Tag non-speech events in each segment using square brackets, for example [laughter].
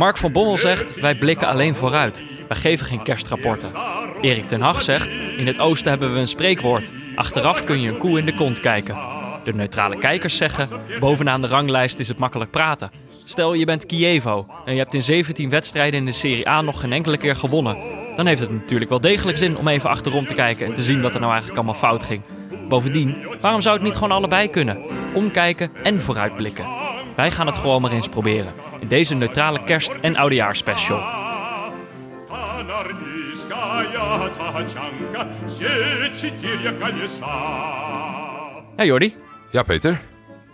Mark van Bommel zegt, wij blikken alleen vooruit. Wij geven geen kerstrapporten. Erik ten Hag zegt, in het oosten hebben we een spreekwoord. Achteraf kun je een koe in de kont kijken. De neutrale kijkers zeggen, bovenaan de ranglijst is het makkelijk praten. Stel je bent Kievo en je hebt in 17 wedstrijden in de Serie A nog geen enkele keer gewonnen. Dan heeft het natuurlijk wel degelijk zin om even achterom te kijken en te zien wat er nou eigenlijk allemaal fout ging. Bovendien, waarom zou het niet gewoon allebei kunnen? Omkijken en vooruitblikken. Wij gaan het gewoon maar eens proberen. In deze neutrale kerst- en oudejaarspecial. Ja, Jordi. Ja, Peter.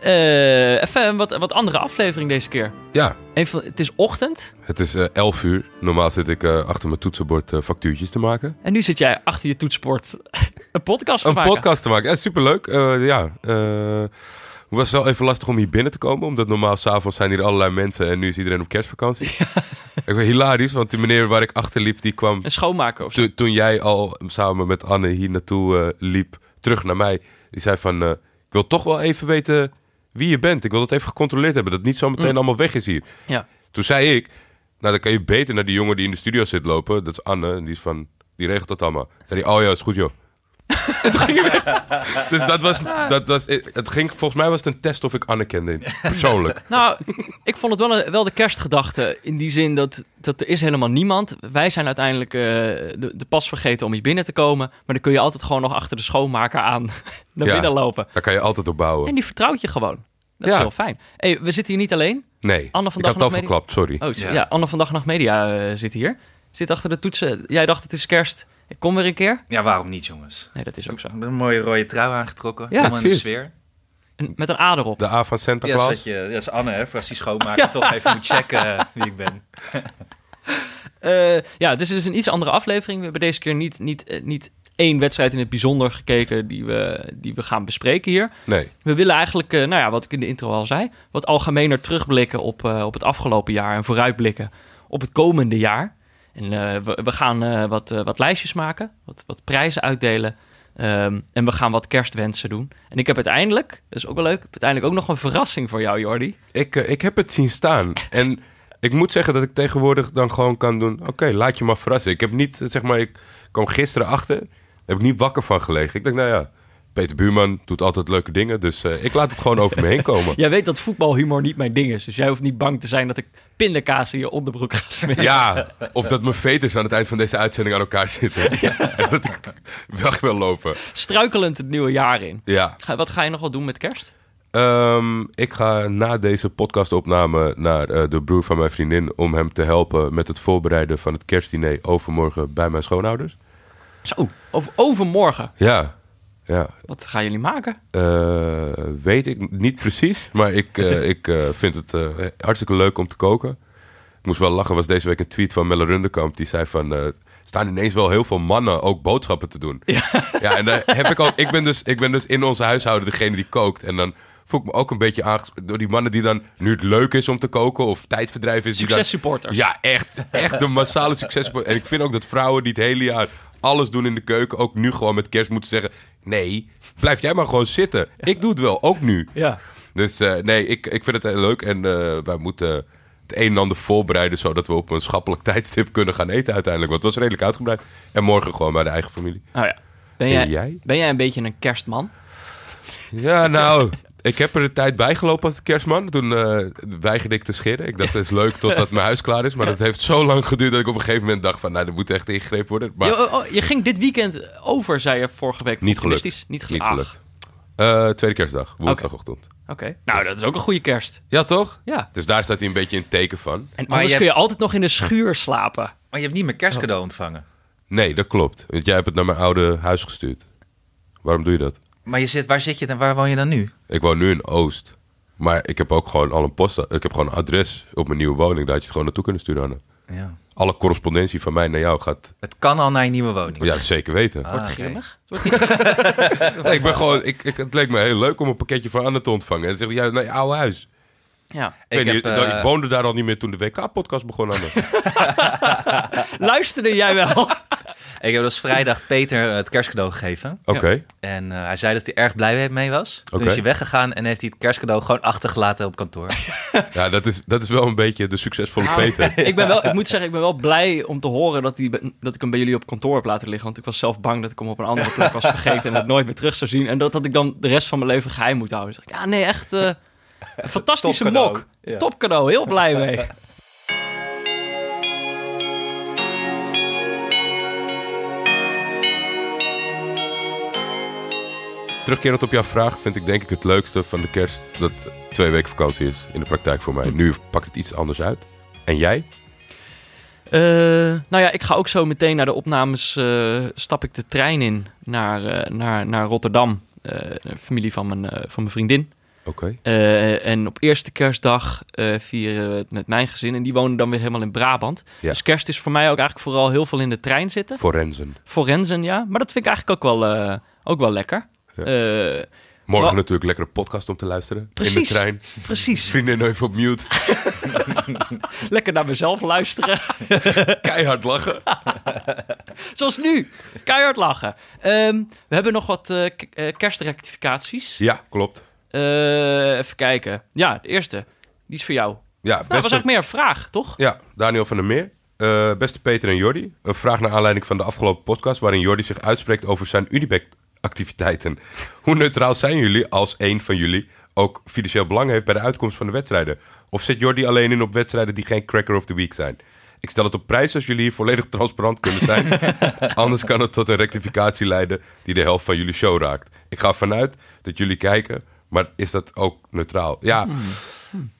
Uh, even wat, wat andere aflevering deze keer. Ja. Even, het is ochtend. Het is eh, elf uur. Normaal zit ik eh, achter mijn toetsenbord factuurtjes te maken. En nu zit jij achter je toetsenbord [laughs] een podcast te maken. Een podcast te maken. Ja, superleuk. ja het was wel even lastig om hier binnen te komen. Omdat normaal s'avonds zijn hier allerlei mensen en nu is iedereen op kerstvakantie. [laughs] Ik ben hilarisch, want die meneer waar ik achter liep, die kwam Een schoonmaker of to- toen jij al samen met Anne hier naartoe eh, liep, terug naar mij. Die zei van, eh, ik wil toch wel even weten wie je bent. Ik wil dat even gecontroleerd hebben, dat het niet zo meteen Mm. allemaal weg is hier. Ja. Toen zei ik, nou dan kan je beter naar die jongen die in de studio zit lopen. Dat is Anne, en die is van, die regelt dat allemaal. Zei hij, oh ja, is goed joh. [laughs] en toen ging hij weg. Dus dat was, dat was, het ging, volgens mij was het een test of ik Anne kende, persoonlijk. [laughs] Nou, ik vond het wel, een- wel de kerstgedachte. In die zin dat, dat er is helemaal niemand. Wij zijn uiteindelijk eh, de, de pas vergeten om hier binnen te komen. Maar dan kun je altijd gewoon nog achter de schoonmaker aan [laughs] naar Ja. binnen lopen. Daar kan je altijd op bouwen. En die vertrouwt je gewoon. Dat is heel fijn. Hey, we zitten hier niet alleen. Nee, Anne van ik had het al Dag nog verklapt, sorry. Oh, ja. Ja. Anne van Dag en Nacht Media eh, zit hier. Zit achter de toetsen. Jij dacht het is kerst. Ik kom weer een keer. Ja, waarom niet, jongens? Nee, dat is ook zo. Ik heb een mooie rode trui aangetrokken. Ja, helemaal in de sfeer. En met een ader op. De A van Santa Ja, zodat je, dat is Anne, hè, voor als die schoonmaker [laughs] toch even moet checken eh, wie ik ben. [laughs] Eh, ja, dit is dus een iets andere aflevering. We hebben deze keer niet, niet, eh, niet één wedstrijd in het bijzonder gekeken die we, die we gaan bespreken hier. Nee, We willen eigenlijk, eh, nou ja, wat ik in de intro al zei, wat algemener terugblikken op, eh, op het afgelopen jaar en vooruitblikken op het komende jaar. En eh, we, gaan eh, wat, eh, wat lijstjes maken, wat, wat prijzen uitdelen. ehm, en we gaan wat kerstwensen doen. En ik heb uiteindelijk, dat is ook wel leuk, uiteindelijk ook nog een verrassing voor jou, Jordi. ik, ik heb het zien staan. En ik moet zeggen dat ik tegenwoordig dan gewoon kan doen... Oké, laat je maar verrassen. Ik heb niet, zeg maar, ik kwam gisteren achter. Heb ik niet wakker van gelegen. Ik denk, nou ja, Peter Buurman doet altijd leuke dingen. Dus eh, ik laat het gewoon over me heen komen. [laughs] Jij weet dat voetbalhumor niet mijn ding is, dus jij hoeft niet bang te zijn dat ik pindakaas in je onderbroek ga smeren. Ja, of dat mijn veters aan het eind van deze uitzending aan elkaar zitten. [laughs] [laughs] En dat ik weg wil lopen. Struikelend het nieuwe jaar in. Ja, Ga, wat ga je nog wel doen met kerst? Ehm, ik ga na deze podcastopname naar eh, de broer van mijn vriendin... om hem te helpen met het voorbereiden van het kerstdiner overmorgen bij mijn schoonouders. Zo, over, overmorgen. Ja, ja. Wat gaan jullie maken? Eh, weet ik niet precies, maar ik, eh, [laughs] ik eh, vind het hartstikke leuk om te koken. Ik moest wel lachen, was deze week een tweet van Melle Rundekamp. Die zei van, staan ineens wel heel veel mannen ook boodschappen te doen. Ja, [laughs] en daar heb ik ook, ik ben, dus, ik ben dus in onze huishouden degene die kookt. En dan voel ik me ook een beetje aangesproken door die mannen die dan, nu het leuk is om te koken of tijdverdrijf is. Successupporters. ja, echt. Echt de massale succes. [laughs] En ik vind ook dat vrouwen die het hele jaar alles doen in de keuken... ook nu gewoon met kerst moeten zeggen... nee, blijf jij maar gewoon zitten. Ik doe het wel, ook nu. Ja. Dus eh, nee, ik, ik vind het heel leuk. En eh, wij moeten het een en ander voorbereiden... zodat we op een schappelijk [laughs] tijdstip kunnen gaan eten uiteindelijk. Want het was redelijk uitgebreid. En morgen gewoon bij de eigen familie. Oh ja. Ben En jij, jij? ben jij een beetje een kerstman? Ja, nou... [laughs] Ik heb er de tijd bij gelopen als kerstman. Toen eh, weigerde ik te scheren. Ik dacht, het is leuk totdat mijn huis klaar is. Maar dat heeft zo lang geduurd dat ik op een gegeven moment dacht van... nou, er moet echt ingegrepen worden. Maar Je, oh, oh, je ging dit weekend over, zei je vorige week. Niet gelukt. Niet niet gelukt. Eh, tweede kerstdag, woensdagochtend. Oké. Nou, dat is ook een goede kerst. Ja, toch? Ja. Dus daar staat hij een beetje in teken van. En Maar anders je kun je altijd nog in de schuur slapen. Maar je hebt niet mijn kerstcadeau ontvangen. Nee, dat klopt. Want jij hebt het naar mijn oude huis gestuurd. Waarom doe je dat? Maar je zit, waar zit je en waar woon je dan nu? Ik woon nu in Oost. Maar ik heb ook gewoon al een post. Ik heb gewoon een adres op mijn nieuwe woning. Daar had je het gewoon naartoe kunnen sturen, Anne. Ja. Alle correspondentie van mij naar jou gaat... Het kan al naar je nieuwe woning. Ja, zeker weten. Ah, Wordt grimmig? [laughs] Nee, ik ben gewoon... Ik, ik, het leek me heel leuk om een pakketje van Anne te ontvangen. En dan zegt ja, naar je oude huis. Ja. Ik, heb, dat- eh, ik woonde daar al niet meer toen de WK-podcast begon, Anne. [laughs] [laughs] Luisterde jij wel? Ik heb dus vrijdag Peter het kerstcadeau gegeven. Oké. En eh, hij zei dat hij erg blij mee was. Toen Oké. is hij weggegaan en heeft hij het kerstcadeau gewoon achtergelaten op kantoor. [laughs] Ja, dat is, dat is wel een beetje de succesvolle Nou, Peter. ik, ben wel, ik [laughs] moet zeggen, ik ben wel blij om te horen dat, die, dat ik hem bij jullie op kantoor heb laten liggen. Want ik was zelf bang dat ik hem op een andere plek was vergeten en het nooit meer terug zou zien. En dat, dat ik dan de rest van mijn leven geheim moet houden. Dus ik, ja, nee, echt eh, [laughs] een fantastische mok. Ja. Top cadeau, heel blij mee. Terugkerend op jouw vraag vind ik denk ik het leukste van de kerst dat twee weken vakantie is in de praktijk voor mij. Nu pakt het iets anders uit. En jij? Eh, nou ja, ik ga ook zo meteen naar de opnames. eh, stap ik de trein in naar, eh, naar, naar Rotterdam. Familie van mijn, van mijn vriendin. Oké. En op eerste kerstdag vieren we het met mijn gezin. En die wonen dan weer helemaal in Brabant. Ja. Dus kerst is voor mij ook eigenlijk vooral heel veel in de trein zitten. Forensen. Forensen, ja. Maar dat vind ik eigenlijk ook wel, ook wel lekker. Ja. Eh, Morgen natuurlijk lekkere podcast om te luisteren. In Precies. de trein. precies. Vriendin even op mute. [laughs] Lekker naar mezelf luisteren. [laughs] Keihard lachen. [laughs] Zoals nu. Keihard lachen. Ehm, we hebben nog wat eh, eh, kerstrectificaties. Ja, klopt. Even kijken. Ja, de eerste. Die is voor jou. Nou, Ja, dat was eigenlijk meer een vraag, toch? ja Daniel van der Meer. Beste Peter en Jordi. Een vraag naar aanleiding van de afgelopen podcast... waarin Jordi zich uitspreekt over zijn Unibec-activiteiten. Hoe neutraal zijn jullie als een van jullie... ook financieel belang heeft bij de uitkomst van de wedstrijden? Of zit Jordi alleen in op wedstrijden die geen cracker of the week zijn? Ik stel het op prijs als jullie hier volledig transparant kunnen zijn. [laughs] Anders kan het tot een rectificatie leiden die de helft van jullie show raakt. Ik ga ervan uit dat jullie kijken, maar is dat ook neutraal? Ja, Dit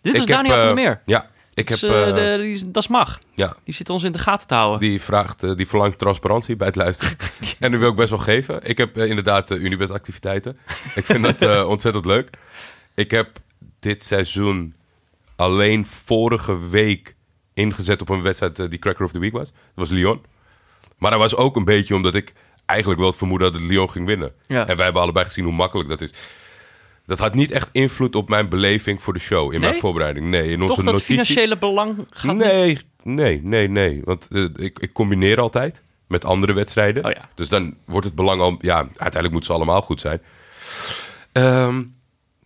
ik is heb, Daniel eh, van der Meer. Ja, ik Dat heb... is, eh, eh, de- die dat is mag. ja, Die zit ons in de gaten te houden. die vraagt, eh, die verlangt transparantie bij het luisteren. [laughs] en die wil ik best wel geven. Ik heb inderdaad uh, Unibet activiteiten. Ik vind dat [laughs] ontzettend leuk. Ik heb dit seizoen alleen vorige week ingezet op een wedstrijd die Cracker of the Week was. Dat was Lyon. Maar dat was ook een beetje omdat ik eigenlijk wel het vermoeden had dat Lyon ging winnen. Ja. En wij hebben allebei gezien hoe makkelijk dat is. Dat had niet echt invloed op mijn beleving voor de show in mijn voorbereiding. Nee, in onze Toch dat financiële belang gaat niet- Nee, nee, nee, nee. Want eh, ik, ik combineer altijd met andere wedstrijden. Oh ja. Dus dan wordt het belang al... Ja, uiteindelijk moeten ze allemaal goed zijn. Ehm,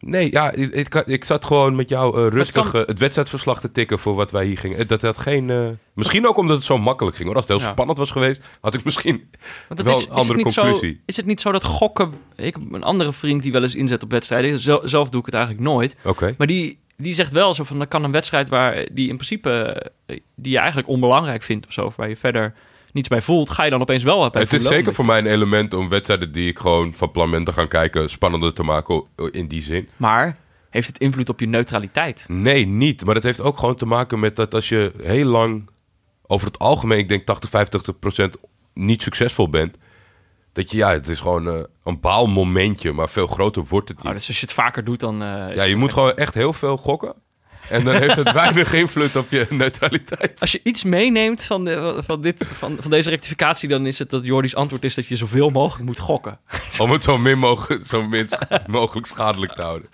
nee, ja, ik, ik, ik zat gewoon met jou eh, rustig kan- het wedstrijdverslag te tikken voor wat wij hier gingen. Eh, Dat had geen... eh, misschien ook omdat het zo makkelijk ging. Hoor. Als het heel Ja. spannend was geweest, had ik misschien [laughs] Want wel is, een is, andere zo, conclusie. is het niet zo dat gokken... Ik heb een andere vriend die wel eens inzet op wedstrijden. Zelf doe ik het eigenlijk nooit. Oké. Maar die, die zegt wel zo van... Dan kan een wedstrijd waar die in principe... Die je eigenlijk onbelangrijk vindt of zo... waar je verder niets bij voelt... Ga je dan opeens wel bij Het is zeker voor mij een element om wedstrijden die ik gewoon van plan ben te gaan kijken... spannender te maken in die zin. Maar heeft het invloed op je neutraliteit? Nee, niet. Maar dat heeft ook gewoon te maken met dat als je heel lang over het algemeen, ik denk 80, 50 procent niet succesvol bent. Dat je, ja, het is gewoon eh, een baalmomentje, maar veel groter wordt het niet. Nou, dus als je het vaker doet, dan... eh, ja, je moet gewoon echt heel veel gokken. En dan heeft het [laughs] weinig invloed op je neutraliteit. Als je iets meeneemt van, de, van, dit, van, van deze rectificatie... dan is het dat Jordi's antwoord is dat je zoveel mogelijk moet gokken. Om het zo min mogelijk, zo minst mogelijk schadelijk te houden.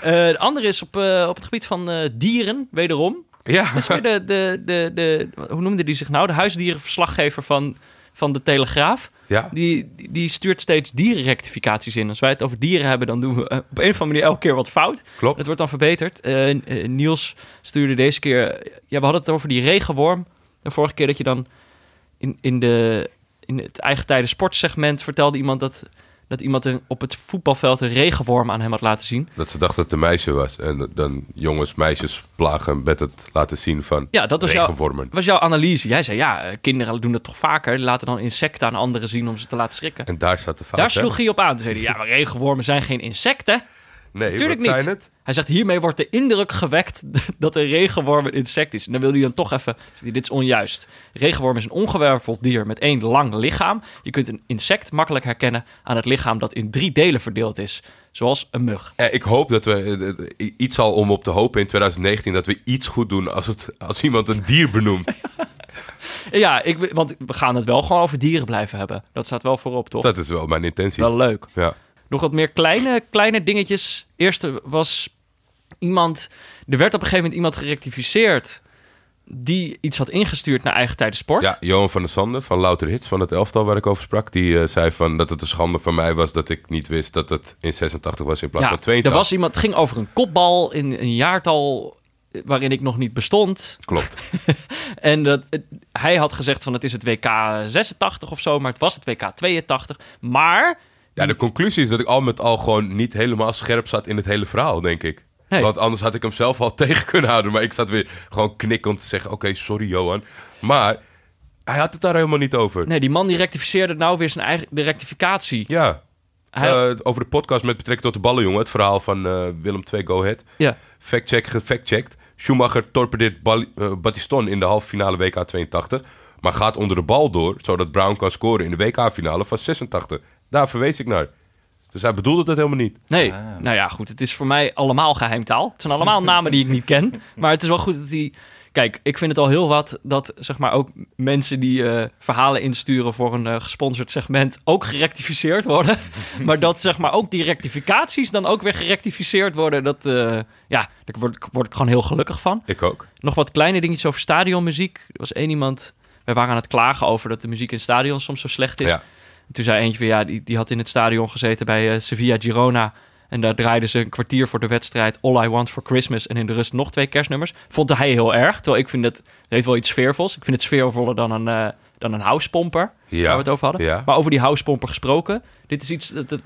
Eh, de andere is op, eh, op het gebied van eh, dieren, wederom. Ja, Dat is weer de, de, de, de, hoe noemde die zich nou? De huisdierenverslaggever van, van de Telegraaf. ja. Die, die stuurt steeds dierenrectificaties in. Als wij het over dieren hebben, dan doen we eh, op een of andere manier elke keer wat fout. klopt. Het wordt dan verbeterd. Eh, eh, Niels stuurde deze keer... Ja, we hadden het over die regenworm. De vorige keer dat je dan in, in, de, in het eigen tijden sportsegment vertelde iemand dat, dat iemand een, op het voetbalveld een regenworm aan hem had laten zien. Dat ze dacht dat het een meisje was. En dan jongens, meisjes plagen met het laten zien van Ja, dat was jouw, was jouw analyse. Jij zei, ja, eh, kinderen doen dat toch vaker. Die laten dan insecten aan anderen zien om ze te laten schrikken. En daar staat de fout. Daar hè? sloeg hij op aan. Toen zei hij, ja, maar regenwormen zijn geen insecten. Nee, Tuurlijk wat niet. zijn het? Hij zegt, hiermee wordt de indruk gewekt [laughs] dat een regenworm een insect is. En dan wil hij dan toch even, dit is onjuist. Regenworm is een ongewerveld dier met één lang lichaam. Je kunt een insect makkelijk herkennen aan het lichaam dat in drie delen verdeeld is. Zoals een mug. Eh, Ik hoop dat we eh, eh, iets al om op te hopen in 2019 dat we iets goed doen als, het, als iemand een dier benoemt. [laughs] Ja, ik, want we gaan het wel gewoon over dieren blijven hebben. Dat staat wel voorop, toch? Dat is wel mijn intentie. Wel leuk. Ja. Nog wat meer kleine, kleine dingetjes. Eerste was iemand... Er werd op een gegeven moment iemand gerectificeerd... die iets had ingestuurd naar eigen tijden sport. Ja, Johan van der Sande van Louter Hits van het elftal waar ik over sprak. Die eh, zei van dat het een schande van mij was dat ik niet wist dat het in 86 was in plaats Ja, van 82. er was iemand, het ging over een kopbal in een jaartal waarin ik nog niet bestond. Klopt. [laughs] En dat, hij had gezegd van het is het WK 86 of zo, maar het was het WK 82. Maar Ja, de conclusie is dat ik al met al gewoon niet helemaal scherp zat in het hele verhaal, denk ik. Want anders had ik hem zelf al [laughs] tegen kunnen houden. Maar ik zat weer gewoon knikkend te zeggen: Oké, sorry Johan. Maar hij had het daar helemaal niet over. nee, die man die rectificeerde nou weer zijn eigen de rectificatie. Ja, Hij- eh, over de podcast met betrekking tot de ballenjongen. Het verhaal van eh, Willem II Go Ahead. ja. Fact-check, gefact-checked. Schumacher torpedeert Bal- eh, Battiston in de halve finale WK 82. Maar gaat onder de bal door, zodat Brown kan scoren in de WK-finale van 86. Daar verwees ik naar. Dus hij bedoelde dat helemaal niet. Nee, nou ja, goed. Het is voor mij allemaal geheimtaal. Het zijn allemaal [laughs] namen die ik niet ken. Maar het is wel goed dat die... Kijk, ik vind het al heel wat dat zeg maar ook mensen die eh, verhalen insturen voor een eh, gesponsord segment ook gerectificeerd worden. [laughs] maar dat zeg maar ook die rectificaties dan ook weer gerectificeerd worden. Dat, eh, ja, daar word, ik- word ik gewoon heel gelukkig van. Ik ook. Nog wat kleine dingetjes over stadionmuziek. Er was één iemand... Wij waren aan het klagen over dat de muziek in het stadion soms zo slecht is. Ja. En toen zei eentje weer, ja, die, die had in het stadion gezeten bij eh, Sevilla Girona. En daar draaiden ze een kwartier voor de wedstrijd All I Want for Christmas. En in de rust nog twee kerstnummers. Vond hij heel erg. Terwijl ik vind het, het heeft wel iets sfeervols. Ik vind het sfeervoller dan een, eh dan een housepomper. Ja. Waar we het over hadden. Ja. Maar over die housepomper gesproken. Dit is iets... Dat, dat-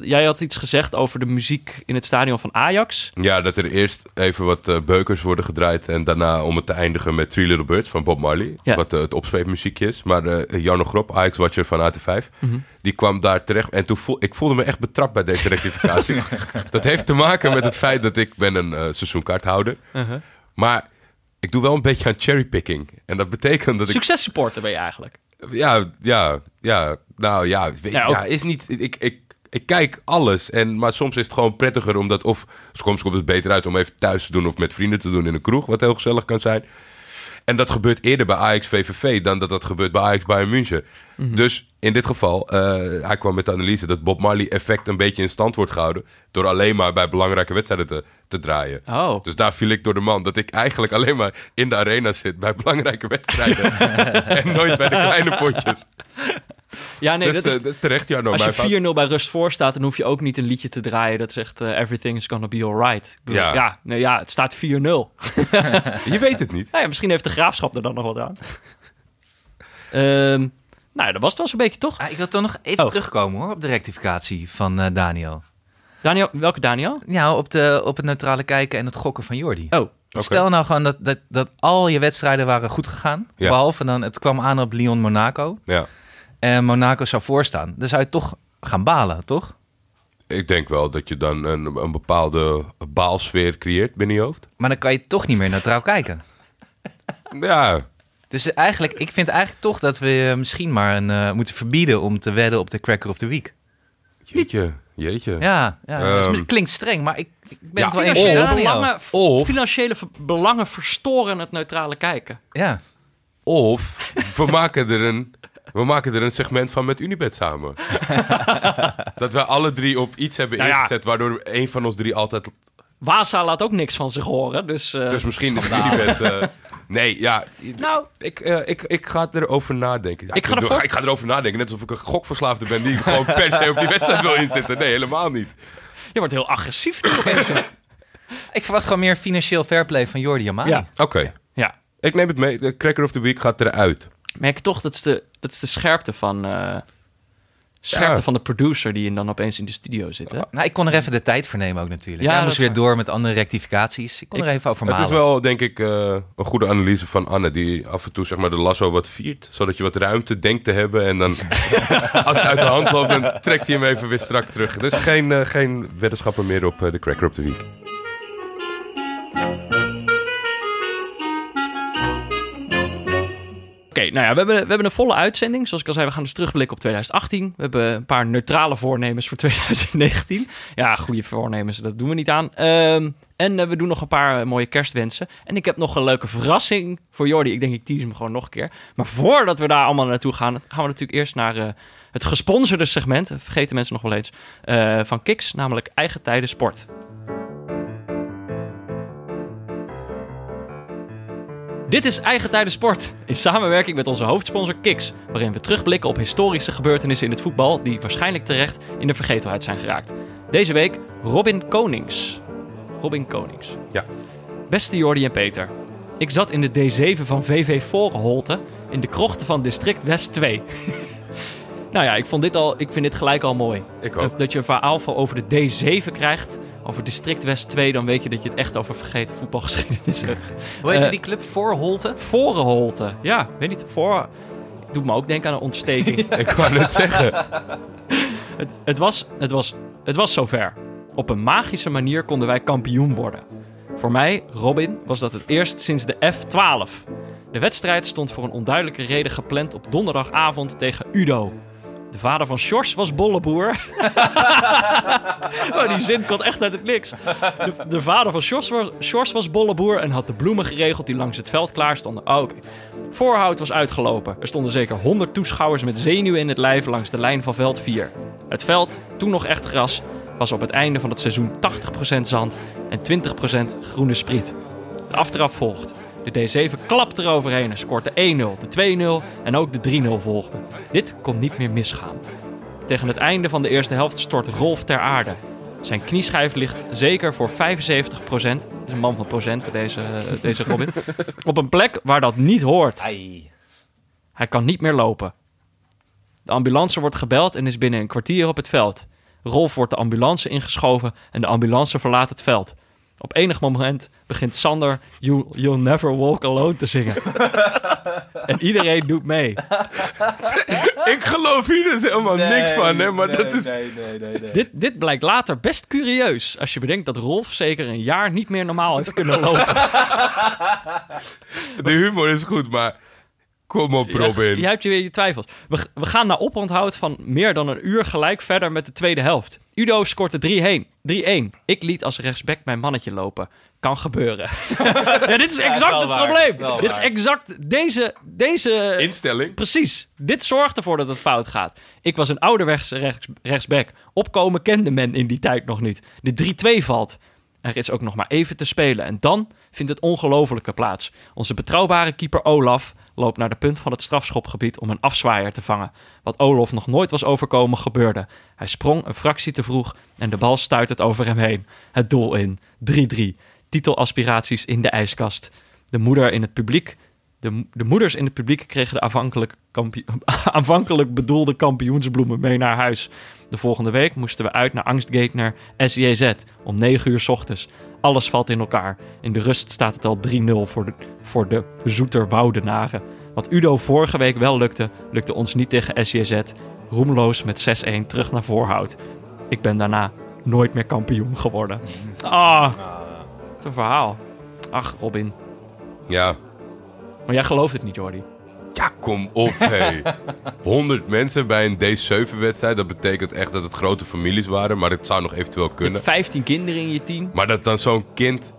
jij had iets gezegd over de muziek in het stadion van Ajax. Ja, dat er eerst even wat eh, beukers worden gedraaid. En daarna om het te eindigen met Three Little Birds van Bob Marley. Ja. Wat eh, het opzweepmuziekje is. Maar eh Jarno Grop, Ajax-watcher van AT5, Mhm. die kwam daar terecht. En toen voel, ik voelde me echt betrapt bij deze rectificatie. [laughs] dat heeft te maken met het feit dat ik ben een seizoenkaarthouder. Maar ik doe wel een beetje aan cherrypicking. En dat betekent dat ik... Successupporter ben je eigenlijk. Ja, ja, ja. Nou ja, weet- Ja, is niet. Ik, ik, ik kijk alles. En, maar soms is het gewoon prettiger omdat. Of soms komt het beter uit om even thuis te doen of met vrienden te doen in een kroeg, wat heel gezellig kan zijn. En dat gebeurt eerder bij Ajax VVV dan dat dat gebeurt bij Ajax Bayern München. Dus in dit geval, eh, hij kwam met de analyse dat Bob Marley effect een beetje in stand wordt gehouden door alleen maar bij belangrijke wedstrijden te, te draaien. Oh. Dus daar viel ik door de man. Dat ik eigenlijk alleen maar in de arena zit bij belangrijke wedstrijden. [laughs] [laughs] en nooit bij de kleine potjes. [laughs] Ja, nee, dus dat is... eh, terecht, Jarno. Als je 4-0 bij rust voor staat, dan hoef je ook niet een liedje te draaien dat zegt eh, everything is gonna be alright. Ja. Ja, nee, ja, het staat 4-0. [laughs] Je weet het niet. Nou ja, misschien heeft de graafschap er dan nog wat aan. Ehm, nou, dat was het wel zo'n beetje, toch? Ah, ik wil toch nog even Oh. terugkomen hoor, op de rectificatie van eh, Daniel. Daniel, welke Daniel? Ja, op, de, op het neutrale kijken en het gokken van Jordi. Oh, Stel nou gewoon dat, dat, dat al je wedstrijden waren goed gegaan. Ja. Behalve dan, het kwam aan op Lyon-Monaco. Ja. En Monaco zou voorstaan. Dan zou je toch gaan balen, toch? Ik denk wel dat je dan een, een bepaalde baalsfeer creëert binnen je hoofd. Maar dan kan je toch niet meer neutraal kijken. [laughs] Ja, Dus eigenlijk, ik vind eigenlijk toch dat we eh, misschien maar een, eh, moeten verbieden om te wedden op de Cracker of the Week. jeetje, jeetje. Ja, ja dat is- Ehm. klinkt streng, maar ik, ik ben Ja, het wel eens financiële, belangen, Of- financiële belangen verstoren het neutrale kijken. Ja. Of we maken er een, we maken er een segment van met Unibet samen. [laughs] dat we alle drie op iets hebben Nou ja. ingezet, waardoor een van ons drie altijd... Waza laat ook niks van zich horen, dus... eh, Dus misschien is Unibet... eh, nee, ja... Nou, Ik, eh, ik, ik ga erover nadenken. Ja, Ik ga ervoor- ik ga erover nadenken, net alsof ik een gokverslaafde ben die gewoon per se op die wedstrijd wil inzitten. Nee, helemaal niet. je wordt heel agressief. [laughs] Ik verwacht gewoon meer financieel fairplay van Jordi Amani. ja. Oké, ja. ik neem het mee. De Cracker of the Week gaat eruit. Merk je toch, dat de, dat is de scherpte van... eh, scherpte Ja. van de producer die dan opeens in de studio zit, hè? Nou, ik kon er even de tijd voor nemen ook natuurlijk. Ja, Ja, moest weer waar. door met andere rectificaties. Ik kon Ik- er even over Het malen. is wel, denk ik, eh, een goede analyse van Anne, die af en toe zeg maar, de lasso wat viert, zodat je wat ruimte denkt te hebben. En dan, [laughs] als het uit de hand loopt, dan trekt hij hem even weer strak terug. Dus geen, eh, geen weddenschappen meer op de Cracker of the Week. Nou ja, we hebben, we hebben een volle uitzending. Zoals ik al zei, we gaan dus terugblikken op 2018. We hebben een paar neutrale voornemens voor 2019. Ja, goede voornemens, dat doen we niet aan. Ehm, en eh, we doen nog een paar eh, mooie kerstwensen. En ik heb nog een leuke verrassing voor Jordi. Ik denk, ik tease hem gewoon nog een keer. Maar voordat we daar allemaal naartoe gaan, gaan we natuurlijk eerst naar eh, het gesponsorde segment. Vergeten mensen nog wel eens. van Kiks, namelijk Eigen Tijden Sport. Dit is Eigen Tijden Sport, in samenwerking met onze hoofdsponsor Kiks, waarin we terugblikken op historische gebeurtenissen in het voetbal die waarschijnlijk terecht in de vergetelheid zijn geraakt. Deze week Robin Konings. Robin Konings. Ja. Beste Jordi en Peter, ik zat in de D7 van VV Vorenholte in de krochten van District West 2. [laughs] nou ja, ik, vond dit al, ik vind dit gelijk al mooi. Ik ook. Dat je een verhaal over de D7 krijgt, over District West 2, dan weet je dat je het echt over vergeten voetbalgeschiedenis hebt. Hoe heet Eh, die club? Voor Holte? Vorenholte, ja, weet niet, voor... Doet me ook denken aan een ontsteking. [laughs] Ik wou net zeggen. het, het, was, het, was, het was zover. Op een magische manier konden wij kampioen worden. Voor mij, Robin, was dat het eerst sinds de F12. De wedstrijd stond voor een onduidelijke reden gepland op donderdagavond tegen Udo. De vader van Sjors was bolleboer. [laughs] oh, die zin komt echt uit het niks. De, de vader van Sjors was, Sjors was bolleboer en had de bloemen geregeld die langs het veld klaar stonden. Oh, oké. Voorhout was uitgelopen. Er stonden zeker 100 toeschouwers met zenuwen in het lijf langs de lijn van veld 4. Het veld, toen nog echt gras, was op het einde van het seizoen 80% zand en 20% groene spriet. De aftrap volgt. De D7 klapt eroverheen en scoort de 1-0, de 2-0 en ook de 3-0 volgde. Dit kon niet meer misgaan. Tegen het einde van de eerste helft stort Rolf ter aarde. Zijn knieschijf ligt zeker voor 75%. Het is een man van procenten, deze, deze Robin. [laughs] op een plek waar dat niet hoort. Hij kan niet meer lopen. De ambulance wordt gebeld en is binnen een kwartier op het veld. Rolf wordt de ambulance ingeschoven en de ambulance verlaat het veld. Op enig moment begint Sander you, You'll Never Walk Alone te zingen. [laughs] en iedereen doet mee. [laughs] Ik geloof hier dus helemaal niks van, hè? Maar dat is. Nee, nee, nee, nee. Dit, dit blijkt later best curieus als je bedenkt dat Rolf zeker een jaar niet meer normaal heeft kunnen lopen. [laughs] De humor is goed, maar. Kom op, Robin. Je, je hebt je weer je twijfels. We, we gaan na oponthoud van meer dan een uur gelijk verder met de tweede helft. Udo scoort de 3-1. 3-1. Ik liet als rechtsback mijn mannetje lopen. Kan gebeuren. [laughs] ja, dit is exact het waar. probleem. Wel dit is exact deze... deze Instelling. Precies. Dit zorgt ervoor dat het fout gaat. Ik was een ouderwetse rechts, rechtsback. Opkomen kende men in die tijd nog niet. De 3-2 valt. Er is ook nog maar even te spelen. En dan vindt het ongelofelijke plaats. Onze betrouwbare keeper Olaf loopt naar de punt van het strafschopgebied om een afzwaaier te vangen. Wat Olaf nog nooit was overkomen gebeurde. Hij sprong een fractie te vroeg en de bal stuit het over hem heen. Het doel in. 3-3. Titelaspiraties in de ijskast. De moeder in het publiek de, de moeders in het publiek kregen de aanvankelijk, [laughs] aanvankelijk bedoelde kampioensbloemen mee naar huis. De volgende week moesten we uit naar angstgegner SJZ om 9 uur ochtends. Alles valt in elkaar. In de rust staat het al 3-0 voor de, voor de Zoeter Woudenaren. Wat Udo vorige week wel lukte, lukte ons niet tegen SJZ. Roemloos met 6-1 terug naar voorhout. Ik ben daarna nooit meer kampioen geworden. Ah, wat een verhaal. Ach, Robin. Ja. Maar jij gelooft het niet, Jordi. Ja, kom op, hé. 100 [laughs] mensen bij een D7-wedstrijd. Dat betekent echt dat het grote families waren. Maar het zou nog eventueel Je kunnen. hebt 15 kinderen in je team. Maar dat dan zo'n kind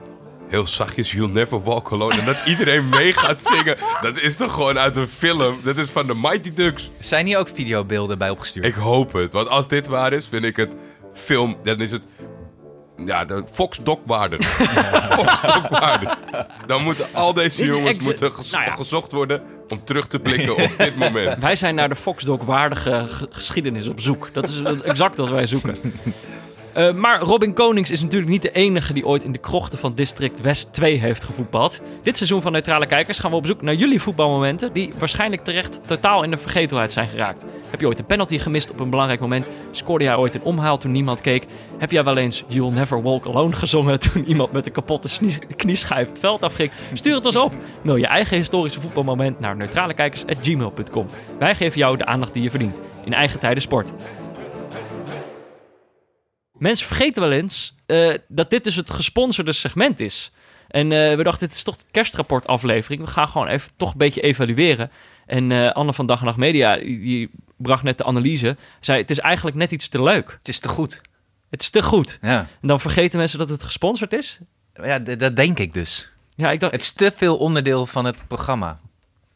heel zachtjes You'll Never Walk Alone... en dat iedereen mee gaat zingen... dat is toch gewoon uit een film? Dat is van de Mighty Ducks. Zijn hier ook videobeelden bij opgestuurd? Ik hoop het. Want als dit waar is, vind ik het film... dan is het... Ja, de Fox Doc waardig. [laughs] Fox. Dan moeten al deze Dit is jongens moeten ges- nou ja. gezocht worden... om terug te blikken op dit moment. [laughs] Wij zijn naar de Foxdog waardige g- geschiedenis op zoek. Dat is, dat is exact wat wij zoeken. [laughs] Eh, maar Robin Konings is natuurlijk niet de enige die ooit in de krochten van District West 2 heeft gevoetbald. Dit seizoen van Neutrale Kijkers gaan we op zoek naar jullie voetbalmomenten die waarschijnlijk terecht totaal in de vergetelheid zijn geraakt. Heb je ooit een penalty gemist op een belangrijk moment? Scoorde jij ooit een omhaal toen niemand keek? Heb jij wel eens You'll Never Walk Alone gezongen [laughs] toen iemand met een kapotte knieschijf het veld afging? Stuur het ons op. Mail je eigen historische voetbalmoment naar neutralekijkers.gmail.com. Wij geven jou de aandacht die je verdient in eigen tijden sport. Mensen vergeten wel eens eh, dat dit dus het gesponsorde segment is. En eh, we dachten, dit is toch de kerstrapport aflevering. We gaan gewoon even toch een beetje evalueren. En eh, Anne van Dag en Nacht Media, die, bracht net de analyse. Zei, het is eigenlijk net iets te leuk. Het is te goed. Het is te goed. Ja, En dan vergeten mensen dat het gesponsord is. ja dat denk ik dus. Ja, ik dacht, Het is te veel onderdeel van het programma.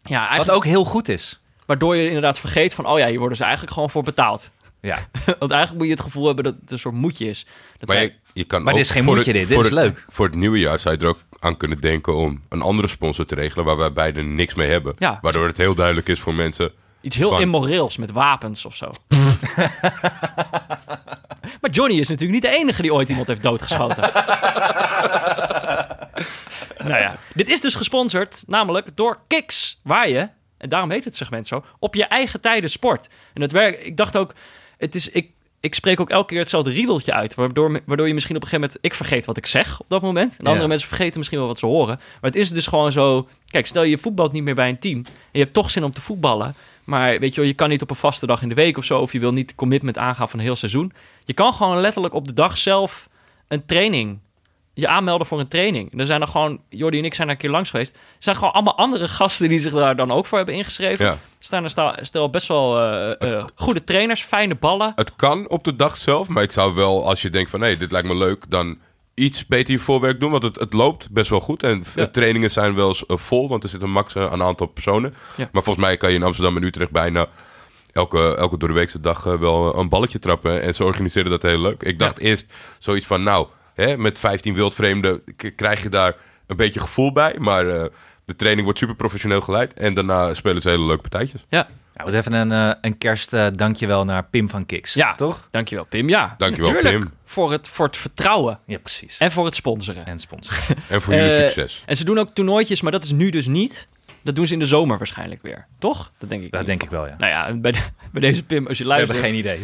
ja, Wat ook heel goed is. waardoor je inderdaad vergeet van... oh ja, hier worden ze eigenlijk gewoon voor betaald. Ja. [laughs] Want eigenlijk moet je het gevoel hebben dat het een soort moedje is. Dat Maar wij- je, je kan Maar ook dit is geen voor moedje het- dit. Dit voor is het- leuk. Voor het nieuwe jaar zou je er ook aan kunnen denken om een andere sponsor te regelen waar wij beiden niks mee hebben. Ja. Waardoor het heel duidelijk is voor mensen. Iets heel Van- immoreels met wapens of zo. [laughs] maar Johnny is natuurlijk niet de enige die ooit iemand heeft doodgeschoten. [laughs] nou ja, dit is dus gesponsord namelijk door Kiks, waar je, en daarom heet het segment zo, op je eigen tijden sport. En het werk, ik dacht ook, het is, ik, ik spreek ook elke keer hetzelfde riedeltje uit, waardoor, waardoor je misschien op een gegeven moment, ik vergeet wat ik zeg op dat moment, en Ja. andere mensen vergeten misschien wel wat ze horen. Maar het is dus gewoon zo, kijk, stel je voetbalt niet meer bij een team, en je hebt toch zin om te voetballen, maar weet je wel, je kan niet op een vaste dag in de week of zo, of je wil niet de commitment aangaan van een heel seizoen. Je kan gewoon letterlijk op de dag zelf een training, je aanmelden voor een training. En er zijn er gewoon, Jordi en ik zijn er een keer langs geweest. Er zijn gewoon allemaal andere gasten die zich daar dan ook voor hebben ingeschreven. Ja. Staan er sta- stel best wel eh, eh, goede trainers, fijne ballen. Het kan op de dag zelf, maar ik zou wel, als je denkt van hé, dit lijkt me leuk, dan iets beter je voorwerk doen. Want het, het loopt best wel goed. En Ja. trainingen zijn wel eens, eh, vol, want er zit een max een aantal personen. Ja. Maar volgens mij kan je in Amsterdam en Utrecht bijna elke, elke doordeweekse dag wel een balletje trappen. En ze organiseren dat heel leuk. Ik dacht eerst zoiets van, nou, hè, met 15 wildvreemden krijg je daar een beetje gevoel bij. Maar eh, de training wordt super professioneel geleid. En daarna spelen ze hele leuke partijtjes. Ja, Nou, dus even een, eh, een kerst eh, dankjewel naar Pim van Kiks. Ja. Toch? dankjewel Pim. Ja, Dankjewel, natuurlijk. Pim. Voor het, voor het vertrouwen Ja, precies. en voor het sponsoren. En sponsor. En voor jullie succes. En ze doen ook toernooitjes, maar dat is nu dus niet. Dat doen ze in de zomer waarschijnlijk weer. Toch? Dat denk ik. Dat denk ik wel, ja. Nou ja, bij, de- [laughs] bij deze Pim, als je We hebben luistert... geen idee.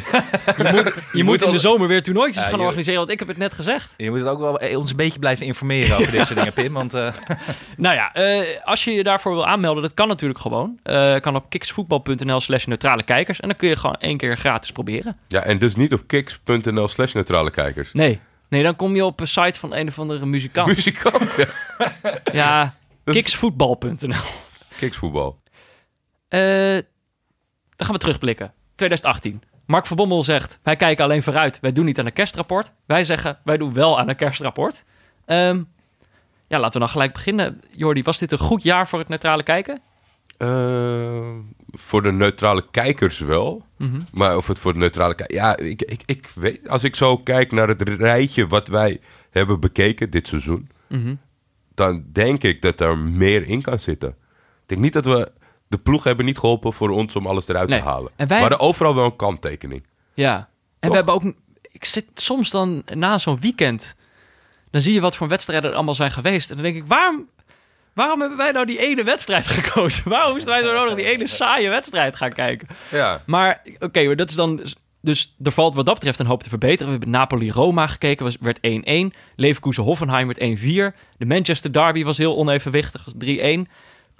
[laughs] Je [laughs] moet in de zomer weer toernooitjes Ja, gaan je- organiseren, want ik heb het net gezegd. Je moet het ook wel eh, ons een beetje blijven informeren over dit soort dingen, Pim. Want eh, Nou ja, eh, als je je daarvoor wil aanmelden, dat kan natuurlijk gewoon. Eh kan op kiksvoetbal.nl slash neutrale kijkers. En dan kun je gewoon één keer gratis proberen. Ja, en dus niet op kiks.nl slash neutrale kijkers. Nee. Nee, dan kom je op een site van een of andere muzikant. Muzikant, ja. ja, kiksvoetbal.nl. Kiksvoetbal. Eh, dan gaan we terugblikken. 2018. Mark van Bommel zegt, wij kijken alleen vooruit. Wij doen niet aan een kerstrapport. Wij zeggen, wij doen wel aan een kerstrapport. Ehm, ja, laten we dan gelijk beginnen. Jordi, was dit een goed jaar voor het neutrale kijken? Eh, voor de neutrale kijkers wel. Mhm. Maar of het voor de neutrale kijkers... Ja, ik, ik, ik weet... Als ik zo kijk naar het rijtje wat wij hebben bekeken dit seizoen... Mhm. dan denk ik dat er meer in kan zitten. Denk niet dat we... De ploeg hebben niet geholpen voor ons om alles eruit Nee. te halen. En wij- We hadden overal wel een kanttekening. Ja. En we hebben ook... Ik zit soms dan na zo'n weekend... Dan zie je wat voor wedstrijden er allemaal zijn geweest. En dan denk ik, waarom... Waarom hebben wij nou die ene wedstrijd [laughs] gekozen? Waarom moesten wij zo nodig die ene saaie wedstrijd gaan kijken? Ja. Maar oké, maar dat is dan. Dus er valt wat dat betreft een hoop te verbeteren. We hebben Napoli-Roma gekeken, was, werd 1-1. Leverkusen-Hoffenheim werd 1-4. De Manchester Derby was heel onevenwichtig, was 3-1.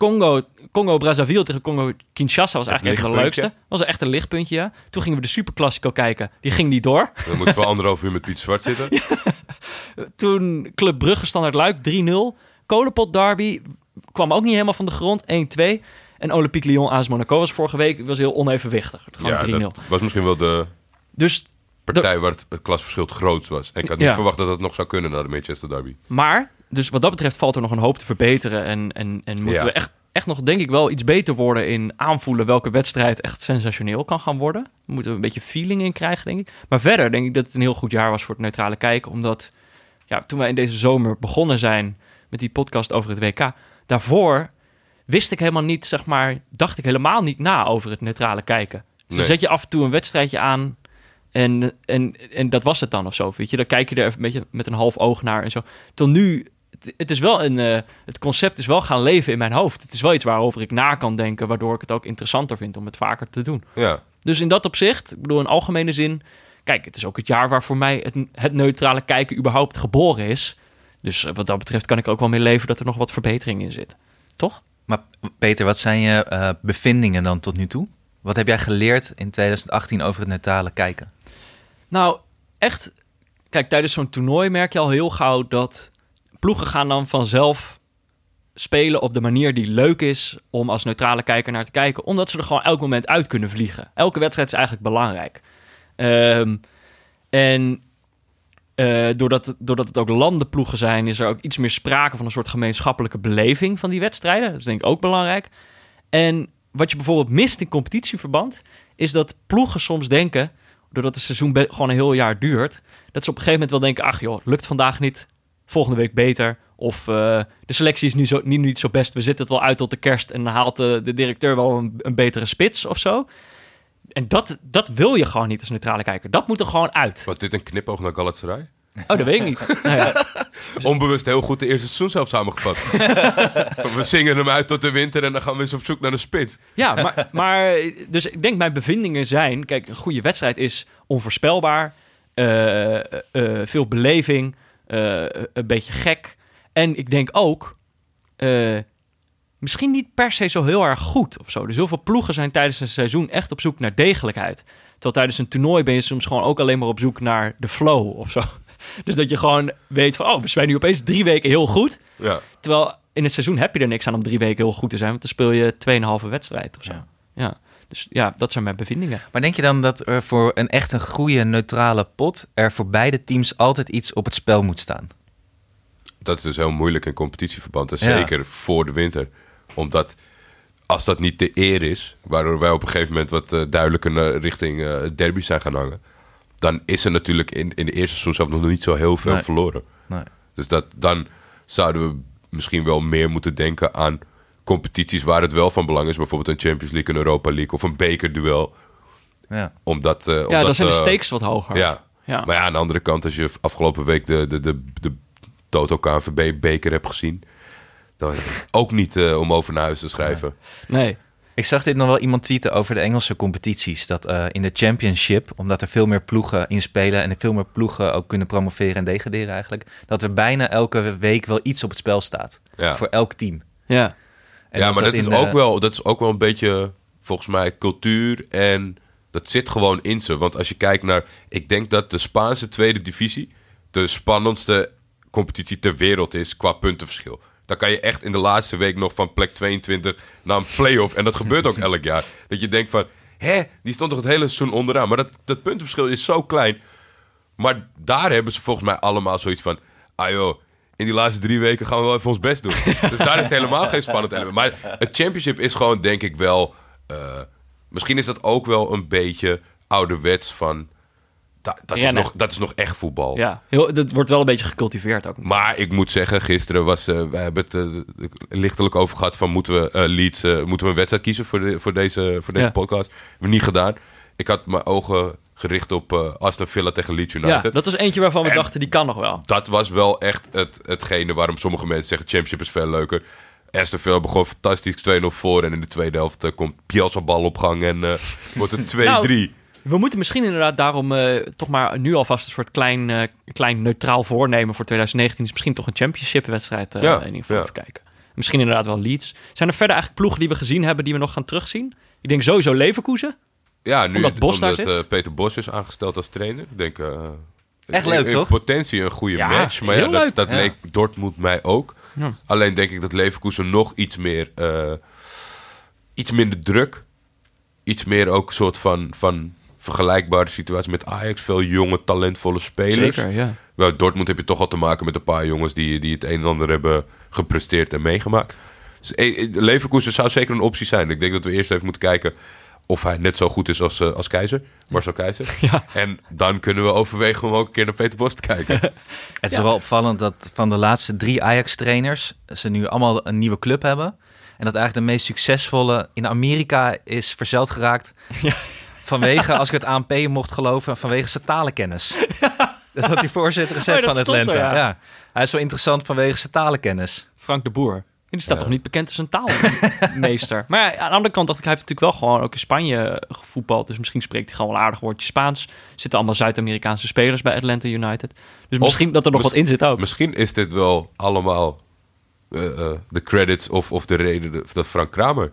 Congo, Congo-Brazzaville tegen Congo-Kinshasa was eigenlijk de lichtpuntje. leukste. Was echt een lichtpuntje, ja. Toen gingen we de Superclassico kijken. Die ging niet door. Dan moeten we anderhalf uur met Piet Zwart zitten. [laughs] Toen Club Brugge standaard Luik 3-0. Kolenpot Derby kwam ook niet helemaal van de grond 1-2. En Olympique Lyon AS Monaco was vorige week was heel onevenwichtig. Het Ja, Gewoon 3-0. dat was misschien wel de Dus partij waar het, klasverschil het grootst was. En ik had niet Ja. verwacht dat het nog zou kunnen naar de Manchester Derby. Maar, dus wat dat betreft valt er nog een hoop te verbeteren. En, en, en moeten Ja. we echt, echt nog, denk ik, wel iets beter worden in aanvoelen welke wedstrijd echt sensationeel kan gaan worden. Daar moeten we een beetje feeling in krijgen, denk ik. Maar verder denk ik dat het een heel goed jaar was voor het neutrale kijken. Omdat, ja, toen wij in deze zomer begonnen zijn met die podcast over het WK, daarvoor wist ik helemaal niet, zeg maar, dacht ik helemaal niet na over het neutrale kijken. Dus dan zet je af en toe een wedstrijdje aan en, en, en dat was het dan of zo, weet je. Dan kijk je er even een beetje met een half oog naar en zo. Tot nu, het, het is wel een, eh, het concept is wel gaan leven in mijn hoofd. Het is wel iets waarover ik na kan denken, waardoor ik het ook interessanter vind om het vaker te doen. Ja, Dus in dat opzicht, ik bedoel in algemene zin, kijk, het is ook het jaar waar voor mij het, het neutrale kijken überhaupt geboren is. Dus eh, wat dat betreft kan ik er ook wel mee leven dat er nog wat verbetering in zit. Toch? Maar Peter, wat zijn je eh, bevindingen dan tot nu toe? Wat heb jij geleerd in 2018 over het neutrale kijken? Nou, echt. Kijk, tijdens zo'n toernooi merk je al heel gauw dat ploegen gaan dan vanzelf spelen op de manier die leuk is om als neutrale kijker naar te kijken, omdat ze er gewoon elk moment uit kunnen vliegen. Elke wedstrijd is eigenlijk belangrijk. Ehm, en eh, doordat, doordat het ook landenploegen zijn, is er ook iets meer sprake van een soort gemeenschappelijke beleving van die wedstrijden. Dat is denk ik ook belangrijk. En wat je bijvoorbeeld mist in competitieverband, is dat ploegen soms denken, doordat het seizoen gewoon een heel jaar duurt, dat ze op een gegeven moment wel denken, ach joh, lukt vandaag niet, volgende week beter. Of eh, de selectie is nu, zo, nu niet zo best. We zitten het wel uit tot de kerst. En dan haalt de, de directeur wel een, een betere spits of zo. En dat, dat wil je gewoon niet als neutrale kijker. Dat moet er gewoon uit. Was dit een knipoog naar Galatasaray? Oh, dat weet ik niet. Nou ja, [laughs] Onbewust heel goed de eerste seizoen zelf samengevat. [laughs] we zingen hem uit tot de winter en dan gaan we eens op zoek naar de spits. Ja, maar, maar dus ik denk mijn bevindingen zijn... Kijk, een goede wedstrijd is onvoorspelbaar. eh, eh, eh, veel beleving. Eh, een beetje gek. En ik denk ook... eh, misschien niet per se zo heel erg goed of zo. Dus heel veel ploegen zijn tijdens een seizoen echt op zoek naar degelijkheid. Terwijl tijdens een toernooi ben je soms gewoon ook alleen maar op zoek naar de flow of zo. [laughs] Dus dat je gewoon weet van... Oh, we zijn nu opeens drie weken heel goed. Ja. Terwijl in het seizoen heb je er niks aan om drie weken heel goed te zijn. Want dan speel je 2,5 wedstrijd of zo. Ja. Ja. Dus ja, dat zijn mijn bevindingen. Maar denk je dan dat er voor een echt een goede neutrale pot... er voor beide teams altijd iets op het spel moet staan? Dat is dus heel moeilijk in competitieverband. En Ja. zeker voor de winter. Omdat als dat niet de eer is, waardoor wij op een gegeven moment wat eh, duidelijker naar richting eh derby zijn gaan hangen, dan is er natuurlijk in, in de eerste seizoen zelf nog niet zo heel veel Nee. verloren. Nee. Dus dat, dan zouden we misschien wel meer moeten denken aan competities waar het wel van belang is. Bijvoorbeeld een Champions League, een Europa League of een bekerduel. Ja. Omdat, eh, Ja, omdat, dan zijn de eh, stakes wat hoger. Ja. Ja. Maar ja, aan de andere kant, als je afgelopen week de, de, de, de Toto KNVB beker hebt gezien, dan ook niet eh, om over naar huis te schrijven. Nee. Ik zag dit nog wel iemand tweeten over de Engelse competities. Dat eh, in de championship, omdat er veel meer ploegen in spelen... en er veel meer ploegen ook kunnen promoveren en degraderen eigenlijk... dat er bijna elke week wel iets op het spel staat. Ja. Voor elk team. Ja. En ja, maar dat, is in, eh, ook wel, dat is ook wel een beetje, volgens mij, cultuur en dat zit gewoon in ze. Want als je kijkt naar, ik denk dat de Spaanse tweede divisie de spannendste competitie ter wereld is qua puntenverschil. Dan kan je echt in de laatste week nog van plek 22 naar een play-off. En dat gebeurt ook [laughs] elk jaar. Dat je denkt van, hè, die stond toch het hele seizoen onderaan. Maar dat, dat puntenverschil is zo klein. Maar daar hebben ze volgens mij allemaal zoiets van... Ah joh, in die laatste drie weken gaan we wel even ons best doen. [laughs] dus daar is het helemaal geen spannend element. Maar het championship is gewoon, denk ik wel... eh, misschien is dat ook wel een beetje ouderwets van... da- dat, is nog, dat is nog echt voetbal. ja. Heel, dat wordt wel een beetje gecultiveerd ook. Maar ik moet zeggen, gisteren was... eh we hebben het eh, lichtelijk over gehad van... moeten we, Leeds, moeten we een wedstrijd kiezen voor, de, voor deze, voor deze Ja. podcast? hebben we niet gedaan. Ik had mijn ogen gericht op eh Aston Villa tegen Leeds United. Ja, dat was eentje waarvan we En- dachten, die kan nog wel. dat was wel echt het, hetgene waarom sommige mensen zeggen Championship is veel leuker. Aston Villa begon fantastisch 2-0 voor en in de tweede helft eh, komt Bielsa bal op gang en eh, wordt het [laughs] 2-3. Nou, We moeten misschien inderdaad daarom toch maar nu alvast een soort klein, klein neutraal voornemen voor 2019. Is misschien toch een championship wedstrijd Ja, in ieder geval ja. even kijken. Misschien inderdaad wel Leeds. Zijn er verder eigenlijk ploegen die we gezien hebben die we nog gaan terugzien? Ik denk sowieso Leverkusen. Ja, nu omdat Bos daar omdat, zit? eh, Peter Bos is aangesteld als trainer. Ik denk, eh, Echt in- leuk, in toch? potentie een goede Ja, match. Maar ja, dat, leuk. dat Ja. leek Dortmund mij ook. Ja. Alleen denk ik dat Leverkusen nog iets meer... eh, iets minder druk. Iets meer ook een soort van, van vergelijkbare situatie met Ajax. Veel jonge, talentvolle spelers. Zeker, ja. Bij Dortmund heb je toch al te maken met een paar jongens die, die het een en ander hebben gepresteerd en meegemaakt. Dus, Leverkusen zou zeker een optie zijn. Ik denk dat we eerst even moeten kijken of hij net zo goed is als, eh, als Keizer, Marcel Keizer. [laughs] Ja. En dan kunnen we overwegen om ook een keer naar Peter Bos te kijken. [laughs] Het is wel opvallend dat van de laatste drie Ajax-trainers ze nu allemaal een nieuwe club hebben. En dat eigenlijk de meest succesvolle in Amerika is verzeld geraakt. [laughs] Ja. Vanwege, als ik het ANP mocht geloven, vanwege zijn talenkennis. Dat had die voorzitter gezegd Oh, van er, Atlanta. ja. ja. Hij is wel interessant vanwege zijn talenkennis. Frank de Boer. Die staat Ja. toch niet bekend als een taalmeester. [laughs] maar ja, aan de andere kant dacht ik, hij heeft natuurlijk wel gewoon ook in Spanje gevoetbald. Dus misschien spreekt hij gewoon wel een aardig woordje Spaans. Zitten allemaal Zuid-Amerikaanse spelers bij Atlanta United. Dus Of misschien dat er nog wat in zit ook. Misschien is dit wel allemaal eh, eh, de credits of, of de reden dat Frank Kramer...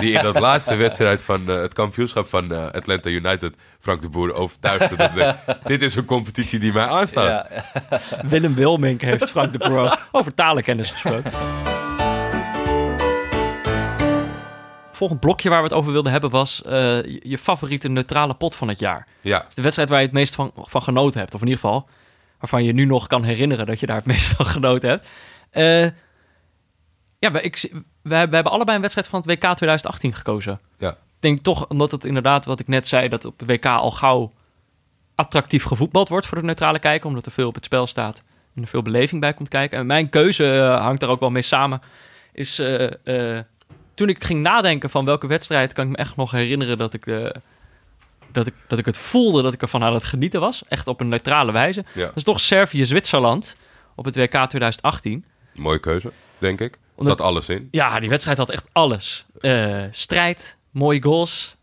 die in dat laatste [laughs] wedstrijd van eh, het kampioenschap van Atlanta United... Frank de Boer overtuigde dat we- [laughs] dit is een competitie die mij aanstaat. Willem Wilmink heeft Frank de Boer over talenkennis gesproken. Volgend blokje waar we het over wilden hebben was eh, je, favoriete neutrale pot van het jaar. Ja, De wedstrijd waar je het meest van, van genoten hebt. Of in ieder geval waarvan je nu nog kan herinneren dat je daar het meest van genoten hebt. Eh, ja, we, ik, we, we hebben allebei een wedstrijd van het WK 2018 gekozen. ja. Ik denk toch, omdat het inderdaad, wat ik net zei, dat op de WK al gauw attractief gevoetbald wordt voor de neutrale kijker, omdat er veel op het spel staat. En er veel beleving bij komt kijken. En mijn keuze eh, hangt daar ook wel mee samen. Is eh, toen ik ging nadenken van welke wedstrijd kan ik me echt nog herinneren dat ik, eh, dat ik, dat ik het voelde dat ik ervan aan het genieten was. Echt op een neutrale wijze. Ja. Dat is toch Servië-Zwitserland op het WK 2018. Mooie keuze, denk ik. Er Omdat- zat alles in. Ja, die wedstrijd had echt alles. Eh, strijd, mooie goals,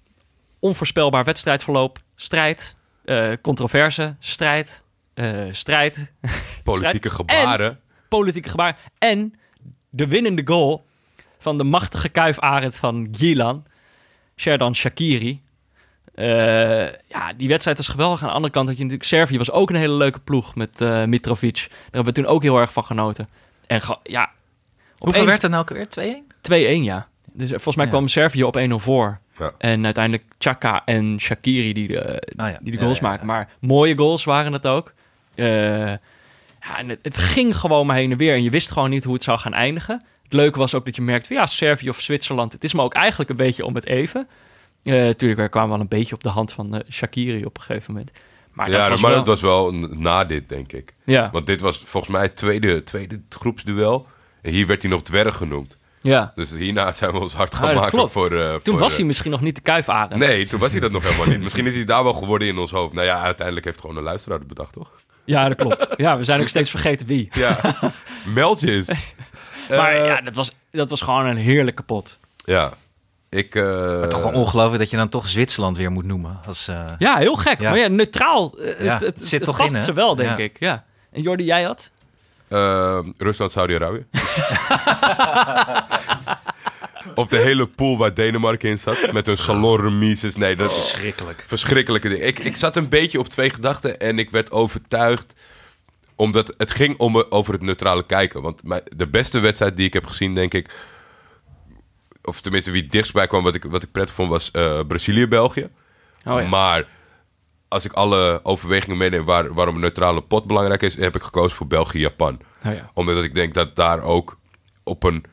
onvoorspelbaar wedstrijdverloop, strijd, eh, controverse, strijd, eh, strijd, [laughs] Politieke Strijd. gebaren. politieke gebaar en de winnende goal van de machtige kuifarend van Gilan, Sherdan Shakiri. Eh, ja, die wedstrijd was geweldig. Aan de andere kant had je natuurlijk Servië was ook een hele leuke ploeg met eh, Mitrovic. Daar hebben we toen ook heel erg van genoten. En ge- ja, Hoeveel één- werd het nou ook weer? 2-1? 2-1, ja. Dus eh, volgens mij Ja. kwam Servië op 1-0 voor. Ja. En uiteindelijk Chaka en Shakiri die de, Ah ja. die de goals ja, ja. maken. Maar mooie goals waren het ook. Eh, ja, en het, het ging gewoon maar heen en weer. En je wist gewoon niet hoe het zou gaan eindigen. Het leuke was ook dat je merkte van ja, Servië of Zwitserland. Het is me ook eigenlijk een beetje om het even. Eh natuurlijk, we kwamen wel een beetje op de hand van eh, Shakiri op een gegeven moment. Maar ja, dat was maar wel... dat was wel na dit, denk ik. Ja, Want dit was volgens mij het tweede, tweede groepsduel. En hier werd hij nog dwerg genoemd. ja. Dus hierna zijn we ons hard gaan maken voor... eh, Toen voor, was hij misschien nog niet de kuifarend. Nee, toen was hij dat nog helemaal niet. [laughs] Misschien is hij daar wel geworden in ons hoofd. Nou ja, uiteindelijk heeft gewoon een luisteraar het bedacht, toch? Ja, dat klopt. Ja, we zijn ook steeds vergeten wie. Ja. [laughs] [laughs] Maar Eh, ja, dat was, dat was gewoon een heerlijke pot. Ja. Ik... eh, Toch wel ongelooflijk dat je dan toch Zwitserland weer moet noemen. Als, eh, Ja, heel gek. Ja. Maar ja, neutraal. eh, Ja, het, het, het zit het toch past in, hè? ze wel, denk Ja. ik. Ja. En Jordi, jij had? eh, Rusland, Saudi-Arabië. [laughs] of de hele pool waar Denemarken in zat. Met hun salonremises. Nee, dat is Schrikkelijk. verschrikkelijke ding. Ik, ik zat een beetje op twee gedachten en ik werd overtuigd. Omdat het ging om, over het neutrale kijken. Want de beste wedstrijd die ik heb gezien, denk ik. Of tenminste, wie het dichtst bij kwam, wat ik, wat ik prettig vond, was eh, Brazilië-België. Oh ja. Maar als ik alle overwegingen meeneem waar, waarom een neutrale pot belangrijk is, heb ik gekozen voor België-Japan. Oh ja. Omdat ik denk dat daar ook op een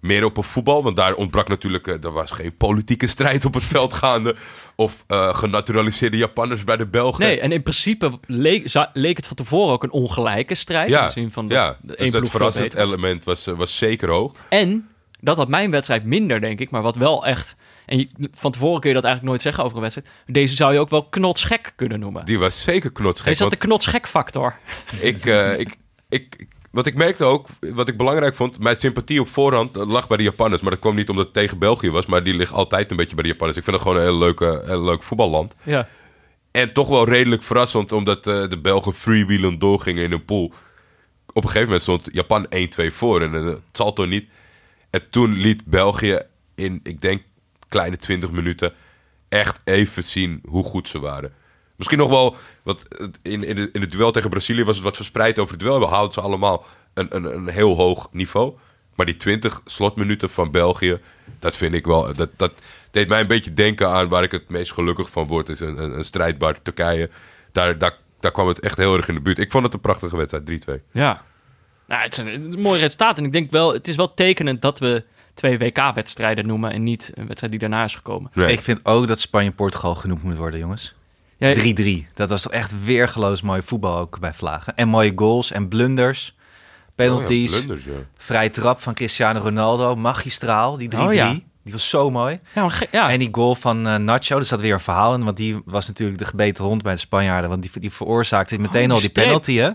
meer op een voetbal, want daar ontbrak natuurlijk, eh, er was geen politieke strijd op het veld gaande of eh, genaturaliseerde Japanners bij de Belgen. Nee, en in principe leek, het van tevoren ook een ongelijke strijd. In ja, zin van dat ja. de dus dat verrassend element was, eh, was zeker hoog. En dat had mijn wedstrijd minder, denk ik. Maar wat wel echt... En je- van tevoren kun je dat eigenlijk nooit zeggen over een wedstrijd. Deze zou je ook wel knotsgek kunnen noemen. Die was zeker knotsgek. Deze had de knotsgek factor. ik, eh, ik, ik, ik- wat ik merkte ook, wat ik belangrijk vond, mijn sympathie op voorhand lag bij de Japanners. Maar dat kwam niet omdat het tegen België was, maar die ligt altijd een beetje bij de Japanners. Ik vind het gewoon een heel, leuke, heel leuk voetballand. Ja. En toch wel redelijk verrassend, omdat eh, de Belgen freewheelend doorgingen in een pool. Op een gegeven moment stond Japan 1-2 voor en eh, het salto niet. En toen liet België in, ik denk, kleine 20 minuten echt even zien hoe goed ze waren. Misschien nog wel, want het- in, in, de, in het duel tegen Brazilië was het wat verspreid over het duel. We haalden ze allemaal een, een, een heel hoog niveau. Maar die 20 slotminuten van België, dat vind ik wel. Dat, dat deed mij een beetje denken aan waar ik het meest gelukkig van word. Is een, een, een strijdbaar Turkije. Daar, daar, daar kwam het echt heel erg in de buurt. Ik vond het een prachtige wedstrijd, 3-2. Ja. Nou, het is, een, het is een mooi resultaat. En ik denk wel, het is wel tekenend dat we twee WK-wedstrijden noemen en niet een wedstrijd die daarna is gekomen. Nee. Ik vind ook dat Spanje-Portugal genoemd moet worden, jongens. 3-3. Ja, Dat was toch echt weergeloos mooi voetbal ook bij Vlagen. En mooie goals en blunders. Penalties. Oh ja, blunders, ja. vrij trap van Cristiano Ronaldo. Magistraal, die 3-3. Oh ja. Die was zo mooi. maar. En die goal van eh, Nacho, er zat weer een verhaal in. Want die was natuurlijk de gebeten hond bij de Spanjaarden. Want die, die veroorzaakte meteen Oh, die al die streep. penalty, hè?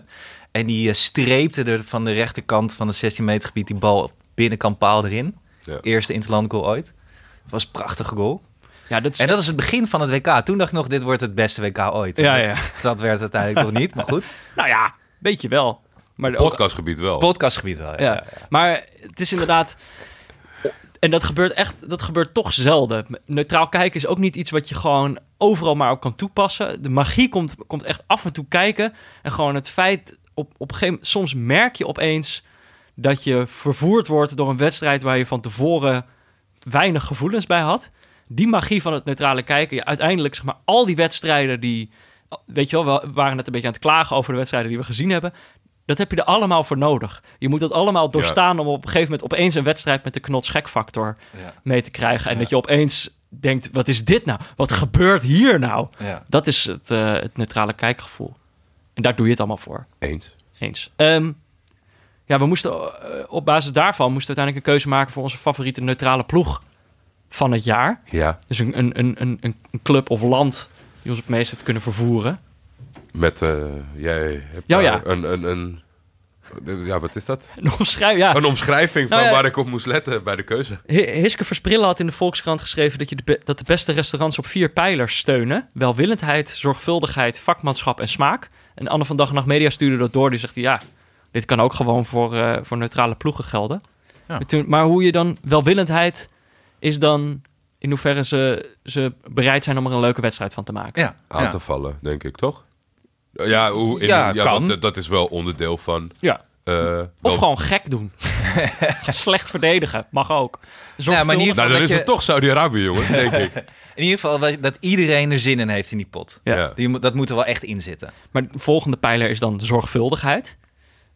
En die eh, streepte er van de rechterkant van de 16 meter gebied die bal binnenkant paal erin. Ja. Eerste interland goal ooit. Het was een prachtige goal. Ja, dat is, En dat is het begin van het WK. Toen dacht ik nog, dit wordt het beste WK ooit. Ja, ja. Dat werd het uiteindelijk nog niet, maar goed. [laughs] nou ja, weet je wel. Maar Podcastgebied wel. Podcastgebied wel, ja. ja. Maar het is inderdaad... En dat gebeurt echt, dat gebeurt toch zelden. Neutraal kijken is ook niet iets wat je gewoon overal maar op kan toepassen. De magie komt, komt echt af en toe kijken. En gewoon het feit, op, op een gegeven moment, soms merk je opeens dat je vervoerd wordt door een wedstrijd waar je van tevoren weinig gevoelens bij had. Die magie van het neutrale kijken, ja, uiteindelijk zeg maar al die wedstrijden die, weet je wel, we waren net een beetje aan het klagen over de wedstrijden die we gezien hebben. Dat heb je er allemaal voor nodig. Je moet dat allemaal doorstaan om op een gegeven moment opeens een wedstrijd met de knotsgek-factor Ja. mee te krijgen. En dat je opeens denkt, wat is dit nou? Wat gebeurt hier nou? Ja. Dat is het, eh, het neutrale kijkgevoel. En daar doe je het allemaal voor. Eens. eens. Ehm, ja, we moesten eh, op basis daarvan moesten we uiteindelijk een keuze maken voor onze favoriete neutrale ploeg van het jaar. Ja, Dus een, een, een, een, een club of land die ons het meest heeft kunnen vervoeren. met... eh, jij hebt Ja. Een, een, een... Ja, wat is dat? Een omschrijf, ja. Een omschrijving van Nou ja. waar ik op moest letten bij de keuze. Hi- Hiske Versprillen had in de Volkskrant geschreven dat, je de, dat de beste restaurants op vier pijlers steunen. Welwillendheid, zorgvuldigheid, vakmanschap en smaak. En Anne van Dag en Nacht Media stuurde dat door. Die zegt, ja, dit kan ook gewoon voor, eh, voor neutrale ploegen gelden. Ja. Maar, toen- maar hoe je dan... Welwillendheid is dan in hoeverre ze, ze bereid zijn om er een leuke wedstrijd van te maken. Ja, Aan ja. te vallen, denk ik, toch? Ja, hoe, in- Ja, ja kan. dat is wel onderdeel van... Ja. eh, Of wel- gewoon gek doen. [laughs] Slecht verdedigen, mag ook. Ja, maar in ieder Nou, dan dat is je- het toch Saudi-Arabië, jongen, [laughs] denk ik. In ieder geval dat- iedereen er zin in heeft in die pot. Ja. Ja. Die, moet- dat moet er wel echt in zitten. Maar de volgende pijler is dan zorgvuldigheid.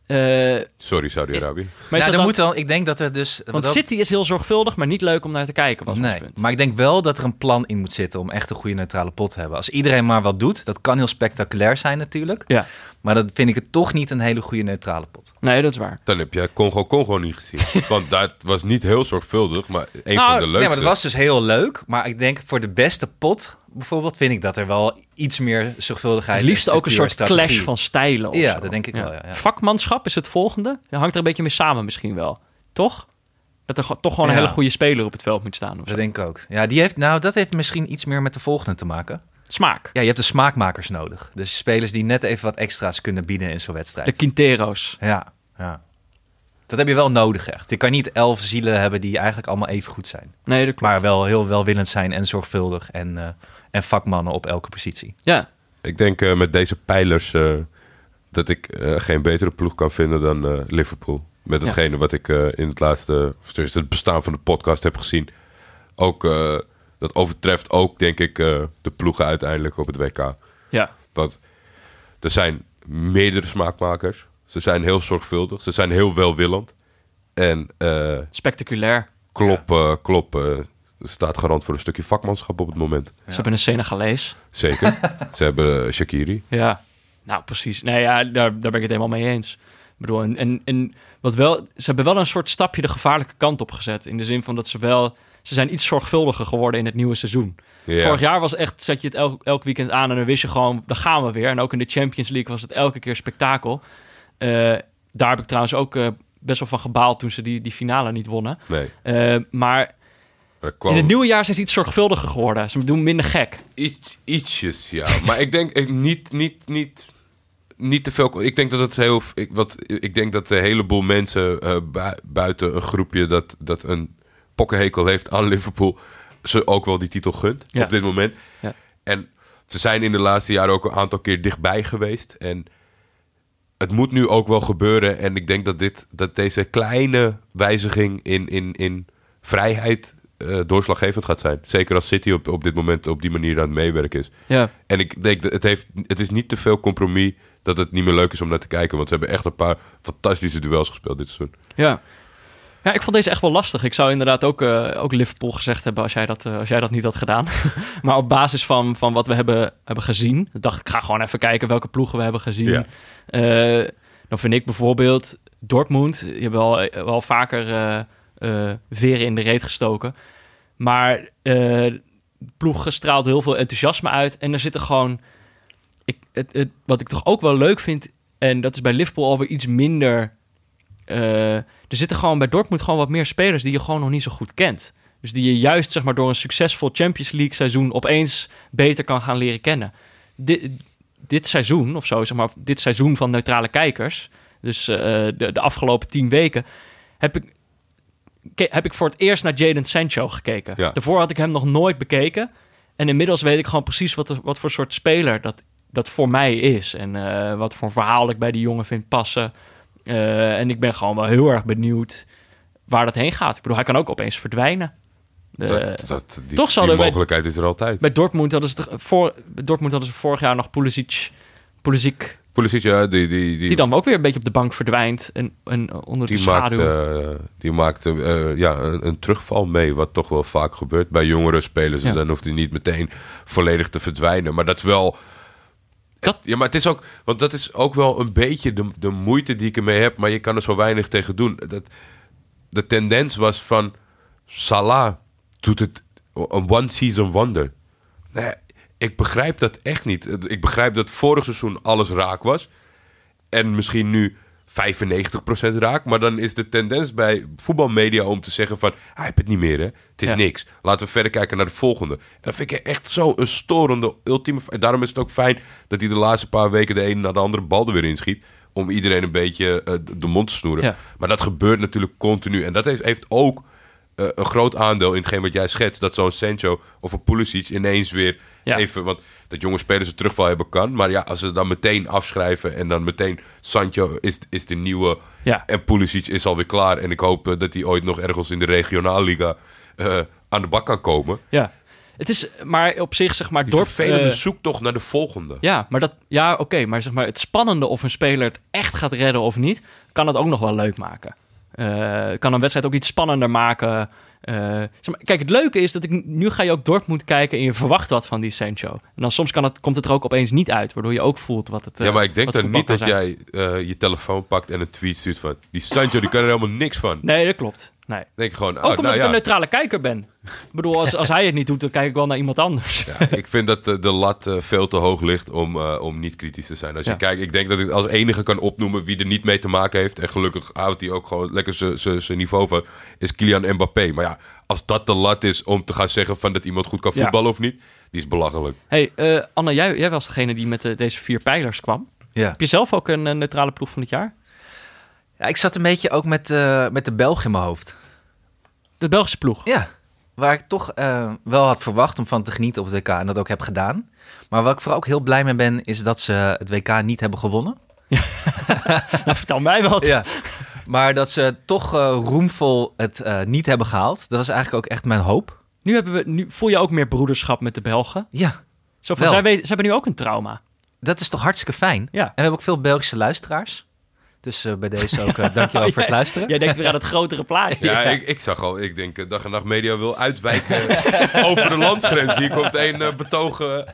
Eh, Sorry, Saudi-Arabië. maar nou, dat dan- moet wel, ik denk dat er dus... Want dat- City is heel zorgvuldig, maar niet leuk om naar te kijken, was Nee, punt. maar ik denk wel dat er een plan in moet zitten om echt een goede neutrale pot te hebben. Als iedereen maar wat doet, dat kan heel spectaculair zijn natuurlijk. Ja, Maar dan vind ik het toch niet een hele goede neutrale pot. nee, dat is waar. Dan heb jij Congo-Congo niet gezien. [laughs] Want dat was niet heel zorgvuldig, maar een Nou, van de leukste. Nee, maar dat was dus heel leuk. Maar ik denk voor de beste pot bijvoorbeeld vind ik dat er wel iets meer zorgvuldigheid Het liefst ook een soort clash van stijlen of Ja, zo. dat denk ik wel, ja. Vakmanschap is het volgende. Dat hangt er een beetje mee samen misschien wel. Toch? Dat er toch gewoon een hele goede speler op het veld moet staan. Of zo. Dat denk ik ook. Ja, die heeft, nou, dat heeft misschien iets meer met de volgende te maken. Smaak. Ja, je hebt de smaakmakers nodig. Dus spelers die net even wat extra's kunnen bieden in zo'n De wedstrijd. Quintero's. Ja, ja. Dat heb je wel nodig echt. Je kan niet elf zielen hebben die eigenlijk allemaal even goed zijn. Nee, dat klopt. Maar wel heel welwillend zijn en zorgvuldig en, eh, en vakmannen op elke positie. Ja, Ik denk eh, met deze pijlers eh, dat ik eh, geen betere ploeg kan vinden dan eh, Liverpool. Met Ja. hetgene wat ik eh, in het laatste, of tenminste het bestaan van de podcast heb gezien. Ook, eh, dat overtreft ook, denk ik, eh, de ploegen uiteindelijk op het WK. ja. Want er zijn meerdere smaakmakers. Ze zijn heel zorgvuldig. Ze zijn heel welwillend. En eh Spectaculair. Klopp, eh, Klopp eh, staat garant voor een stukje vakmanschap op het moment. Ze hebben een Senegalees. Zeker. [laughs] Ze hebben eh, Shakiri. Ja, nou precies. Nee, ja, daar, daar ben ik het helemaal mee eens. Ik bedoel, en, en, en wat wel, ze hebben wel een soort stapje de gevaarlijke kant op gezet. In de zin van dat ze wel, ze zijn iets zorgvuldiger geworden in het nieuwe seizoen. Vorig jaar was echt, zet je het elk, elk weekend aan en dan wist je gewoon, daar gaan we weer. En ook in de Champions League was het elke keer spektakel. Eh, daar heb ik trouwens ook eh, best wel van gebaald toen ze die, die finale niet wonnen. Nee. Maar kwam in het nieuwe jaar zijn ze iets zorgvuldiger geworden. Ze doen minder gek. iets, ietsjes, ja. [laughs] Maar ik denk ik, niet, niet, niet, niet te veel. Ik denk dat het heel. Ik, wat, ik denk dat een heleboel mensen eh, bui- buiten een groepje dat, dat een pokkenhekel heeft aan Liverpool. ze ook wel die titel gunt Ja. op dit moment. Ja. En ze zijn in de laatste jaren ook een aantal keer dichtbij geweest. En het moet nu ook wel gebeuren. En ik denk dat, dit, dat deze kleine wijziging in, in, in vrijheid eh, doorslaggevend gaat zijn. Zeker als City op, op dit moment op die manier aan het meewerken is. Ja, En ik denk dat het, heeft, het is niet te veel compromis dat het niet meer leuk is om naar te kijken. Want ze hebben echt een paar fantastische duels gespeeld dit seizoen. Ja. Ja, ik vond deze echt wel lastig. Ik zou inderdaad ook, eh, ook Liverpool gezegd hebben als jij dat, eh, als jij dat niet had gedaan. [laughs] maar op basis van, van wat we hebben, hebben gezien, dacht ik, ga gewoon even kijken welke ploegen we hebben gezien. Ja. Dan vind ik bijvoorbeeld Dortmund, je hebt wel, wel vaker veren in de reet gestoken. Maar eh, de ploeg straalt heel veel enthousiasme uit. En er zitten gewoon... Ik, het, wat ik toch ook wel leuk vind... en dat is bij Liverpool alweer iets minder... eh, er zitten gewoon bij Dortmund gewoon wat meer spelers... die je gewoon nog niet zo goed kent. Dus die je juist zeg maar, door een succesvol Champions League seizoen... opeens beter kan gaan leren kennen. Dit, dit seizoen, of zo, zeg maar, dit seizoen van neutrale kijkers... dus eh, de, afgelopen tien weken... heb ik heb ik voor het eerst naar Jadon Sancho gekeken. Ja. Daarvoor had ik hem nog nooit bekeken. En inmiddels weet ik gewoon precies wat, wat voor soort speler dat, dat voor mij is. En eh, wat voor verhaal ik bij die jongen vind passen. Eh, en ik ben gewoon wel heel erg benieuwd waar dat heen gaat. Ik bedoel, hij kan ook opeens verdwijnen. De- dat, dat, die, toch die zouden wij- mogelijkheid is er altijd. bij Dortmund hadden ze, voor, Dortmund hadden ze vorig jaar nog Pulisic, Pulisic Pulisic, ja, die, die, die, die dan ook weer een beetje op de bank verdwijnt en, en onder de die maakt, schaduw. eh, die maakt eh, ja, een, een terugval mee, wat toch wel vaak gebeurt bij jongere spelers. Ja. Dus dan hoeft hij niet meteen volledig te verdwijnen. Maar dat is wel... Dat- Ja, maar het is ook... Want dat is ook wel een beetje de, de moeite die ik ermee heb. Maar je kan er zo weinig tegen doen. Dat, de tendens was van... Salah doet het een one-season wonder. Nee, ik begrijp dat echt niet. Ik begrijp dat vorig seizoen alles raak was. En misschien nu 95% raak. Maar dan is de tendens bij voetbalmedia om te zeggen van... Hij heeft het niet meer, hè. Het is Ja. niks. Laten we verder kijken naar de volgende. En dat vind ik echt zo een storende ultieme... En daarom is het ook fijn dat hij de laatste paar weken... de een naar de andere bal er weer inschiet. Om iedereen een beetje eh, de mond te snoeren. Ja. Maar dat gebeurt natuurlijk continu. En dat heeft, heeft ook eh, een groot aandeel in hetgeen wat jij schetst. Dat zo'n Sancho of een Pulisic ineens weer Ja. even... Want dat jonge spelers een terugval hebben kan. Maar ja, als ze dan meteen afschrijven... en dan meteen Sancho is, is de nieuwe... Ja. en Pulisic is alweer klaar. En ik hoop eh, dat hij ooit nog ergens in de regionaalliga... eh, aan de bak kan komen. Ja. Het is maar op zich, zeg maar, Die dorp... vervelende zoektocht naar de volgende. Ja, maar dat, ja, oké, maar zeg maar het spannende of een speler het echt gaat redden of niet, kan het ook nog wel leuk maken. Kan een wedstrijd ook iets spannender maken. Eh, zeg maar, kijk, het leuke is dat ik nu ga je ook Dortmund kijken en je verwacht wat van die Sancho. En dan soms kan het, komt het er ook opeens niet uit, waardoor je ook voelt wat het. eh, Ja, maar ik denk dan niet dat zijn. jij eh, je telefoon pakt en een tweet stuurt van... Die Sancho, die kan er helemaal niks van. Nee, dat klopt. Nee. Denk ik gewoon, oh, Ook omdat nou ik ja. een neutrale kijker ben. Ik bedoel, als, als hij het niet doet, dan kijk ik wel naar iemand anders. Ja, ik vind dat eh, de lat eh, veel te hoog ligt om, eh, om niet kritisch te zijn. Als je kijkt, ik denk dat ik als enige kan opnoemen wie er niet mee te maken heeft. En gelukkig houdt hij ook gewoon lekker zijn- niveau van. Is Kylian Mbappé. Maar ja, als dat de lat is om te gaan zeggen van dat iemand goed kan voetballen of niet. Die is belachelijk. hey, Anne, jij, jij was degene die met deze vier pijlers kwam. Ja. Heb je zelf ook een eh, neutrale ploeg van het jaar? Ja, ik zat een beetje ook met, eh, met de Belg in mijn hoofd. De Belgische ploeg. Ja, waar ik toch eh, wel had verwacht om van te genieten op het WK en dat ook heb gedaan. Maar waar ik vooral ook heel blij mee ben, is dat ze het WK niet hebben gewonnen. [laughs] Nou, vertel mij wat. Ja. Maar dat ze toch eh, roemvol het niet hebben gehaald. Dat was eigenlijk ook echt mijn hoop. Nu, hebben we, nu voel je ook meer broederschap met de Belgen. Ja, Zo van, zij hebben nu ook een trauma. dat is toch hartstikke fijn. Ja. En we hebben ook veel Belgische luisteraars. Dus eh, bij deze ook uh, dankjewel [laughs] voor het luisteren. Jij denkt weer aan het grotere plaatje. Ja, Ik, ik zag al, ik denk eh, dag en nacht media wil uitwijken [laughs] over de landsgrens. Hier komt een eh, betogen.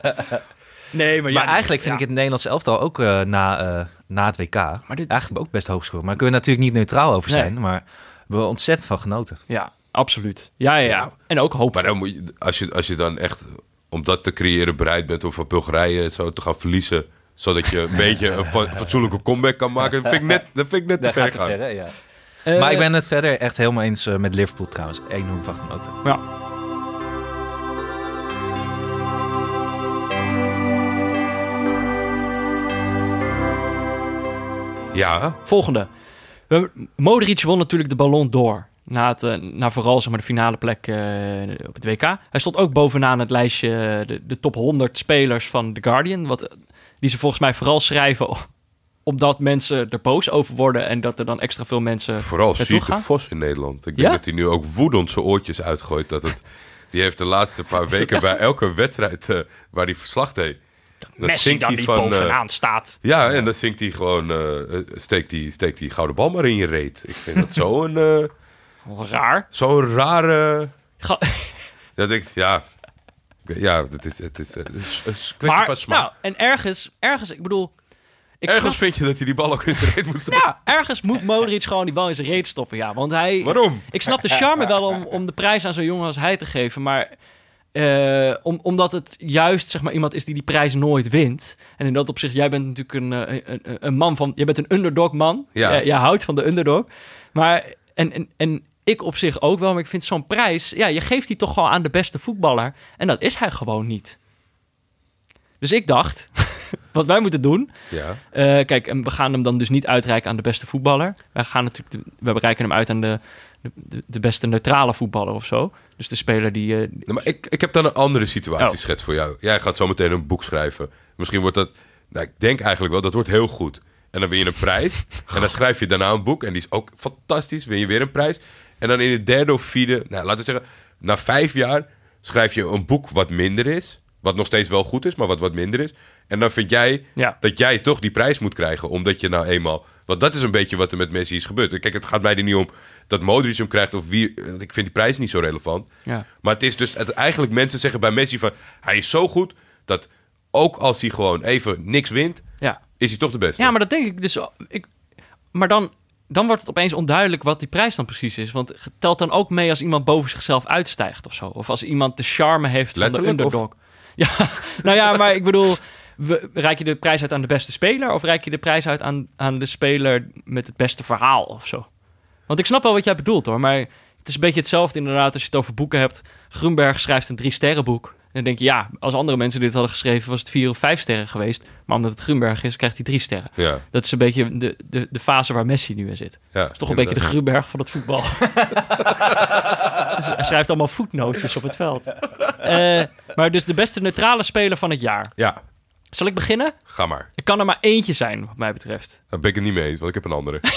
Nee, maar, Maar ja, eigenlijk vind ja. ik het Nederlands elftal ook eh, na, eh, na het WK dit eigenlijk ook best hoog scoren. Maar daar kunnen we natuurlijk niet neutraal over Nee. zijn. Maar we hebben ontzettend van genoten. Ja, absoluut. Ja, ja, ja. En ook hoop. Maar dan moet je, als, je, als je dan echt om dat te creëren bereid bent om van Bulgarije en zo te gaan verliezen, zodat je een beetje een fa- [laughs] fatsoenlijke comeback kan maken, dat vind ik net, dat vind ik net te ver te? Ja. Eh, maar ik ben het verder echt helemaal eens eh, met Liverpool trouwens. Enorm van genoten. Ja. Ja, Volgende. Modric won natuurlijk de Ballon d'Or. Na, het, eh, na vooral zeg maar, de finale plek eh, op het WK. Hij stond ook bovenaan het lijstje de, de top 100 spelers van The Guardian. Wat, die ze volgens mij vooral schrijven omdat mensen er boos over worden. En dat er dan extra veel mensen vooral gaan. Vos in Nederland. Ik denk Ja? dat hij nu ook woedend zijn oortjes uitgooit. Dat het, die heeft de laatste paar [laughs] weken bij elke wedstrijd eh, waar hij verslag deed. dan Messi dan hij niet van, eh, bovenaan staat. Ja, en dan zingt hij gewoon, eh, steekt, die, steekt die gouden bal maar in je reet. Ik vind dat zo'n eh, [laughs] Raar. zo'n rare... Ga- Dat ik, ja... Ja, het is, het is, eh, een s- een kwestie maar, van smaak. nou, en ergens, ergens, ik bedoel... Ik Ergens vind je dat hij die bal ook in zijn reet moet stoppen. Ja, ergens moet Modric gewoon die bal in zijn reet stoppen. Ja, want hij. Waarom? Ik snap de charme wel om, om de prijs aan zo'n jongen als hij te geven. Maar eh, om, omdat het juist zeg maar, iemand is die die prijs nooit wint. En in dat opzicht, jij bent natuurlijk een, eh, een, een, man van. Je bent een underdog man. Ja. Jij- jij houdt van de underdog. Maar. En, en, en ik op zich ook wel. Maar ik vind zo'n prijs. Ja, je geeft die toch gewoon aan de beste voetballer. En dat is hij gewoon niet. Dus ik dacht. [laughs] Wat wij moeten doen, Ja. eh, kijk, en we gaan hem dan dus niet uitreiken aan de beste voetballer. Wij gaan natuurlijk, de- we bereiken hem uit aan de, de, de beste neutrale voetballer of zo. Dus de speler die. eh, Nee, maar ik, ik heb dan een andere situatieschets Oh. voor jou. Jij gaat zo meteen een boek schrijven. Misschien wordt dat... Nou, ik denk eigenlijk wel, dat wordt heel goed. En dan win je een prijs. [laughs] En dan schrijf je daarna een boek. En die is ook fantastisch. Win je weer een prijs. En dan in het derde of vierde... Nou, laten we zeggen... Na vijf jaar schrijf je een boek wat minder is. Wat nog steeds wel goed is, maar wat wat minder is. En dan vind jij Ja. dat jij toch die prijs moet krijgen. Omdat je nou eenmaal... Want dat is een beetje wat er met Messi is gebeurd. Kijk, het gaat mij er niet om dat Modric hem krijgt of wie... Ik vind die prijs niet zo relevant. ja. Maar het is dus het, eigenlijk mensen zeggen bij Messi van hij is zo goed dat ook als hij gewoon even niks wint, Ja. is hij toch de beste. Ja, maar dat denk ik dus. Ik, maar dan, dan wordt het opeens onduidelijk wat die prijs dan precies is. Want het telt dan ook mee als iemand boven zichzelf uitstijgt of zo. Of als iemand de charme heeft van de of- underdog. Ja, [laughs] nou ja, maar ik bedoel, reik je de prijs uit aan de beste speler? Of reik je de prijs uit aan, aan de speler met het beste verhaal of zo? Want ik snap wel wat jij bedoelt hoor, maar het is een beetje hetzelfde inderdaad als je het over boeken hebt. Grunberg schrijft een drie sterren boek. En dan denk je, ja, als andere mensen dit hadden geschreven, was het vier of vijf sterren geweest. Maar omdat het Grunberg is, krijgt hij drie sterren. ja, Dat is een beetje de, de, de fase waar Messi nu in zit. ja. Het is toch een beetje de Grunberg van het voetbal. [laughs] Dus hij schrijft allemaal voetnootjes op het veld. Eh, maar dus de beste neutrale speler van het jaar. Ja, Zal ik beginnen? ga maar. Er kan er maar eentje zijn, wat mij betreft. Daar ben ik het niet mee eens, want ik heb een andere. [laughs]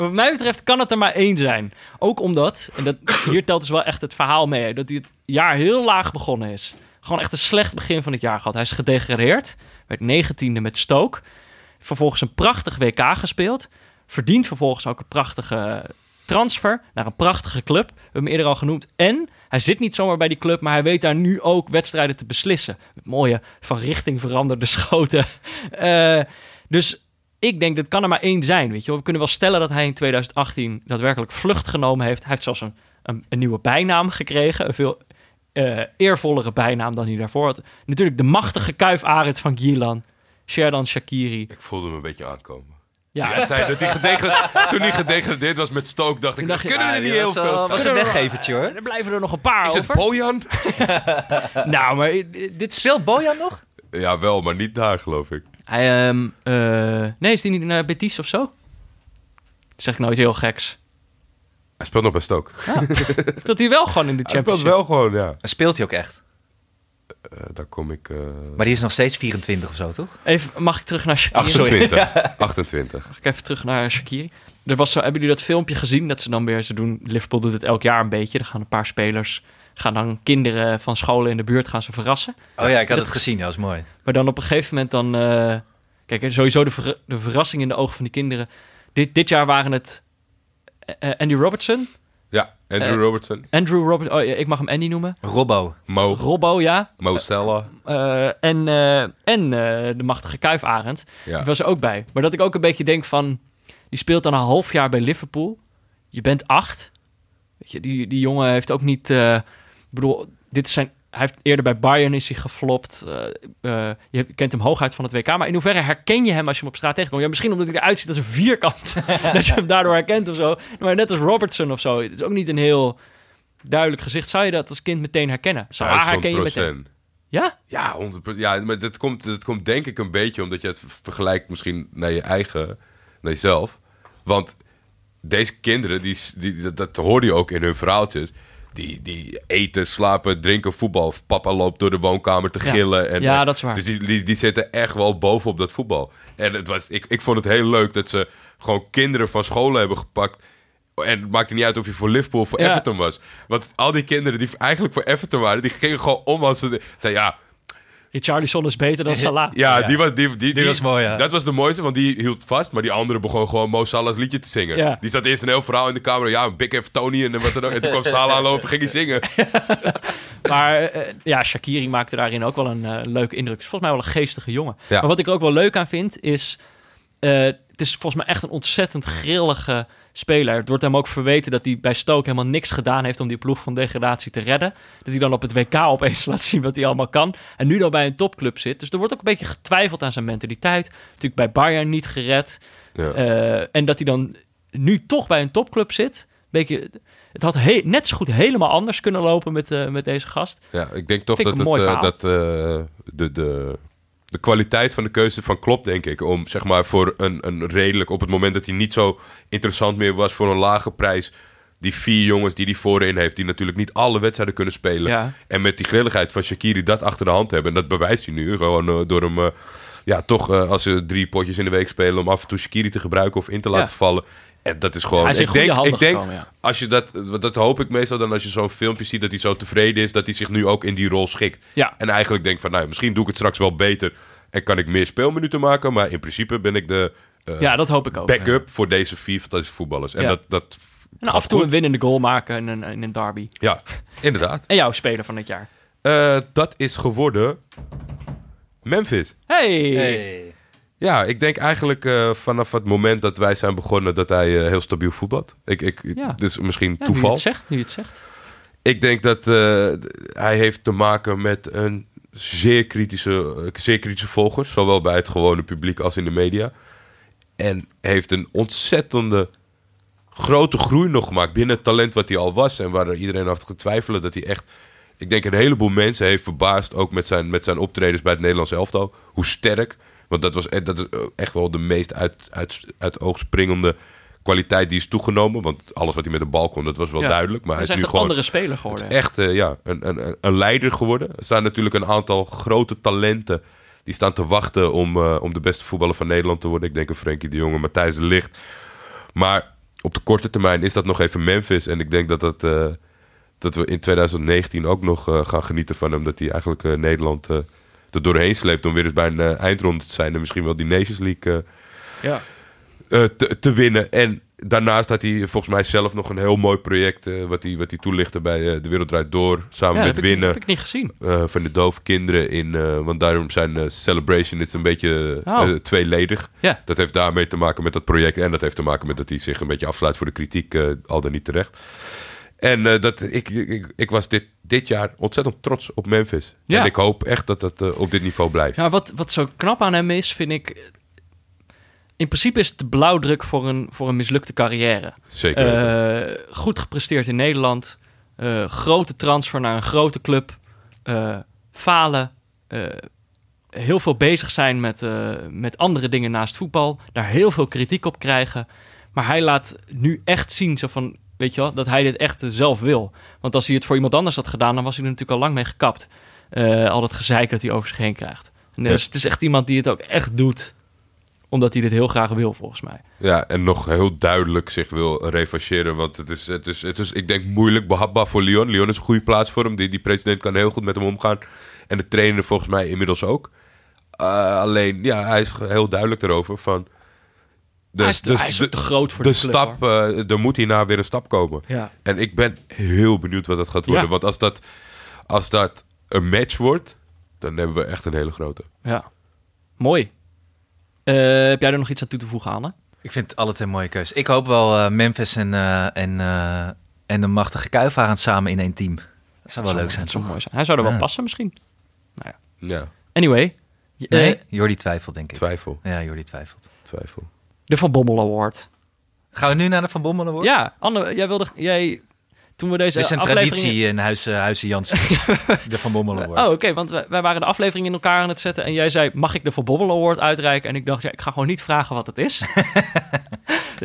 Wat mij betreft kan het er maar één zijn. Ook omdat, en dat, hier telt dus wel echt het verhaal mee, dat hij het jaar heel laag begonnen is. Gewoon echt een slecht begin van het jaar gehad. Hij is gedegradeerd, werd negentiende met Stoke. Vervolgens een prachtig WK gespeeld. Verdient vervolgens ook een prachtige transfer naar een prachtige club. We hebben hem eerder al genoemd. En hij zit niet zomaar bij die club, maar hij weet daar nu ook wedstrijden te beslissen. Met mooie van richting veranderde [laughs] schoten. Eh, dus ik denk, dat kan er maar één zijn. Weet je wel. We kunnen wel stellen dat hij in 2018 daadwerkelijk vlucht genomen heeft. Hij heeft zelfs een, een, een nieuwe bijnaam gekregen. Een veel eh, eervollere bijnaam dan hij daarvoor had. Natuurlijk de machtige kuifarit van Gilan. Sherdan Shakiri. Ik voelde me een beetje aankomen. Ja, Hij zei dat hij gedegradeerd, [laughs] toen hij gedegradeerd was met Stoke, dacht ik, dacht er kunnen er Ah, niet die heel veel staan. was een weggevertje hoor. er blijven er nog een paar Is het over. Bojan? [laughs] nou, maar eh, dit Speelt Bojan nog? Ja, wel, maar niet daar, geloof ik. Hij, ehm, eh, nee, is die niet naar Betis of zo? Dat zeg ik nooit heel geks. Hij speelt nog bij Stoke. Dat hij wel gewoon in de Hij speelt Champions wel gewoon, ja. En speelt hij ook echt? Eh, daar kom ik... eh, Maar die is nog steeds 24 of zo, toch? Even, mag ik terug naar Shakiri? 28. 28. Mag ik even terug naar Shakiri? Er was zo, hebben jullie dat filmpje gezien? Dat ze dan weer, ze doen, Liverpool doet het elk jaar een beetje. Er gaan een paar spelers, gaan dan kinderen van scholen in de buurt gaan ze verrassen. Oh ja, ik had Dat- het gezien, dat was mooi. Maar dan op een gegeven moment dan... eh, kijk, sowieso de, ver- de verrassing in de ogen van die kinderen. Dit, dit jaar waren het eh, Andy Robertson. Ja, Andrew Eh, Robertson. Andrew Robertson. Oh, ja, ik mag hem Andy noemen. Robbo. Mo, Robbo, ja. Mo. Eh, en eh, en eh, de machtige Kuifarend. Ja. Die was er ook bij. Maar dat ik ook een beetje denk van... Die speelt dan een half jaar bij Liverpool. Je bent acht. Weet je, die, die jongen heeft ook niet... bedoel, dit zijn... Hij heeft eerder bij Bayern is hij geflopt. Eh, eh, je kent hem hooguit van het WK. Maar in hoeverre herken je hem als je hem op straat tegenkomt? Ja, misschien omdat hij eruit ziet als een vierkant. [laughs] dat je hem daardoor herkent of zo. Maar net als Robertson of zo. Het is ook niet een heel duidelijk gezicht. Zou je dat als kind meteen herkennen? Duizend herken je meteen. Ja? Ja, 100%. Ja, maar dat komt, dat komt denk ik een beetje omdat je het vergelijkt misschien naar je eigen, naar jezelf. Want deze kinderen, die, die, dat, dat hoorde je ook in hun verhaaltjes. Die, die eten, slapen, drinken voetbal. Papa loopt door de woonkamer te Ja. gillen. En, Ja, dat is waar. Dus die, die, die zitten echt wel bovenop dat voetbal. En het was, ik, ik vond het heel leuk dat ze gewoon kinderen van scholen hebben gepakt. En het maakte niet uit of je voor Liverpool of voor Ja. Everton was. Want al die kinderen die eigenlijk voor Everton waren, die gingen gewoon om als ze... Zeiden, ja, Richarlison is beter dan Salah. ja, Ja. die was, die, die, die, was mooi, ja. Dat was de mooiste, want die hield vast. Maar die andere begon gewoon Mo Salah's liedje te zingen. Ja. Die zat eerst een heel verhaal in de camera. Ja, Big F Tony en wat dan ook. En toen kwam Salah [laughs] aanlopen ging hij zingen. [laughs] Maar eh, ja, Shakiri maakte daarin ook wel een eh, leuke indruk. Is volgens mij wel een geestige jongen. Ja. Maar wat ik er ook wel leuk aan vind, is... eh, het is volgens mij echt een ontzettend grillige speler. Het wordt hem ook verweten dat hij bij Stoke helemaal niks gedaan heeft... om die ploeg van degradatie te redden. Dat hij dan op het WK opeens [laughs] laat zien wat hij allemaal kan. En nu dan bij een topclub zit. Dus er wordt ook een beetje getwijfeld aan zijn mentaliteit. Natuurlijk bij Bayern niet gered. Ja. Eh, en dat hij dan nu toch bij een topclub zit. Beetje, het had he- net zo goed helemaal anders kunnen lopen met, eh, met deze gast. Ja, ik denk toch Vind dat, het, eh, dat de, de, de kwaliteit van de keuze van Klopp, denk ik, om zeg maar voor een, een redelijk, op het moment dat hij niet zo interessant meer was voor een lage prijs, die vier jongens die hij voorin heeft, die natuurlijk niet alle wedstrijden kunnen spelen. Ja. En met die grilligheid van Shakiri dat achter de hand hebben. En dat bewijst hij nu gewoon eh, door hem, eh, ja, toch eh, als ze drie potjes in de week spelen, om af en toe Shakiri te gebruiken of in te laten Ja. vallen. En dat is gewoon. Hij is in ik goede denk, handen ik denk gekomen, ja. als je dat, dat hoop ik meestal dan als je zo'n filmpje ziet dat hij zo tevreden is, dat hij zich nu ook in die rol schikt. Ja. En eigenlijk denkt van, nou, misschien doe ik het straks wel beter en kan ik meer speelminuten maken, maar in principe ben ik de eh, Ja, dat hoop ik ook. backup voor deze vier fantastische voetballers. En Ja. dat, dat En af en toe een winnende goal maken in een, in een derby. Ja, inderdaad. En jouw speler van het jaar. Eh, dat is geworden Memphis. Hey! Ja, ik denk eigenlijk eh, vanaf het moment dat wij zijn begonnen dat hij eh, heel stabiel voetbalt. Ik, ik, Ja. Dus misschien Ja, nu toeval. het zegt, nu je het zegt. Ik denk dat eh, hij heeft te maken met een zeer kritische, zeer kritische volgers. Zowel bij het gewone publiek als in de media. En heeft een ontzettende grote groei nog gemaakt binnen het talent wat hij al was. En waar er iedereen had getwijfelen dat hij echt... Ik denk een heleboel mensen heeft verbaasd, ook met zijn, met zijn optredens bij het Nederlands elftal. Hoe sterk. Want dat, was, e- dat is echt wel de meest uit, uit, uit oog springende kwaliteit die is toegenomen. Want alles wat hij met de bal kon, dat was wel Ja. duidelijk. Maar Hij hij is nu een gewoon andere speler geworden. het is echt eh, ja, een, een, een leider geworden. Er staan natuurlijk een aantal grote talenten die staan te wachten om, eh, om de beste voetballer van Nederland te worden. Ik denk een Frenkie de Jong, een Matthijs de Ligt. Maar op de korte termijn is dat nog even Memphis. En ik denk dat, dat, eh, dat we in 2019 ook nog eh, gaan genieten van hem. Dat hij eigenlijk eh, Nederland eh, er doorheen sleept om weer eens bij een eh, eindronde te zijn. En misschien wel die Nations League eh, Ja. eh, te, te winnen. En daarnaast had hij volgens mij zelf nog een heel mooi project... wat, hij, wat hij toelichtte bij De Wereld Draait Door. Samen Ja, met dat heb ik, Winnen heb ik niet gezien. van de dove kinderen. In, want daarom zijn Celebration is een beetje Oh. tweeledig. Ja. Dat heeft daarmee te maken met dat project. En dat heeft te maken met dat hij zich een beetje afsluit voor de kritiek. al dan niet terecht. En dat, ik, ik, ik was dit, dit jaar ontzettend trots op Memphis. Ja. En ik hoop echt dat dat eh, op dit niveau blijft. Nou, wat, wat zo knap aan hem is, vind ik... In principe is het de blauwdruk voor een, voor een mislukte carrière. Zeker. Eh, goed gepresteerd in Nederland. Eh, grote transfer naar een grote club. Falen. Heel veel bezig zijn met, met andere dingen naast voetbal. Daar heel veel kritiek op krijgen. Maar hij laat nu echt zien zo van, weet je wel, dat hij dit echt eh, zelf wil. Want als hij het voor iemand anders had gedaan, dan was hij er natuurlijk al lang mee gekapt. Eh, al dat gezeik dat hij over zich heen krijgt. En dus Ja. het is echt iemand die het ook echt doet, omdat hij dit heel graag wil, volgens mij. Ja, en nog heel duidelijk zich wil revancheren. Want het is, het is, het is ik denk, moeilijk behapbaar voor Lyon. Lyon is een goede plaats voor hem. Die, die president kan heel goed met hem omgaan. En de trainer volgens mij inmiddels ook. Uh, alleen, ja, hij is heel duidelijk erover van... De, hij is, hij is ook te groot voor de de, club, stap, uh, er moet hierna weer een stap komen. Ja. En ik ben heel benieuwd wat dat gaat worden. Ja. Want als dat, als dat een match wordt, dan hebben we echt een hele grote. ja. Mooi. Uh, heb jij er nog iets aan toe te voegen, Anne? Ik vind het altijd een mooie keuze. Ik hoop wel uh, Memphis en, uh, en, uh, en de machtige Kuivarend samen in één team. Dat zou wel leuk zijn. Dat zou mooi zijn. Hij zou er wel passen misschien. Nou ja. ja. Anyway. Nee, Jordi twijfelt denk ik. Twijfel. Ja, Jordi twijfelt. Twijfel. De Van Bommel Award. Gaan we nu naar de Van Bommel Award? Ja, Anne, jij wilde... Jij, toen we deze Dit is een aflevering... traditie in Huizen, Huizen Jansen. [laughs] de Van Bommel Award. Oh, oké. Okay, want wij, wij, waren de aflevering in elkaar aan het zetten. En jij zei, mag ik de Van Bommel Award uitreiken? En ik dacht, ja, ik ga gewoon niet vragen wat het is.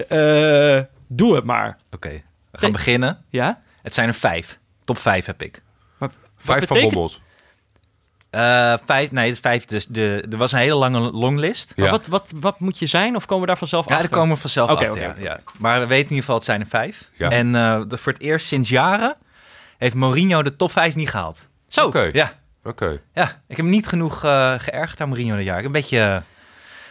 uh, [laughs] doe het maar. Oké, okay, we gaan De beginnen. Ja? Het zijn er vijf. Top vijf heb ik. Maar, vijf betekent... Van Bommels. Uh, vijf, nee, het vijf. Dus de, er was een hele lange longlist. Ja. Wat, wat, wat moet je zijn? Of komen we daar vanzelf ja, achter? Ja, daar komen we vanzelf okay, achter. Okay. Ja, ja. Maar we weten in ieder geval, het zijn er vijf. Ja. En uh, de, voor het eerst sinds jaren heeft Mourinho de top vijf niet gehaald. Zo. Okay. Ja. Oké. Okay. Ja, ik heb niet genoeg uh, geërgerd aan Mourinho dit jaar. Een beetje,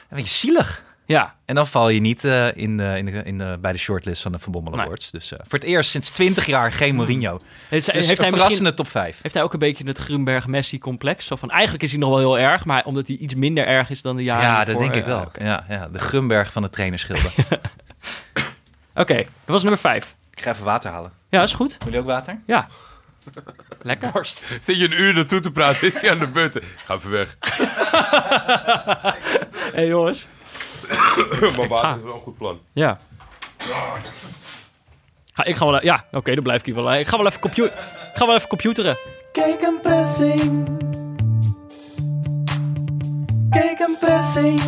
een beetje zielig. Ja. En dan val je niet uh, in de, in de, in de, bij de shortlist van de Van Bommel Awards. Nee. Dus uh, voor het eerst sinds 20 jaar geen Mourinho. Heeft, dus heeft een hij verrassende top 5. Heeft hij ook een beetje het Grunberg-Messi-complex? Zo van, eigenlijk is hij nog wel heel erg, maar omdat hij iets minder erg is dan de jaren Ja, voor, dat denk ik uh, wel. Okay. Ja, ja, de Grunberg van de trainerschilder. [laughs] Oké, okay, dat was nummer 5. Ik ga even water halen. Ja, is goed. Wil je ook water? Ja. [laughs] Lekker. Borst. Zit je een uur naartoe te praten, is hij aan de beurt. Ga even weg. Hé [laughs] hey, jongens. [coughs] maar water is wel een goed plan. Ja. Ga, ik ga wel... Ja, oké, okay, dan blijf ik hier wel. Ik ga wel even, compu ik ga wel even computeren. Kijk een pressing. Kijk een pressing.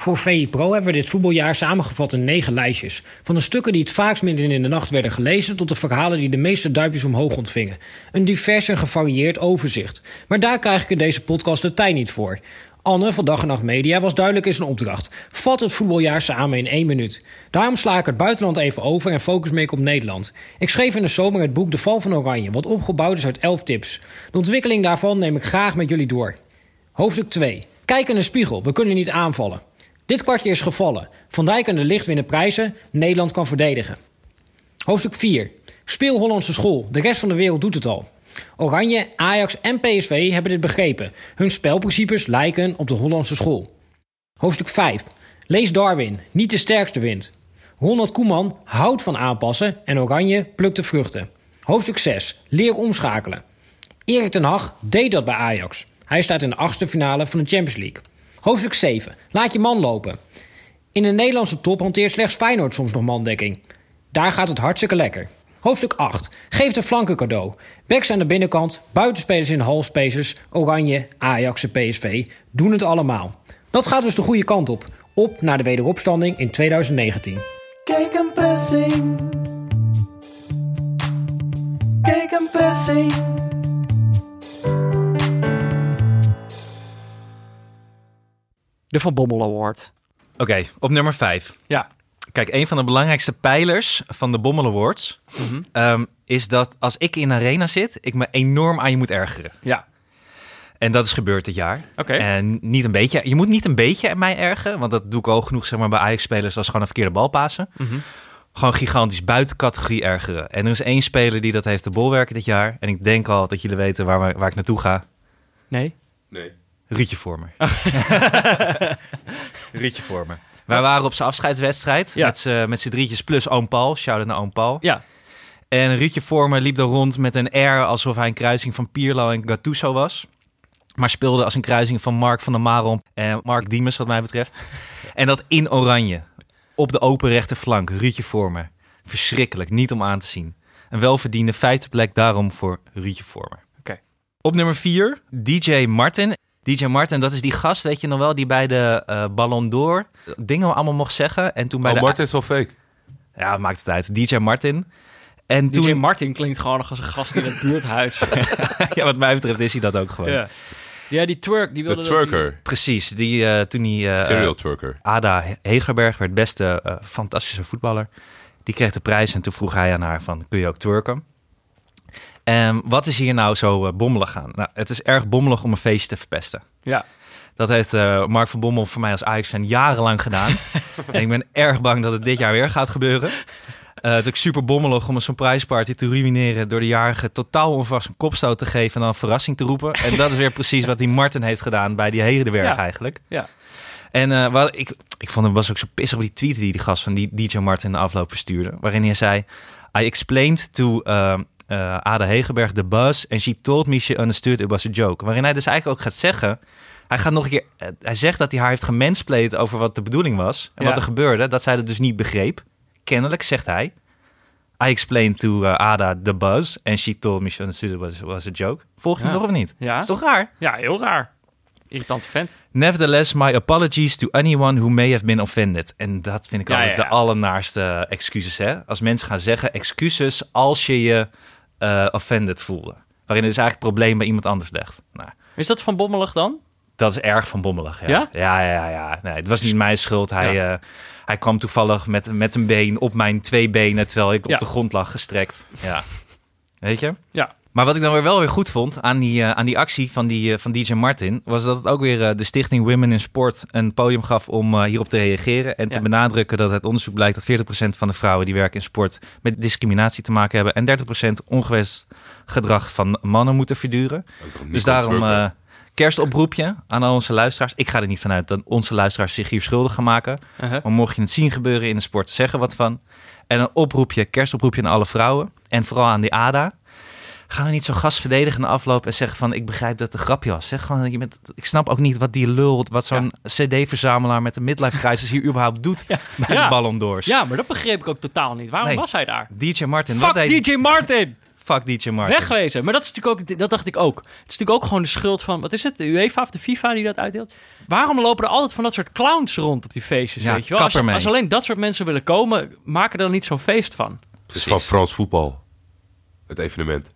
Voor VI Pro hebben we dit voetbaljaar samengevat in negen lijstjes. Van de stukken die het vaakst midden in de nacht werden gelezen... tot de verhalen die de meeste duimpjes omhoog ontvingen. Een divers en gevarieerd overzicht. Maar daar krijg ik in deze podcast de tijd niet voor. Anne van Dag en Nacht Media was duidelijk in zijn opdracht. Vat het voetbaljaar samen in één minuut. Daarom sla ik het buitenland even over en focus me ik op Nederland. Ik schreef in de zomer het boek De Val van Oranje... wat opgebouwd is uit 11 tips. De ontwikkeling daarvan neem ik graag met jullie door. Hoofdstuk 2. Kijk in de spiegel, we kunnen niet aanvallen. Dit kwartje is gevallen. Van Dijk en de Licht winnen prijzen. Nederland kan verdedigen. Hoofdstuk 4. Speel Hollandse school. De rest van de wereld doet het al. Oranje, Ajax en PSV hebben dit begrepen. Hun spelprincipes lijken op de Hollandse school. Hoofdstuk 5. Lees Darwin, niet de sterkste wint. Ronald Koeman houdt van aanpassen en Oranje plukt de vruchten. Hoofdstuk 6. Leer omschakelen. Erik ten Hag deed dat bij Ajax. Hij staat in de achtste finale van de Champions League. Hoofdstuk 7. Laat je man lopen. In de Nederlandse top hanteert slechts Feyenoord soms nog mandekking. Daar gaat het hartstikke lekker. Hoofdstuk 8. Geef de flanken cadeau. Backs aan de binnenkant, buitenspelers in de halfspaces, Oranje, Ajax en PSV doen het allemaal. Dat gaat dus de goede kant op. Op naar de wederopstanding in 2019. Kijk een pressing. Kijk een pressing. De Van Bommel Award. Oké, op nummer 5. Ja. Kijk, een van de belangrijkste pijlers van de Bommel Awards Mhm. ehm, is dat als ik in een arena zit, ik me enorm aan je moet ergeren. Ja. En dat is gebeurd dit jaar. Oké. En niet een beetje. Je moet niet een beetje aan mij ergeren, want dat doe ik al genoeg zeg maar, bij Ajax-spelers als gewoon een verkeerde bal pasen. Mhm. Gewoon gigantisch buiten categorie ergeren. En er is één speler die dat heeft te bolwerken dit jaar. En ik denk al dat jullie weten waar, we- waar ik naartoe ga. Nee? Nee. Ruudje Vormer. [laughs] Ruudje Vormer. Wij waren op zijn afscheidswedstrijd Ja. met z'n drietjes plus oom Paul. Shout-out naar oom Paul. Ja. En Ruudje Vormer liep er rond met een air alsof hij een kruising van Pirlo en Gattuso was. Maar speelde als een kruising van Mark van der Marel en Mark Diemers wat mij betreft. [laughs] En dat in oranje. Op de open rechterflank. Ruudje Vormer. Verschrikkelijk. Niet om aan te zien. Een welverdiende vijfde plek daarom voor Ruudje Vormer. Oké. Op nummer 4, DJ Martin. DJ Martin, dat is die gast, weet je nog wel, die bij de eh Ballon d'Or dingen allemaal mocht zeggen. En toen bij Oh, de... Martin is al fake. Ja, maakt het uit. DJ Martin. En toen... DJ Martin klinkt gewoon nog als een gast in het buurthuis. [laughs] ja, wat mij betreft is hij dat ook gewoon. ja. ja, die twerk, die De wilde dat die- twerker. Precies, die, eh, toen hij... eh, Serial twerker. Ada Hegerberg werd beste fantastische voetballer. Die kreeg de prijs en toen vroeg hij aan haar van, kun je ook twerken? En wat is hier nou zo eh, bommelig aan? Nou, het is erg bommelig om een feestje te verpesten. Ja. Dat heeft eh, Mark van Bommel voor mij als Ajax-fan jarenlang gedaan. [laughs] en ik ben erg bang dat het dit jaar weer gaat gebeuren. [laughs] Eh, het is ook super bommelig om een surprise party te ruïneren... door de jarige totaal onverwachts een kopstoot te geven... en dan een verrassing te roepen. En dat is weer precies wat die Martin heeft gedaan bij die Herenberg Ja. eigenlijk. Ja. En wat, ik, ik vond hem was ook zo pissig op die tweet die die gast van die DJ Martin in de afloop verstuurde. Waarin hij zei: I explained to uh, uh, Ada Hegerberg the buzz and she told me she understood it was a joke. Waarin hij dus eigenlijk ook gaat zeggen. Hij gaat nog een keer. eh, Hij zegt dat hij haar heeft gemenspleed over wat de bedoeling was. En Ja. wat er gebeurde. Dat zij het dus niet begreep. Kennelijk zegt hij. I explained to uh, Ada the buzz and she told me she understood it was, was a joke. Volg je me nog of niet? Ja. Is toch raar? ja, heel raar. Irritante vent. Nevertheless, my apologies to anyone who may have been offended. En dat vind ik Ja, altijd ja, de allernaarste excuses. Hè? Als mensen gaan zeggen excuses als je je eh, offended voelde. Waarin dus eigenlijk het probleem bij iemand anders legt. Nou, Is dat van bommelig dan? dat is erg van bommelig. Ja, Ja? ja, ja. ja. Nee, het was niet mijn schuld. Hij, Ja. eh, hij kwam toevallig met, met een been op mijn twee benen... terwijl ik Ja. op de grond lag gestrekt. Ja. Weet je? Ja. Maar wat ik dan weer wel weer goed vond aan die, eh, aan die actie van, die, eh, van DJ Martin... was dat het ook weer eh, de stichting Women in Sport een podium gaf om hierop te reageren... en te benadrukken dat het onderzoek blijkt dat 40% van de vrouwen die werken in sport... met discriminatie te maken hebben... en 30% ongewenst gedrag van mannen moeten verduren. Dus daarom eh, kerstoproepje aan al onze luisteraars. Ik ga er niet vanuit dat onze luisteraars zich hier schuldig gaan maken. Uh-huh. Maar mocht je het zien gebeuren in de sport, zeg er wat van. En een oproepje, kerstoproepje aan alle vrouwen. En vooral aan die ADA. Ga nou niet zo verdedigen in de afloop en zeggen van... ik begrijp dat het een grapje was. Zeg gewoon, je bent, ik snap ook niet wat die lult... wat zo'n cd-verzamelaar met de midlife crisis hier überhaupt doet... bij Ja. de Ballon d'Ors. Ja, maar dat begreep ik ook totaal niet. Waarom Nee. was hij daar? DJ Martin, wat Fuck deed... DJ Martin! [laughs] Fuck DJ Martin. Wegwezen. Maar dat is natuurlijk ook, dat dacht ik ook. Het is natuurlijk ook gewoon de schuld van, wat is het, de UEFA of de FIFA die dat uitdeelt? Waarom lopen er altijd van dat soort clowns rond op die feestjes, Ja, weet je wel? Als, als alleen dat soort mensen willen komen, maken er dan niet zo'n feest van. Het is van Frans voetbal. Het evenement.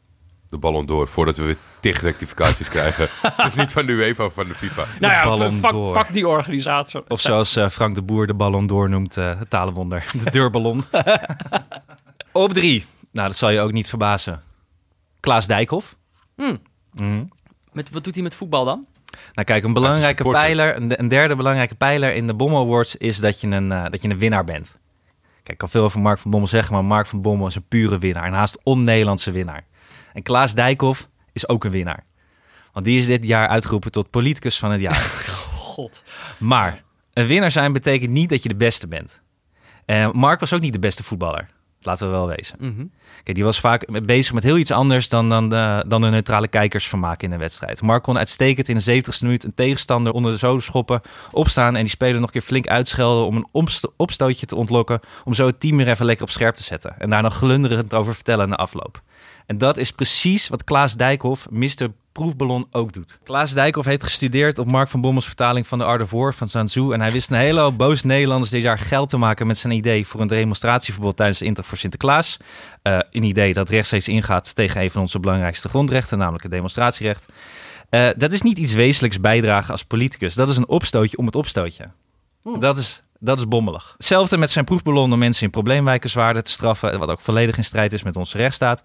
De Ballon d'Or. Voordat we weer tig rectificaties krijgen. [laughs] Het is niet van de UEFA of van de FIFA. Nou ja, Ballon fuck, d'Or. fuck die organisatie. Of zoals eh, Frank de Boer de Ballon d'Or noemt, eh, het talenwonder. [laughs] De deurballon. [laughs] Op drie. Nou, dat zal je ook niet verbazen. Klaas Dijkhoff. Mhm. Met, wat doet hij met voetbal dan? Nou kijk, een belangrijke pijler, een, een derde belangrijke pijler in de Bommel Awards is dat je, een, eh, dat je een winnaar bent. Kijk, ik kan veel over Mark van Bommel zeggen, maar Mark van Bommel is een pure winnaar. Een haast on-Nederlandse winnaar. En Klaas Dijkhoff is ook een winnaar. Want die is dit jaar uitgeroepen tot politicus van het jaar. [laughs] God. Maar een winnaar zijn betekent niet dat je de beste bent. En Mark was ook niet de beste voetballer. Laten we wel wezen. Mhm. Die was vaak bezig met heel iets anders dan, dan, de, dan de neutrale kijkers vermaken in een wedstrijd. Mark kon uitstekend in de 70ste minuut een tegenstander onder de zoden schoppen, opstaan en die speler nog een keer flink uitschelden om een opstootje te ontlokken, om zo het team weer even lekker op scherp te zetten. En daar nog glunderend over vertellen na afloop. En dat is precies wat Klaas Dijkhoff, Mr. Proefballon, ook doet. Klaas Dijkhoff heeft gestudeerd op Mark van Bommels vertaling van de Art of War van Sun Tzu. En hij wist een hele hoop boos Nederlanders dit jaar geld te maken met zijn idee voor een demonstratieverbod tijdens de Inter voor Sinterklaas. Eh, een idee dat rechtstreeks ingaat tegen een van onze belangrijkste grondrechten, namelijk het demonstratierecht. Eh, dat is niet iets wezenlijks bijdragen als politicus. Dat is een opstootje om het opstootje. Dat is, dat is bommelig. Hetzelfde met zijn proefballon om mensen in probleemwijken zwaarder te straffen. Wat ook volledig in strijd is met onze rechtsstaat.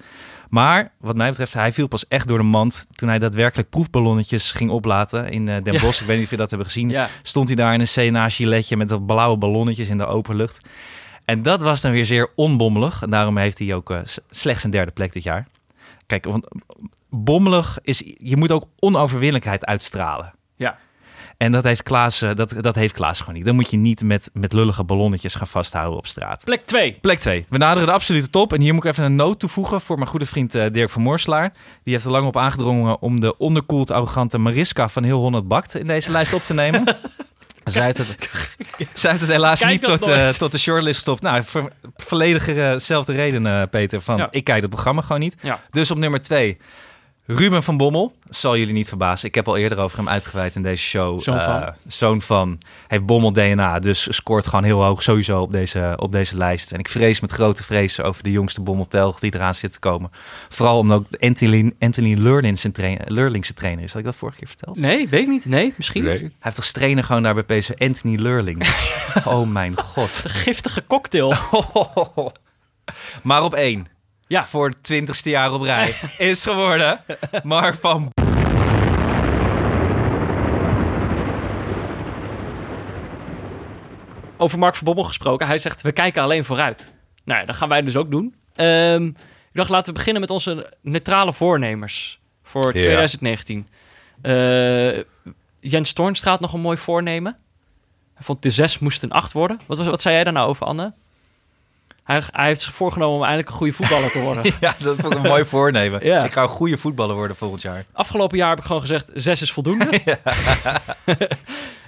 Maar wat mij betreft, hij viel pas echt door de mand toen hij daadwerkelijk proefballonnetjes ging oplaten in eh, Den Ja. Bosch. Ik weet niet of je dat hebben gezien. Ja. Stond hij daar in een CNA-giletje met dat blauwe ballonnetjes in de open lucht. En dat was dan weer zeer onbommelig. En daarom heeft hij ook s- slechts een derde plek dit jaar. Kijk, want bommelig is... Je moet ook onoverwinnelijkheid uitstralen. Ja. En dat heeft Klaas, eh, dat, dat heeft Klaas gewoon niet. Dan moet je niet met, met lullige ballonnetjes gaan vasthouden op straat. Plek 2. Plek 2. We naderen de absolute top. En hier moet ik even een noot toevoegen voor mijn goede vriend eh, Dirk van Moorselaar. Die heeft er lang op aangedrongen om de onderkoeld arrogante Mariska van heel 100 Bakt in deze lijst op te nemen. [laughs] Zij heeft het, [laughs] zij heeft het helaas Kijk niet tot, eh, tot de shortlist gestopt. Nou, voor volledig eh, dezelfde reden, eh, Peter. Van, Ja. Ik kijk het programma gewoon niet. Ja. Dus op nummer 2, Ruben van Bommel. Zal jullie niet verbazen. Ik heb al eerder over hem uitgeweid in deze show. Zoon van. Eh, zoon van. Heeft Bommel DNA. Dus scoort gewoon heel hoog sowieso op deze, op deze lijst. En ik vrees met grote vrezen over de jongste Bommeltelg die eraan zit te komen. Vooral omdat ook Anthony, Anthony Leurling zijn trainer, Leurling zijn trainer is. Had ik dat vorige keer verteld? Nee, weet ik niet. Nee, misschien. Nee. Hij heeft als trainer gewoon daar bij PSV Anthony Leurling. [laughs] oh mijn god. De giftige cocktail. [laughs] Maar op één. Ja. Voor het twintigste jaar op rij. [laughs] Is geworden Mark van Over Mark van Bommel gesproken. Hij zegt, we kijken alleen vooruit. Nou ja, dat gaan wij dus ook doen. Ehm, ik dacht, laten we beginnen met onze neutrale voornemers voor Ja. 2019. Eh, Jens Toornstra had nog een mooi voornemen. Hij vond de 6 moest een 8 worden. Wat, was, wat zei jij daar nou over, Anne? Hij, hij heeft zich voorgenomen om eindelijk een goede voetballer te worden. [laughs] Ja, dat vond ik een mooi voornemen. Ja. Ik ga een goede voetballer worden volgend jaar. Afgelopen jaar heb ik gewoon gezegd, 6 is voldoende. [laughs] [laughs]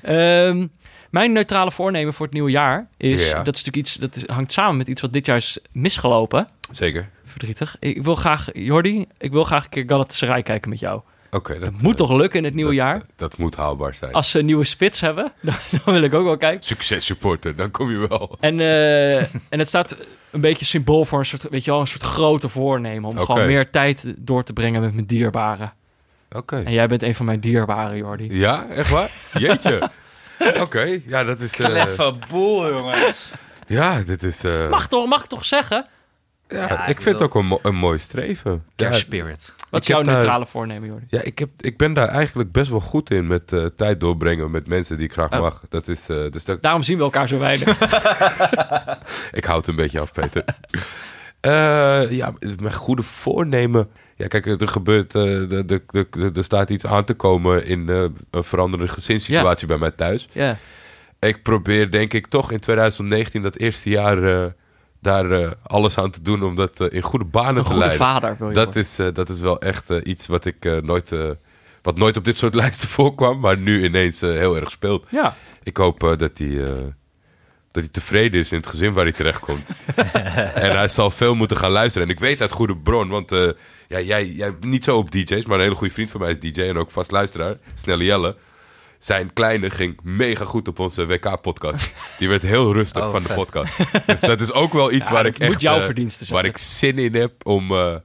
Ehm, mijn neutrale voornemen voor het nieuwe jaar is... Ja. Dat is natuurlijk iets, dat is, hangt samen met iets wat dit jaar is misgelopen. Zeker. Verdrietig. Ik wil graag, Jordi, ik wil graag een keer Galatasaray kijken met jou. Oké, dat Het moet toch lukken in het nieuwe dat- jaar? Dat moet haalbaar zijn. Als ze een nieuwe spits hebben, [laughs] dan, dan wil ik ook wel kijken. Succes supporter, dan kom je wel. En, eh, [laughs] en het staat een beetje symbool voor een soort, weet je wel, een soort grote voornemen. Om gewoon meer tijd door te brengen met mijn dierbaren. Oké. En jij bent een van mijn dierbaren, Jordi. Ja, echt waar? Jeetje. [laughs] Oké, ja, dat is... eh, Even boel, jongens. ja, dit is... eh, Mag toch, mag ik toch zeggen? Ja, Ja, ik vind het ook een, mo- een mooi streven. Ja, Kerstspirit. Wat is jouw daar- neutrale voornemen, Jordi? ja ik, heb, ik ben daar eigenlijk best wel goed in met eh, tijd doorbrengen met mensen die ik graag Oh. mag. Dat is, eh, dus dat, Daarom zien we elkaar zo weinig. [laughs] ik houd het een beetje af, Peter. [laughs] Eh, ja, mijn goede voornemen. Ja, kijk, er gebeurt, eh, de, de, de, er staat iets aan te komen in eh, een veranderende gezinssituatie bij mij thuis. Ja. Ik probeer denk ik toch in 2019, dat eerste jaar, eh, daar eh, alles aan te doen om dat eh, in goede banen Een te goede leiden. vader wil je Dat worden. is, eh, dat is wel echt iets wat ik eh, nooit, eh, wat nooit op dit soort [laughs] lijsten voorkwam, maar nu ineens heel erg speelt. Ja. Ik hoop eh, dat hij eh, dat hij tevreden is in het gezin waar hij terechtkomt. [laughs] en hij zal veel moeten gaan luisteren. En ik weet uit goede bron, want eh, ja, jij, jij niet zo op DJ's, maar een hele goede vriend van mij is DJ en ook vast luisteraar, Snelle Jelle. Zijn kleine ging mega goed op onze WK-podcast. Die werd heel rustig [laughs] Oh, van de podcast. Dus dat is ook wel iets Ja, waar ik moet echt... jouw eh, verdienste zijn. Waar ik zin in heb om eh,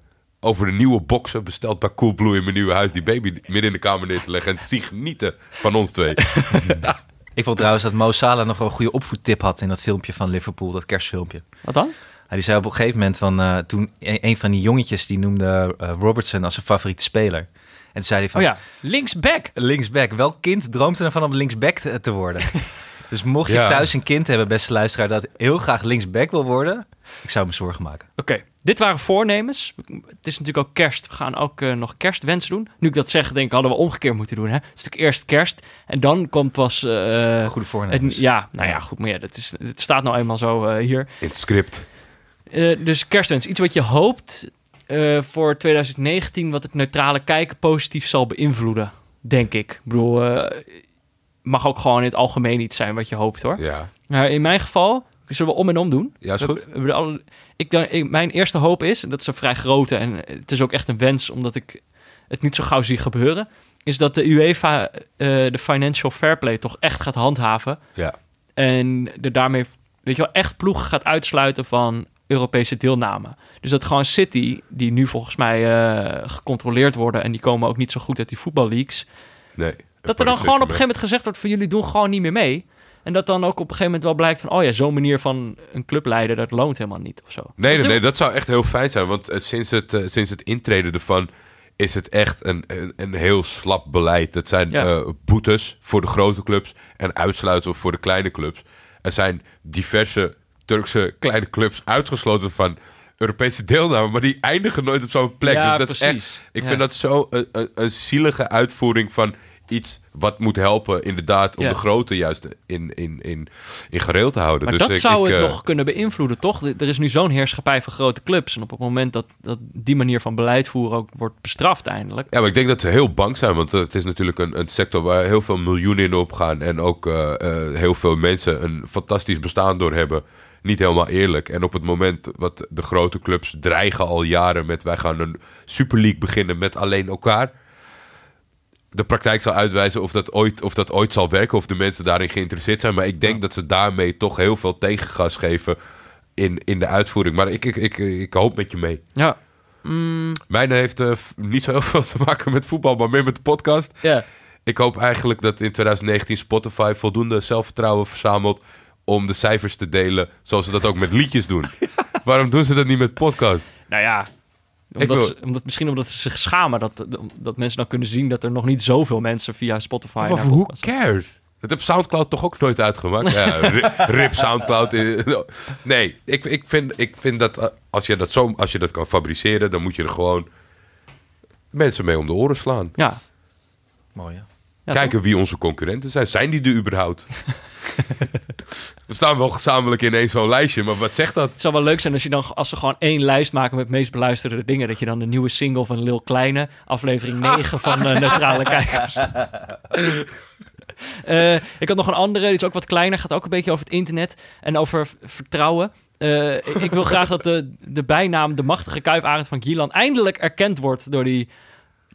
over de nieuwe boxen besteld bij Coolblue in mijn nieuwe huis... die baby midden in de kamer neer te leggen en te zien genieten van ons twee. [laughs] Ik vond trouwens dat Mo Salah nog wel een goede opvoedtip had in dat filmpje van Liverpool, dat kerstfilmpje. Wat dan? Hij zei op een gegeven moment van eh, toen een, een van die jongetjes die noemde Robertson als zijn favoriete speler. En toen zei hij van Oh ja, linksback. linksback. Welk kind droomt er ervan om linksback te, te worden? [laughs] Dus mocht je Ja. thuis een kind hebben, beste luisteraar, dat heel graag linksback wil worden, ik zou me zorgen maken. Oké, dit waren voornemens. Het is natuurlijk ook kerst. We gaan ook eh, nog kerstwensen doen. Nu ik dat zeg, denk ik, hadden we omgekeerd moeten doen. Hè? Het is natuurlijk eerst kerst en dan komt pas... eh, Goede het, voornemens. ja, nou ja, goed. Maar ja, dat is, het staat nou eenmaal zo eh, hier. In het script. Eh, dus kerstwens, iets wat je hoopt eh, voor 2019... wat het neutrale kijken positief zal beïnvloeden, denk ik. Ik bedoel, eh, mag ook gewoon in het algemeen iets zijn wat je hoopt, hoor. Ja, Maar in mijn geval, zullen we om en om doen? ja is We- goed. we ik, dan- ik, mijn eerste hoop is, en dat is een vrij grote en het is ook echt een wens omdat ik het niet zo gauw zie gebeuren, is dat de UEFA eh, de financial fair play toch echt gaat handhaven Ja. en er daarmee, weet je wel, echt ploegen gaat uitsluiten van Europese deelname. Dus dat gewoon City, die nu volgens mij eh, gecontroleerd worden en die komen ook niet zo goed uit die voetballeagues, Nee. dat er dan gewoon op een gegeven moment gezegd wordt van jullie doen gewoon niet meer mee. En dat dan ook op een gegeven moment wel blijkt van... oh ja, zo'n manier van een club leiden, dat loont helemaal niet of zo. Nee, nee, Dat- nee, dat zou echt heel fijn zijn. Want eh, sinds, het, eh, sinds het intreden ervan is het echt een, een, een heel slap beleid. Het zijn Ja. boetes voor de grote clubs en uitsluitsel voor de kleine clubs. Er zijn diverse Turkse kleine clubs uitgesloten van Europese deelname, maar die eindigen nooit op zo'n plek. Ja, dus dat is echt, ik Ja. vind dat zo een, een, een zielige uitvoering van iets wat moet helpen, inderdaad, om Ja. de grote juist in, in, in, in gereel te houden. Maar dus dat ik- zou ik, het eh, nog kunnen beïnvloeden, toch? Er is nu zo'n heerschappij van grote clubs. En op het moment dat, dat die manier van beleid voeren ook wordt bestraft eindelijk... Ja, maar ik denk dat ze heel bang zijn, want het is natuurlijk een, een sector waar heel veel miljoenen in opgaan en ook eh, eh, heel veel mensen een fantastisch bestaan door hebben. Niet helemaal eerlijk. En op het moment wat de grote clubs dreigen al jaren met wij gaan een Super League beginnen met alleen elkaar. De praktijk zal uitwijzen of dat, ooit, of dat ooit zal werken, of de mensen daarin geïnteresseerd zijn. Maar ik denk dat ze daarmee toch heel veel tegengas geven in, in de uitvoering. Maar ik, ik, ik, ik hoop met je mee. Ja, Mm, Mijn heeft eh, niet zo heel veel te maken met voetbal, maar meer met de podcast. ja. Ik hoop eigenlijk dat in 2019 Spotify voldoende zelfvertrouwen verzamelt om de cijfers te delen, zoals ze dat ook met liedjes doen. [laughs] Waarom doen ze dat niet met podcast? Nou ja, omdat, wil- ze, omdat, misschien omdat ze zich schamen. Dat, dat mensen dan kunnen zien dat er nog niet zoveel mensen via Spotify... Maar naar who cares? Dat heb Soundcloud toch ook nooit uitgemaakt? Ja, [laughs] ri- rip Soundcloud. [laughs] Nee, ik, ik, vind, ik vind dat eh, als je dat, zo, als je dat kan fabriceren, dan moet je er gewoon mensen mee om de oren slaan. Ja, Mooi, ja Kijken wie onze concurrenten zijn. Zijn die er überhaupt? We staan wel gezamenlijk in één zo'n lijstje, maar wat zegt dat? Het zou wel leuk zijn als, je dan, als ze gewoon één lijst maken met meest beluisterde dingen. Dat je dan de nieuwe single van Lil Kleine, aflevering [laughs] 9 van eh, Neutrale Kijkers. [laughs] Eh, ik had nog een andere, die is ook wat kleiner. Gaat ook een beetje over het internet en over vertrouwen. Eh, ik, wil graag dat de, de bijnaam de machtige kuiparend van Gielan eindelijk erkend wordt door die,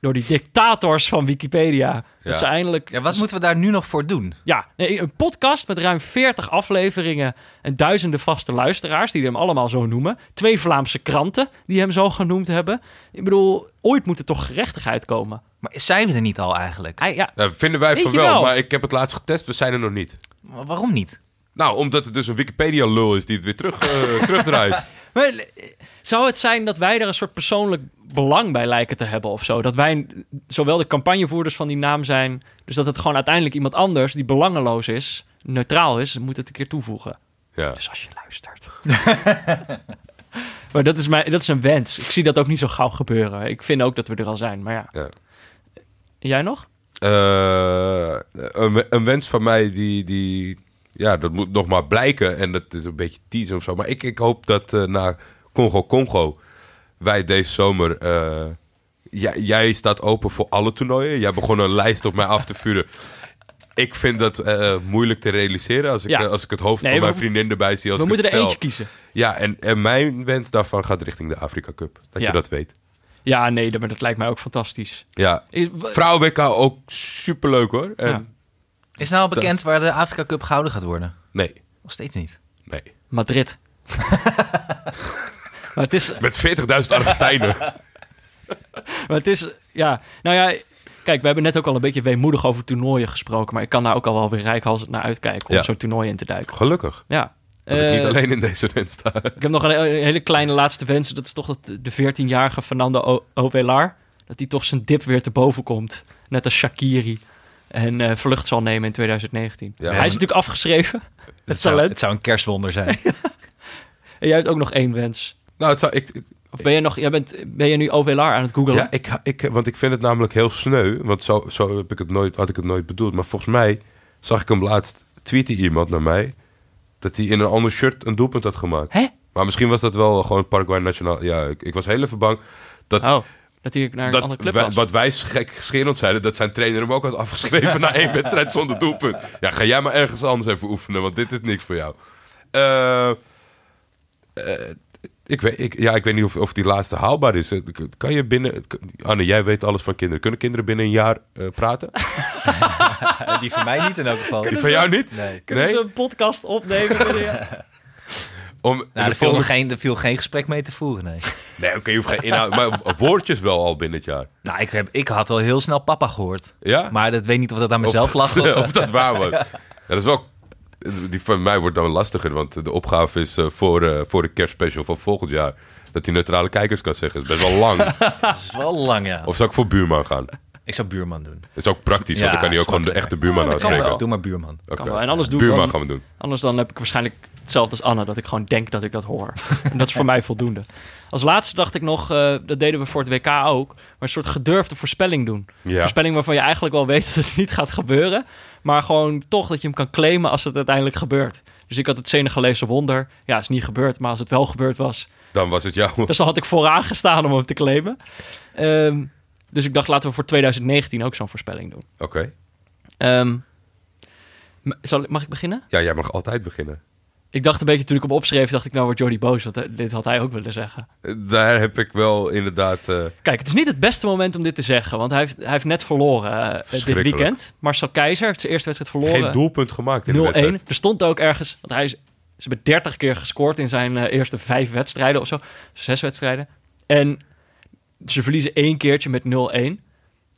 door die dictators van Wikipedia. Ja. Dat ze eindelijk... Ja, wat moeten we daar nu nog voor doen? Ja, nee, een podcast met ruim 40 afleveringen en duizenden vaste luisteraars die hem allemaal zo noemen. Twee Vlaamse kranten die hem zo genoemd hebben. Ik bedoel, ooit moet er toch gerechtigheid komen. Maar zijn we er niet al eigenlijk? Ja, Nou, vinden wij Weet van wel, wel. maar ik heb het laatst getest, we zijn er nog niet. Maar Waarom niet? Nou, omdat het dus een Wikipedia-lul is die het weer terug, eh, [laughs] terugdraait. Maar, eh, zou het zijn dat wij er een soort persoonlijk belang bij lijken te hebben of zo? Dat wij zowel de campagnevoerders van die naam zijn, dus dat het gewoon uiteindelijk iemand anders die belangeloos is, neutraal is, moet het een keer toevoegen. Ja. Dus als je luistert. [laughs] maar dat is, mijn, dat is een wens. Ik zie dat ook niet zo gauw gebeuren. Ik vind ook dat we er al zijn. Maar ja. Ja. Jij nog? Eh, een, een wens van mij die, die... Ja, dat moet nog maar blijken. En dat is een beetje teasen of zo. Maar ik, ik hoop dat eh, na Congo-Congo... wij deze zomer... eh, jij, jij staat open voor alle toernooien. Jij begon een lijst op mij af te vuren. Ik vind dat eh, moeilijk te realiseren... als ik, Ja. als ik het hoofd Nee, van mijn vriendin erbij zie. Als we ik moeten er eentje kiezen. Ja, en, en mijn wens daarvan gaat richting de Afrika Cup. Dat Ja. je dat weet. Ja, nee, dat- maar dat lijkt mij ook fantastisch. Ja, Is- w- Vrouwen-WK ook superleuk hoor. En, Ja. Is nou al Dat- bekend waar de Afrika Cup gehouden gaat worden? Nee, Nog steeds niet. nee. Madrid. [laughs] maar het is... Met 40.000 Argentijnen. [laughs] Maar het is... Ja, nou ja... Kijk, we hebben net ook al een beetje weemoedig over toernooien gesproken. Maar ik kan daar ook al wel weer rijkhalsend naar uitkijken om Ja. zo'n toernooi in te duiken. Gelukkig. Ja. Dat ik Eh, niet alleen in deze wens sta. [laughs] Ik heb nog een, een hele kleine laatste wens. Dat is toch dat de 14-jarige Fernando Ovelar... dat hij toch zijn dip weer te boven komt. Net als Shakiri. En eh, vlucht zal nemen in 2019. Ja, Hij is natuurlijk afgeschreven. [laughs] Het zou, het zou een kerstwonder zijn. [laughs] En jij hebt ook nog één wens. Nou, het zou, ik, ik- Of ben je, nog, jij bent, ben je nu OVLR aan het googlen? ja, ik, ik, want ik vind het namelijk heel sneu. Want zo, zo heb ik het nooit, had ik het nooit bedoeld. Maar volgens mij zag ik hem laatst tweeten iemand naar mij... dat hij in een ander shirt een doelpunt had gemaakt. Hè? Maar misschien was dat wel gewoon Paraguay Nationaal. Ja, ik, ik was heel even bang dat... Oh, dat hij naar een dat andere club was. wat wij gek scherend zeiden, dat zijn trainer hem ook had afgeschreven [laughs] na één wedstrijd zonder doelpunt. Ja, ga jij maar ergens anders even oefenen, want dit is niks voor jou. Eh, eh, ik, weet, ik, ja, ik weet niet of, of die laatste haalbaar is. Eh, Kan je binnen... Anne, jij weet alles van kinderen. Kunnen kinderen binnen een jaar eh, praten? [laughs] [laughs] Die van mij niet in elk geval. Die van jou niet? Nee. Kunnen Nee? ze een podcast opnemen? Om, Nou, er, viel volgende- geen, er viel geen gesprek mee te voeren, nee. [laughs] Nee, oké, je hoeft geen inhoud. Maar woordjes wel al binnen het jaar. Nou, ik, heb, ik had al heel snel papa gehoord. Ja? Maar dat weet niet of dat aan mezelf of, lag. of [laughs] dat waar was. [laughs] Ja, dat is wel... Die van mij wordt dan lastiger, want de opgave is eh, voor, eh, voor de kerstspecial van volgend jaar... dat die neutrale kijkers kan zeggen. Dat is best wel lang. dat is wel lang, ja. of zou ik voor buurman gaan? Ik zou buurman doen. Dat is ook praktisch, Ja, want dan kan hij ook gewoon de echte buurman Ja. Doe maar buurman. Oké. Wel. En anders doe ik buurman dan- gaan we doen. Anders dan heb ik waarschijnlijk hetzelfde als Anne, dat ik gewoon denk dat ik dat hoor. en dat is voor mij voldoende. Als laatste dacht ik nog, eh, dat deden we voor het WK ook, maar een soort gedurfde voorspelling doen. Ja. Voorspelling waarvan je eigenlijk wel weet [laughs] dat het niet gaat gebeuren, maar gewoon toch dat je hem kan claimen als het uiteindelijk gebeurt. Dus ik had het Senegalese wonder. Ja, is niet gebeurd, maar als het wel gebeurd was, Dan was het jou. dus dan had ik vooraan gestaan om hem te claimen. Ehm, dus ik dacht, laten we voor 2019 ook zo'n voorspelling doen. Oké. Ehm, zal, mag ik beginnen? Ja, jij mag altijd beginnen. Ik dacht een beetje toen ik hem opschreef, dacht ik nou wordt Jordi boos, want eh, dit had hij ook willen zeggen. Daar heb ik wel inderdaad... eh, Kijk, het is niet het beste moment om dit te zeggen, want hij heeft, hij heeft net verloren eh, dit weekend. Marcel Keizer heeft zijn eerste wedstrijd verloren. geen doelpunt gemaakt in de 0-1. wedstrijd. Er stond ook ergens, want hij is, ze hebben 30 keer gescoord in zijn eerste vijf wedstrijden of zo. Zes wedstrijden. En ze verliezen één keertje met 0-1.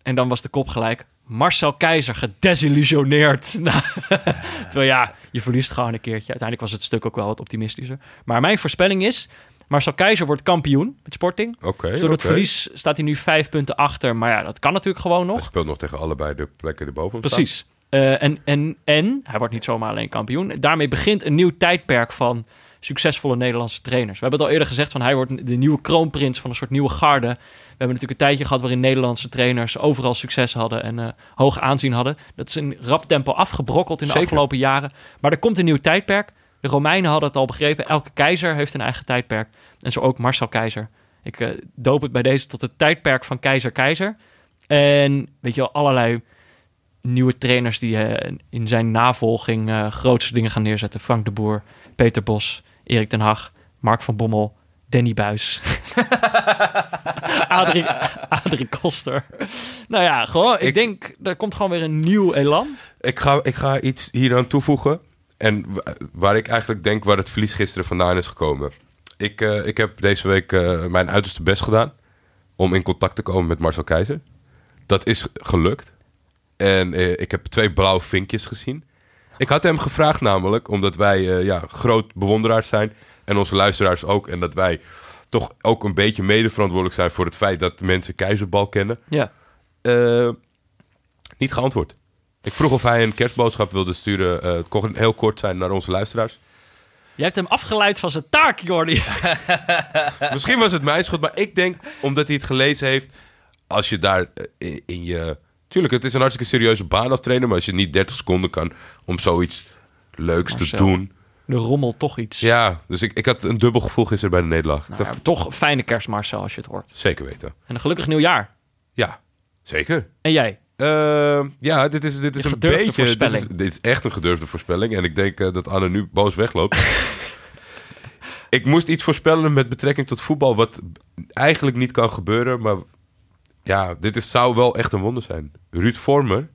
En dan was de kop gelijk. Marcel Keizer gedesillusioneerd. [laughs] Nou, Terwijl ja, je verliest gewoon een keertje. Uiteindelijk was het stuk ook wel wat optimistischer. Maar mijn voorspelling is... Marcel Keizer wordt kampioen met Sporting. Oké, Dus door het verlies staat hij nu vijf punten achter. Maar ja, dat kan natuurlijk gewoon nog. Hij speelt nog tegen allebei de plekken erboven. Precies. Eh, en, en, en hij wordt niet zomaar alleen kampioen. Daarmee begint een nieuw tijdperk van succesvolle Nederlandse trainers. We hebben het al eerder gezegd van hij wordt de nieuwe kroonprins van een soort nieuwe garde. We hebben natuurlijk een tijdje gehad waarin Nederlandse trainers overal succes hadden en eh, hoog aanzien hadden. Dat is in rap tempo afgebrokkeld in de Zeker. afgelopen jaren. Maar er komt een nieuw tijdperk. De Romeinen hadden het al begrepen. Elke keizer heeft een eigen tijdperk. En zo ook Marcel Keizer. Ik eh, doop het bij deze tot het tijdperk van keizer Keizer. En weet je wel, allerlei nieuwe trainers die eh, in zijn navolging grootste dingen gaan neerzetten. Frank de Boer, Peter Bos, Erik ten Hag, Mark van Bommel, Danny Buis. [laughs] Adrie, Adrie Koster. Nou ja, gewoon, ik, Ik- denk, er komt gewoon weer een nieuw elan. Ik ga, ik ga iets hier aan toevoegen. En wa- waar ik eigenlijk denk waar het verlies gisteren vandaan is gekomen. Ik, eh, ik heb deze week eh, mijn uiterste best gedaan om in contact te komen met Marcel Keizer. Dat is gelukt. En eh, ik heb twee blauwe vinkjes gezien. Ik had hem gevraagd namelijk, omdat wij eh, ja, groot bewonderaars zijn. En onze luisteraars ook. En dat wij toch ook een beetje medeverantwoordelijk zijn voor het feit dat mensen Keizerbal kennen. Ja. Eh, niet geantwoord. Ik vroeg of hij een kerstboodschap wilde sturen. eh, het kon heel kort zijn naar onze luisteraars. Jij hebt hem afgeleid van zijn taak, Jordi. [laughs] [laughs] Misschien was het mijn schuld, maar ik denk omdat hij het gelezen heeft. Als je daar in je. Tuurlijk, het is een hartstikke serieuze baan als trainer. Maar als je niet 30 seconden kan om zoiets leuks te doen. De rommel toch iets. Ja, dus ik, ik had een dubbel gevoel gisteren bij de nederlaag. Nou, ja, toch een fijne kerst, Marcel, als je het hoort. Zeker weten. En een gelukkig nieuwjaar. Ja, zeker. En jij? Eh, ja, dit is, dit is Een beetje... Dit is, voorspelling. dit is echt een gedurfde voorspelling. En ik denk eh, dat Anne nu boos wegloopt. [laughs] ik moest iets voorspellen met betrekking tot voetbal... wat eigenlijk niet kan gebeuren. Maar ja, dit is, zou wel echt een wonder zijn. Ruud Vormer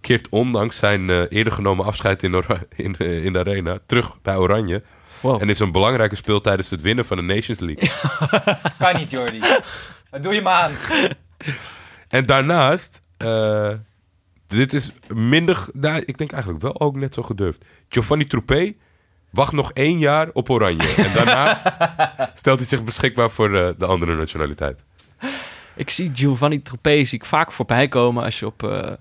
keert ondanks zijn eh, eerder genomen afscheid in, Ora- [laughs] in, eh, in de arena... terug bij Oranje. Wow. En is een belangrijke speel tijdens het winnen van de Nations League. [laughs] Kan niet, Jordi. Doe je me aan? [laughs] En daarnaast, eh, dit is minder, nou, ik denk eigenlijk wel ook net zo gedurfd. Giovanni Troepé wacht nog één jaar op Oranje. En daarna stelt hij zich beschikbaar voor de andere nationaliteit. Ik zie Giovanni Troepé zie ik vaak voorbij komen als je op, eh,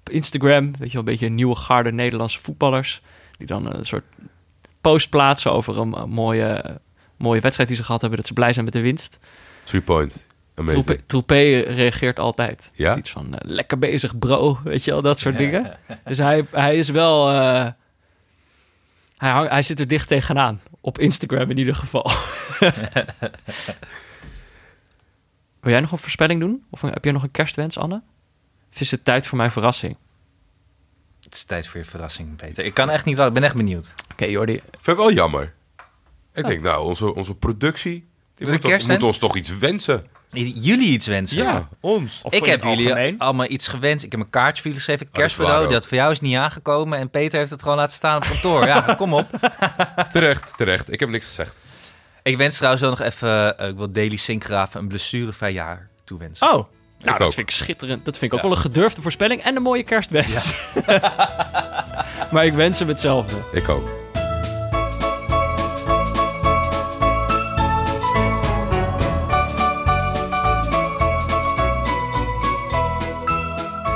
op Instagram. Weet je wel, een beetje een nieuwe garde Nederlandse voetballers. Die dan een soort post plaatsen over een, een mooie, mooie wedstrijd die ze gehad hebben. Dat ze blij zijn met de winst. Three point. Troepé, Troepé reageert altijd. Ja? Iets van, eh, lekker bezig bro, weet je wel, dat soort [laughs] dingen. Dus hij, hij is wel... eh, hij, hang- hij zit er dicht tegenaan. Op Instagram in ieder geval. [laughs] Wil jij nog een voorspelling doen? Of heb jij nog een kerstwens, Anne? Of is het tijd voor mijn verrassing? Het is tijd voor je verrassing, Peter. Ik kan echt niet wel. Ik ben echt benieuwd. Oké, Jordi. Vind ik wel jammer. Ik denk, nou, onze, onze productie... Die moet, toch, kerstwens? moet ons toch iets wensen? Jullie iets wensen? Ja, ons. Of Ik heb het jullie algemeen? allemaal iets gewenst. Ik heb een kaartje voor jullie geschreven. Oh, dat Kerstcadeau. ook. Dat voor jou is niet aangekomen. En Peter heeft het gewoon laten staan op kantoor. ja, kom op. [laughs] Terecht, terecht. Ik heb niks gezegd. Ik wens trouwens wel nog even... eh, ik wil Daily Sinkgraven een blessurevrij jaar toewensen. Oh, nou, dat ook. vind ik schitterend. Dat vind ik ook wel een gedurfde voorspelling en een mooie kerstwens. [laughs] maar ik wens hem hetzelfde. Ik ook.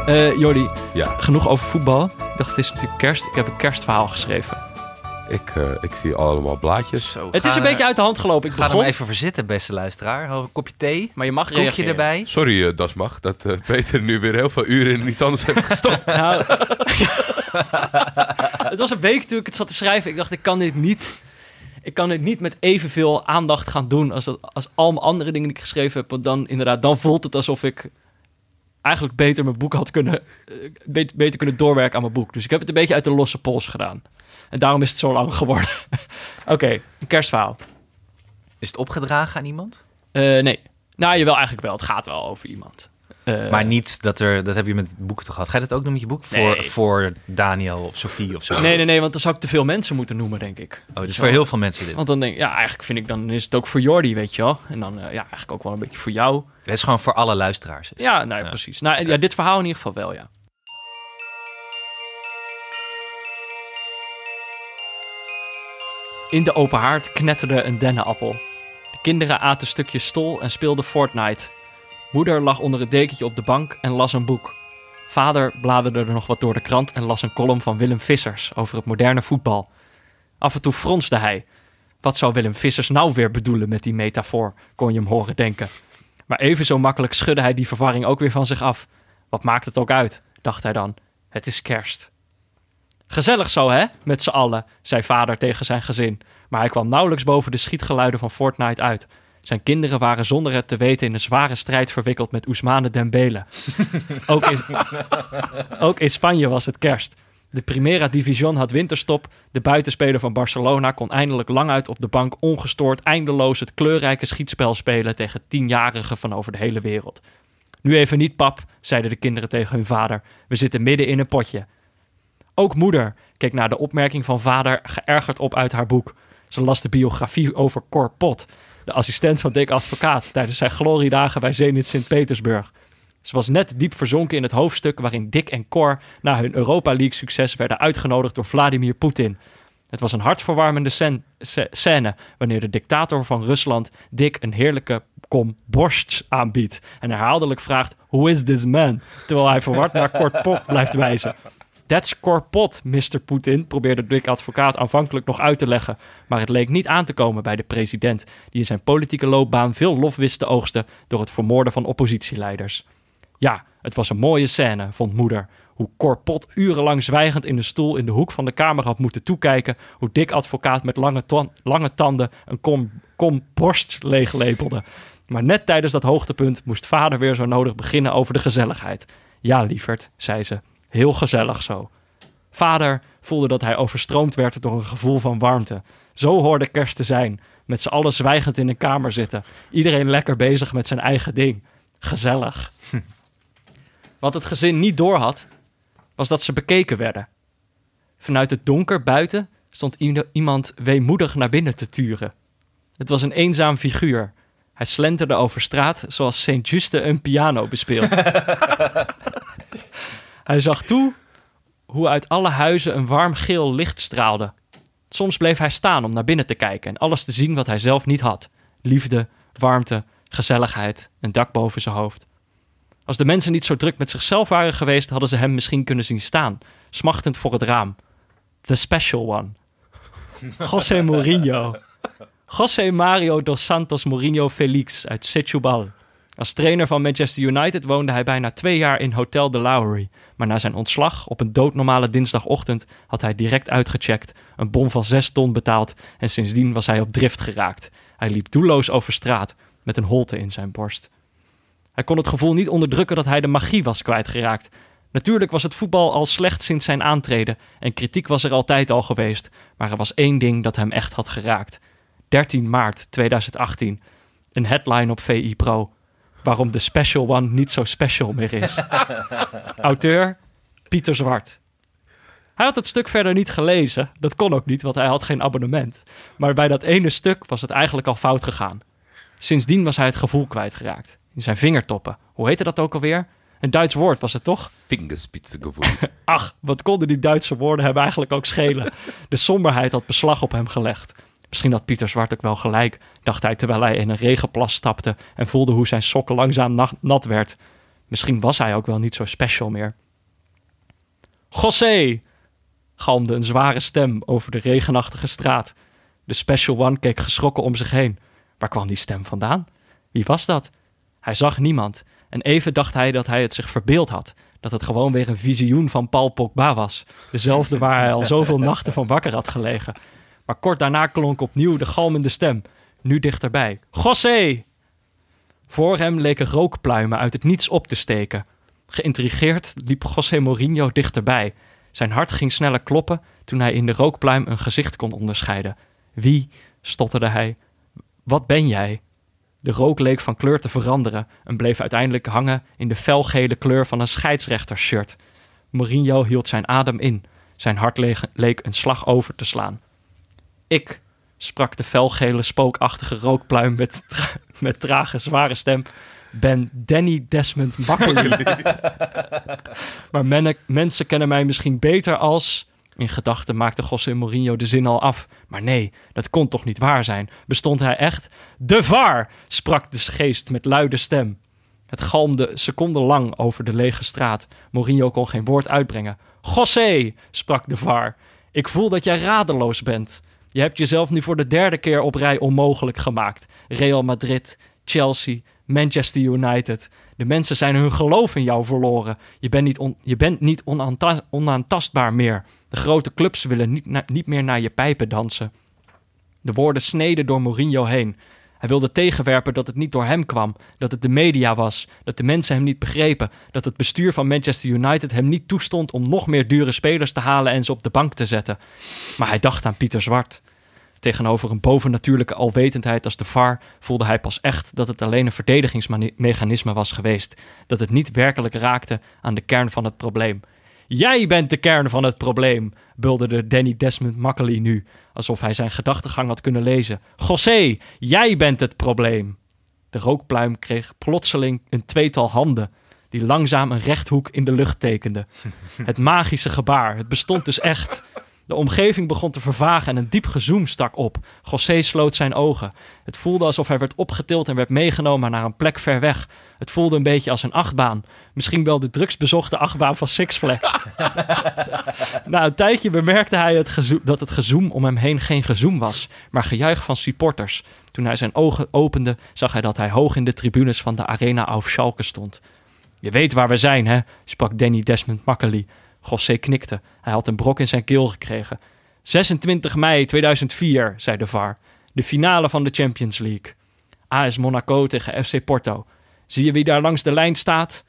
Eh Jordi, Ja, genoeg over voetbal. Ik dacht, het is natuurlijk kerst. Ik heb een kerstverhaal geschreven. Ik, eh, ik zie allemaal blaadjes. Zo, Het is een beetje uit de hand gelopen. Ik Ga begon, maar even voor zitten, beste luisteraar. Hou Een kopje thee. maar je mag Koekje reageren. erbij. Sorry, eh Dasmag, dat eh, Peter nu weer heel veel uren in iets anders heeft gestopt. [laughs] Nou, [laughs] het was een week toen ik het zat te schrijven. Ik dacht, ik kan dit niet... Ik kan dit niet met evenveel aandacht gaan doen als, dat, als al mijn andere dingen die ik geschreven heb. Want dan inderdaad, dan voelt het alsof ik eigenlijk beter mijn boek had kunnen... beter, beter kunnen doorwerken aan mijn boek. Dus ik heb het een beetje uit de losse pols gedaan. En daarom is het zo lang geworden. [laughs] Oké, een kerstverhaal. Is het opgedragen aan iemand? Eh, nee. Nou, jawel, eigenlijk wel. Het gaat wel over iemand. Eh, maar niet dat er... Dat heb je met het boek toch gehad. Ga je dat ook doen met je boek? Voor, Nee. voor Daniel of Sophie of zo? Nee, nee, nee, want dan zou ik te veel mensen moeten noemen, denk ik. Oh, het is voor heel veel mensen dit. Want dan denk ik, ja, eigenlijk vind ik dan is het ook voor Jordi, weet je wel. En dan, eh, ja, eigenlijk ook wel een beetje voor jou. Het is gewoon voor alle luisteraars. Ja, nou, ja, Ja. precies. Nou, ja, dit verhaal in ieder geval wel, ja. In de open haard knetterde een dennenappel. De kinderen aten stukjes stol en speelden Fortnite. Moeder lag onder het dekentje op de bank en las een boek. Vader bladerde er nog wat door de krant en las een column van Willem Vissers over het moderne voetbal. Af en toe fronste hij. Wat zou Willem Vissers nou weer bedoelen met die metafoor, kon je hem horen denken. Maar even zo makkelijk schudde hij die verwarring ook weer van zich af. Wat maakt het ook uit, dacht hij dan. Het is kerst. Gezellig zo, hè? Met z'n allen, zei vader tegen zijn gezin. Maar hij kwam nauwelijks boven de schietgeluiden van Fortnite uit. Zijn kinderen waren zonder het te weten in een zware strijd verwikkeld met Ousmane Dembele. [laughs] ook, in, ook in Spanje was het kerst. De Primera Division had winterstop. De buitenspeler van Barcelona kon eindelijk lang uit op de bank ongestoord eindeloos het kleurrijke schietspel spelen tegen tienjarigen van over de hele wereld. Nu even niet, pap, zeiden de kinderen tegen hun vader. We zitten midden in een potje. Ook moeder keek naar de opmerking van vader geërgerd op uit haar boek. Ze las de biografie over Cor Pot, de assistent van Dick Advocaat tijdens zijn gloriedagen bij Zenit Sint-Petersburg. Ze was net diep verzonken in het hoofdstuk waarin Dick en Cor na hun Europa League succes werden uitgenodigd door Vladimir Poetin. Het was een hartverwarmende scène, sc- scène wanneer de dictator van Rusland Dick een heerlijke kom borst aanbiedt en herhaaldelijk vraagt: Who is this man? Terwijl hij verward naar Kort Pot blijft wijzen. That's Korpot, Mr. Poetin, probeerde Dick Advocaat aanvankelijk nog uit te leggen. Maar het leek niet aan te komen bij de president, die in zijn politieke loopbaan veel lof wist te oogsten door het vermoorden van oppositieleiders. Ja, het was een mooie scène, vond moeder. Hoe Korpot urenlang zwijgend in een stoel in de hoek van de kamer had moeten toekijken. Hoe Dick Advocaat met lange, lange tanden een kom, kom borst leeglepelde. Maar net tijdens dat hoogtepunt moest vader weer zo nodig beginnen over de gezelligheid. Ja, lieverd, zei ze. Heel gezellig zo. Vader voelde dat hij overstroomd werd door een gevoel van warmte. Zo hoorde kerst te zijn. Met z'n allen zwijgend in een kamer zitten. Iedereen lekker bezig met zijn eigen ding. Gezellig. Wat het gezin niet doorhad, was dat ze bekeken werden. Vanuit het donker buiten stond iemand weemoedig naar binnen te turen. Het was een eenzaam figuur. Hij slenterde over straat zoals Saint Juste een piano bespeelt. [laughs] Hij zag toe hoe uit alle huizen een warm geel licht straalde. Soms bleef hij staan om naar binnen te kijken en alles te zien wat hij zelf niet had: liefde, warmte, gezelligheid, een dak boven zijn hoofd. Als de mensen niet zo druk met zichzelf waren geweest, hadden ze hem misschien kunnen zien staan, smachtend voor het raam. The special one. José Mourinho. José Mario dos Santos Mourinho Felix uit Setúbal. Als trainer van Manchester United woonde hij bijna twee jaar in Hotel de Lowry. Maar na zijn ontslag op een doodnormale dinsdagochtend had hij direct uitgecheckt, een bon van zes ton betaald en sindsdien was hij op drift geraakt. Hij liep doelloos over straat met een holte in zijn borst. Hij kon het gevoel niet onderdrukken dat hij de magie was kwijtgeraakt. Natuurlijk was het voetbal al slecht sinds zijn aantreden en kritiek was er altijd al geweest, maar er was één ding dat hem echt had geraakt. 13 maart 2018. Een headline op VI Pro. Waarom de Special One niet zo special meer is. [laughs] Auteur Pieter Zwart. Hij had het stuk verder niet gelezen. Dat kon ook niet, want hij had geen abonnement. Maar bij dat ene stuk was het eigenlijk al fout gegaan. Sindsdien was hij het gevoel kwijtgeraakt. In zijn vingertoppen. Hoe heette dat ook alweer? Een Duits woord was het toch? Vingerspitsengevoel. [laughs] Ach, wat konden die Duitse woorden hem eigenlijk ook schelen? De somberheid had beslag op hem gelegd. Misschien had Pieter Zwart ook wel gelijk, dacht hij terwijl hij in een regenplas stapte en voelde hoe zijn sokken langzaam na- nat werd. Misschien was hij ook wel niet zo special meer. José! galmde een zware stem over de regenachtige straat. De Special One keek geschrokken om zich heen. Waar kwam die stem vandaan? Wie was dat? Hij zag niemand en even dacht hij dat hij het zich verbeeld had. Dat het gewoon weer een visioen van Paul Pogba was. Dezelfde waar hij al zoveel nachten van wakker had gelegen. Maar kort daarna klonk opnieuw de galmende stem. Nu dichterbij. José! Voor hem leken rookpluimen uit het niets op te steken. Geïntrigeerd liep José Mourinho dichterbij. Zijn hart ging sneller kloppen toen hij in de rookpluim een gezicht kon onderscheiden. Wie, stotterde hij, wat ben jij? De rook leek van kleur te veranderen en bleef uiteindelijk hangen in de felgele kleur van een scheidsrechtershirt. Mourinho hield zijn adem in. Zijn hart leek een slag over te slaan. Ik, sprak de felgele spookachtige rookpluim met, tra- met trage, zware stem, ben Danny Desmond Macaulay. [laughs] maar men- mensen kennen mij misschien beter als... In gedachten maakte José Mourinho de zin al af. Maar nee, dat kon toch niet waar zijn? Bestond hij echt? De VAR, sprak de geest met luide stem. Het galmde secondenlang over de lege straat. Mourinho kon geen woord uitbrengen. José, sprak de VAR. Ik voel dat jij radeloos bent. Je hebt jezelf nu voor de derde keer op rij onmogelijk gemaakt. Real Madrid, Chelsea, Manchester United. De mensen zijn hun geloof in jou verloren. Je bent niet, on- je bent niet onaanta- onaantastbaar meer. De grote clubs willen niet, niet meer naar je pijpen dansen. De woorden sneden door Mourinho heen. Hij wilde tegenwerpen dat het niet door hem kwam, dat het de media was, dat de mensen hem niet begrepen, dat het bestuur van Manchester United hem niet toestond om nog meer dure spelers te halen en ze op de bank te zetten. Maar hij dacht aan Pieter Zwart. Tegenover een bovennatuurlijke alwetendheid als de VAR voelde hij pas echt dat het alleen een verdedigingsmechanisme was geweest, dat het niet werkelijk raakte aan de kern van het probleem. Jij bent de kern van het probleem, bulderde Danny Desmond Macaulay nu, alsof hij zijn gedachtegang had kunnen lezen. José, jij bent het probleem. De rookpluim kreeg plotseling een tweetal handen, die langzaam een rechthoek in de lucht tekenden. Het magische gebaar, het bestond dus echt. De omgeving begon te vervagen en een diep gezoem stak op. José sloot zijn ogen. Het voelde alsof hij werd opgetild en werd meegenomen naar een plek ver weg. Het voelde een beetje als een achtbaan. Misschien wel de drugsbezochte achtbaan van Six Flags. [laughs] Na een tijdje bemerkte hij het gezoem- dat het gezoem om hem heen geen gezoem was, maar gejuich van supporters. Toen hij zijn ogen opende, zag hij dat hij hoog in de tribunes van de Arena auf Schalke stond. Je weet waar we zijn, hè? sprak Danny Desmond Macaulay. José knikte. Hij had een brok in zijn keel gekregen. 26 mei 2004, zei de VAR. De finale van de Champions League. AS Monaco tegen FC Porto. Zie je wie daar langs de lijn staat?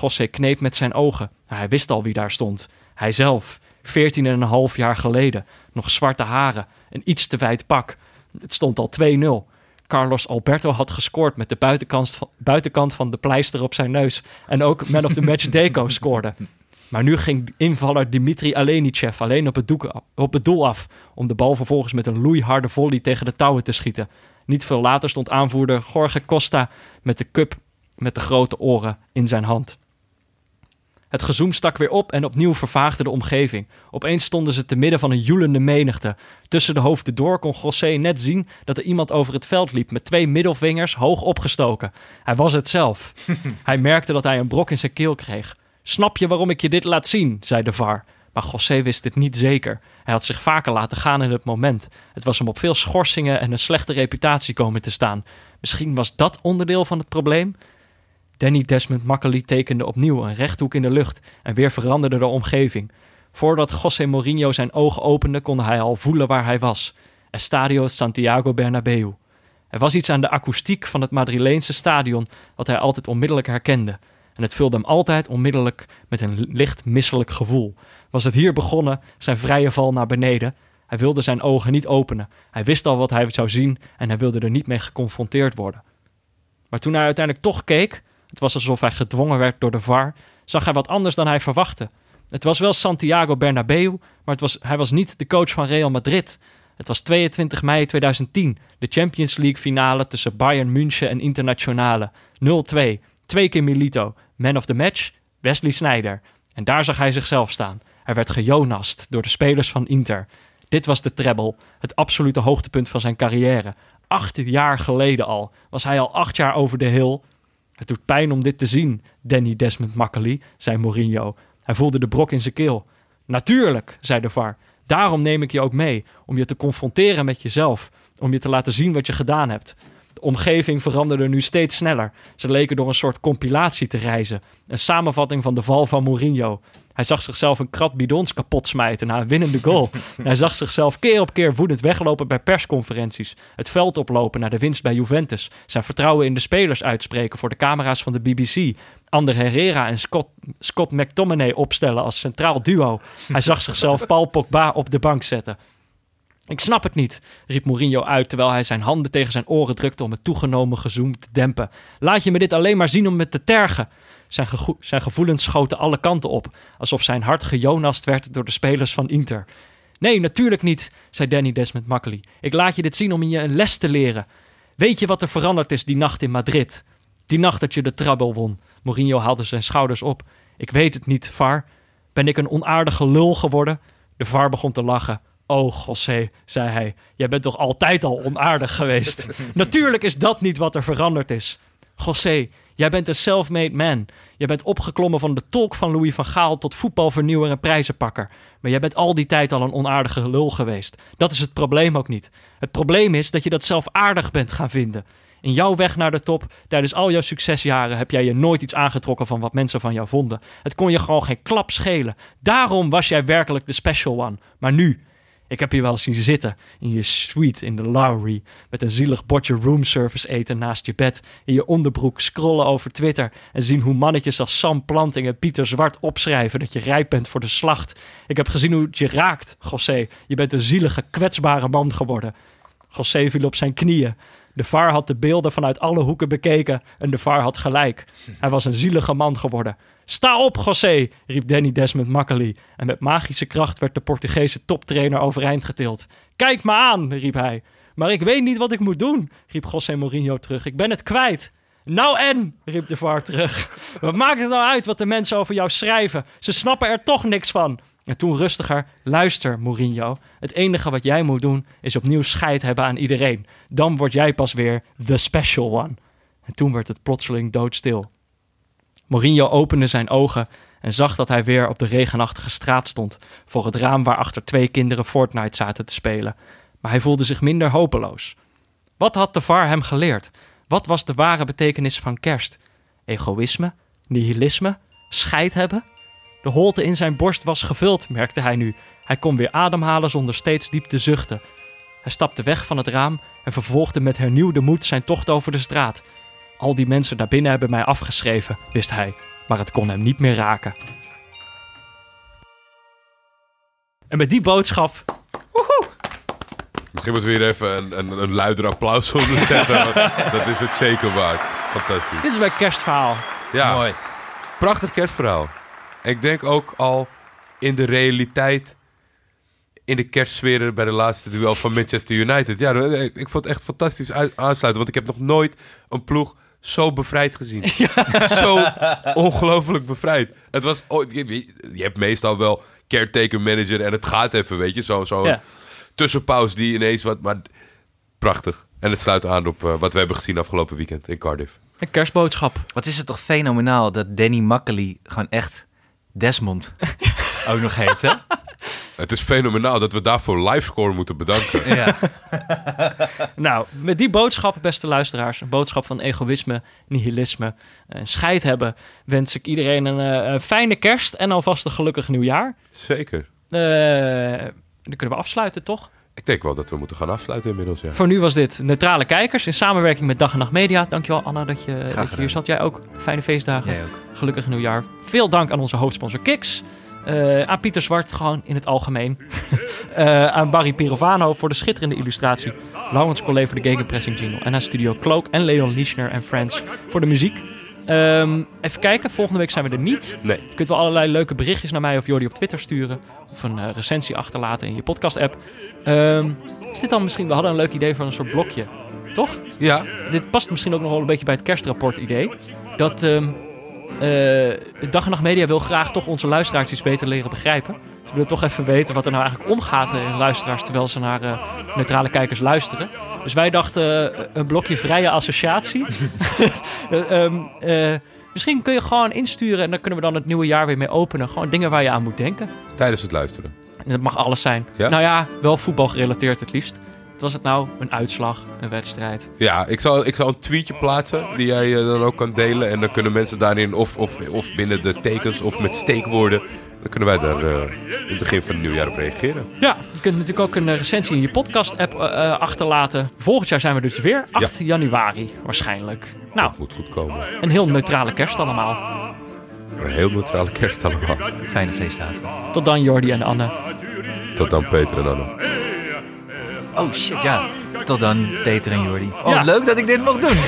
José kneep met zijn ogen. Hij wist al wie daar stond. Hij zelf, 14 en een half jaar geleden. Nog zwarte haren, een iets te wijd pak. Het stond al 2-0. Carlos Alberto had gescoord met de buitenkant van, buitenkant van de pleister op zijn neus. En ook Man of the Match Deco scoorde. Maar nu ging invaller Dimitri Alenichev alleen op het, doek, op het doel af... om de bal vervolgens met een loeiharde volley tegen de touwen te schieten. Niet veel later stond aanvoerder Jorge Costa met de cup met de grote oren in zijn hand. Het gezoem stak weer op en opnieuw vervaagde de omgeving. Opeens stonden ze te midden van een joelende menigte. Tussen de hoofden door kon José net zien dat er iemand over het veld liep met twee middelvingers hoog opgestoken. Hij was het zelf. [laughs] hij merkte dat hij een brok in zijn keel kreeg. Snap je waarom ik je dit laat zien? zei de VAR. Maar José wist dit niet zeker. Hij had zich vaker laten gaan in het moment. Het was hem op veel schorsingen en een slechte reputatie komen te staan. Misschien was dat onderdeel van het probleem? Danny Desmond Makkely tekende opnieuw een rechthoek in de lucht en weer veranderde de omgeving. Voordat José Mourinho zijn ogen opende, kon hij al voelen waar hij was. Estadio Santiago Bernabeu. Er was iets aan de akoestiek van het Madrileense stadion wat hij altijd onmiddellijk herkende. En het vulde hem altijd onmiddellijk met een licht misselijk gevoel. Was het hier begonnen, zijn vrije val naar beneden? Hij wilde zijn ogen niet openen. Hij wist al wat hij zou zien en hij wilde er niet mee geconfronteerd worden. Maar toen hij uiteindelijk toch keek, het was alsof hij gedwongen werd door de VAR, zag hij wat anders dan hij verwachtte. Het was wel Santiago Bernabeu, maar het was, hij was niet de coach van Real Madrid. Het was 22 mei 2010, de Champions League finale tussen Bayern München en Internationale. 0-2, twee keer Milito, man of the match, Wesley Sneijder. En daar zag hij zichzelf staan. Hij werd gejonast door de spelers van Inter. Dit was de treble, het absolute hoogtepunt van zijn carrière. Acht jaar geleden al was hij al acht jaar over de hill. Het doet pijn om dit te zien, Danny Desmond Makkely, zei Mourinho. Hij voelde de brok in zijn keel. Natuurlijk, zei de VAR. Daarom neem ik je ook mee, om je te confronteren met jezelf, om je te laten zien wat je gedaan hebt. Omgeving veranderde nu steeds sneller. Ze leken door een soort compilatie te reizen. Een samenvatting van de val van Mourinho. Hij zag zichzelf een krat bidons kapot smijten na een winnende goal. [laughs] hij zag zichzelf keer op keer woedend weglopen bij persconferenties. Het veld oplopen naar de winst bij Juventus. Zijn vertrouwen in de spelers uitspreken voor de camera's van de BBC. Ander Herrera en Scott, Scott McTominay opstellen als centraal duo. Hij zag zichzelf Paul Pogba op de bank zetten. Ik snap het niet, riep Mourinho uit terwijl hij zijn handen tegen zijn oren drukte om het toegenomen gezoem te dempen. Laat je me dit alleen maar zien om me te tergen. Zijn, zijn gevoelens schoten alle kanten op, alsof zijn hart gejonast werd door de spelers van Inter. Nee, natuurlijk niet, zei Danny Desmond Makkely. Ik laat je dit zien om je een les te leren. Weet je wat er veranderd is die nacht in Madrid? Die nacht dat je de trabbel won. Mourinho haalde zijn schouders op. Ik weet het niet, VAR. Ben ik een onaardige lul geworden? De VAR begon te lachen. Oh, José, zei hij. Jij bent toch altijd al onaardig geweest? [laughs] Natuurlijk is dat niet wat er veranderd is. José, jij bent een self-made man. Jij bent opgeklommen van de tolk van Louis van Gaal tot voetbalvernieuwer en prijzenpakker. Maar jij bent al die tijd al een onaardige lul geweest. Dat is het probleem ook niet. Het probleem is dat je dat zelf aardig bent gaan vinden. In jouw weg naar de top, tijdens al jouw succesjaren, heb jij je nooit iets aangetrokken van wat mensen van jou vonden. Het kon je gewoon geen klap schelen. Daarom was jij werkelijk de special one. Maar nu, ik heb je wel zien zitten in je suite in de Lowry. Met een zielig bordje roomservice eten naast je bed. In je onderbroek scrollen over Twitter. En zien hoe mannetjes als Sam Planting en Pieter Zwart opschrijven dat je rijp bent voor de slacht. Ik heb gezien hoe het je raakt, José. Je bent een zielige, kwetsbare man geworden. José viel op zijn knieën. De VAR had de beelden vanuit alle hoeken bekeken en de VAR had gelijk. Hij was een zielige man geworden. Sta op, José, riep Danny Desmond Makkely. En met magische kracht werd de Portugese toptrainer overeind getild. Kijk me aan, riep hij. Maar ik weet niet wat ik moet doen, riep José Mourinho terug. Ik ben het kwijt. Nou en, riep de VAR terug. [laughs] Wat maakt het nou uit wat de mensen over jou schrijven? Ze snappen er toch niks van. En toen rustiger, luister Mourinho. Het enige wat jij moet doen is opnieuw scheid hebben aan iedereen. Dan word jij pas weer the special one. En toen werd het plotseling doodstil. Mourinho opende zijn ogen en zag dat hij weer op de regenachtige straat stond, voor het raam waarachter twee kinderen Fortnite zaten te spelen. Maar hij voelde zich minder hopeloos. Wat had de VAR hem geleerd? Wat was de ware betekenis van kerst? Egoïsme? Nihilisme? Scheid hebben? De holte in zijn borst was gevuld, merkte hij nu. Hij kon weer ademhalen zonder steeds diep te zuchten. Hij stapte weg van het raam en vervolgde met hernieuwde moed zijn tocht over de straat. Al die mensen daarbinnen hebben mij afgeschreven, wist hij, maar het kon hem niet meer raken. En met die boodschap Misschien moeten we hier even een, een, een luider applaus onder zetten. [laughs] dat is het zeker waard. Fantastisch. Dit is mijn kerstverhaal. Ja, Mooi. prachtig kerstverhaal. Ik denk ook al in de realiteit, in de kerstsfeer bij de laatste duel van Manchester United. Ja, ik vond het echt fantastisch uit- aansluiten. Want ik heb nog nooit een ploeg zo bevrijd gezien. [laughs] Zo ongelooflijk bevrijd. Het was, oh, je, hebt meestal wel caretaker manager en het gaat even, weet je. Zo'n zo Ja. tussenpauze die ineens wat, maar prachtig. En het sluit aan op eh, wat we hebben gezien afgelopen weekend in Cardiff. Een kerstboodschap. Wat is het toch fenomenaal dat Danny Makkely gewoon echt Desmond [laughs] ook nog heet, hè? Het is fenomenaal dat we daarvoor livescore moeten bedanken. [laughs] Ja. Nou, met die boodschap, beste luisteraars, een boodschap van egoïsme, nihilisme en scheid hebben, wens ik iedereen een, eh, een fijne kerst en alvast een gelukkig nieuwjaar. Zeker. Eh, dan kunnen we afsluiten, toch? Ik denk wel dat we moeten gaan afsluiten inmiddels, ja. Voor nu was dit Neutrale Kijkers in samenwerking met Dag en Nacht Media. Dankjewel Anna dat je, dat je hier zat. Jij ook. Fijne feestdagen. Jij ook. Gelukkig nieuwjaar. Veel dank aan onze hoofdsponsor Kiks. Eh, aan Pieter Zwart, gewoon in het algemeen. Eh, aan Barry Pirovano voor de schitterende illustratie. Laurens Collet voor de gegenpressing jingle. En aan Studio Cloak en Leon Lischner en Friends voor de muziek. Ehm, even kijken, volgende week zijn we er niet. Nee. Je kunt wel allerlei leuke berichtjes naar mij of Jordi op Twitter sturen. Of een eh, recensie achterlaten in je podcast-app. Ehm, is dit dan misschien... We hadden een leuk idee voor een soort blokje. Toch? Ja, Dit past misschien ook nog wel een beetje bij het kerstrapport-idee. Dat ehm eh, Dag en Nacht Media wil graag toch onze luisteraars iets beter leren begrijpen. Ze willen toch even weten wat er nou eigenlijk omgaat in luisteraars... terwijl ze naar eh, neutrale kijkers luisteren. Dus wij dachten eh, een blokje vrije associatie. [laughs] Eh, ehm, eh, misschien kun je gewoon insturen... en dan kunnen we dan het nieuwe jaar weer mee openen. Gewoon dingen waar je aan moet denken. tijdens het luisteren. En dat mag alles zijn. Ja? Nou ja, wel voetbal gerelateerd het liefst. Wat was het nou? Een uitslag, een wedstrijd. Ja, ik zal, ik zal een tweetje plaatsen die jij eh, dan ook kan delen. En dan kunnen mensen daarin of, of, of binnen de tekens of met steekwoorden... dan kunnen wij daar eh, in het begin van het nieuwjaar op reageren. Ja, je kunt natuurlijk ook een eh, recensie in je podcast-app achterlaten. Volgend jaar zijn we dus weer. 8 januari waarschijnlijk. Nou, Moet goed komen. een heel neutrale kerst allemaal. Een heel neutrale kerst allemaal. Fijne feestdagen. Tot dan Jordi en Anne. Tot dan Peter en Anne. Oh shit, ja. Tot dan, Peter en Jordi. Oh, Ja. leuk dat ik dit mag doen. [laughs]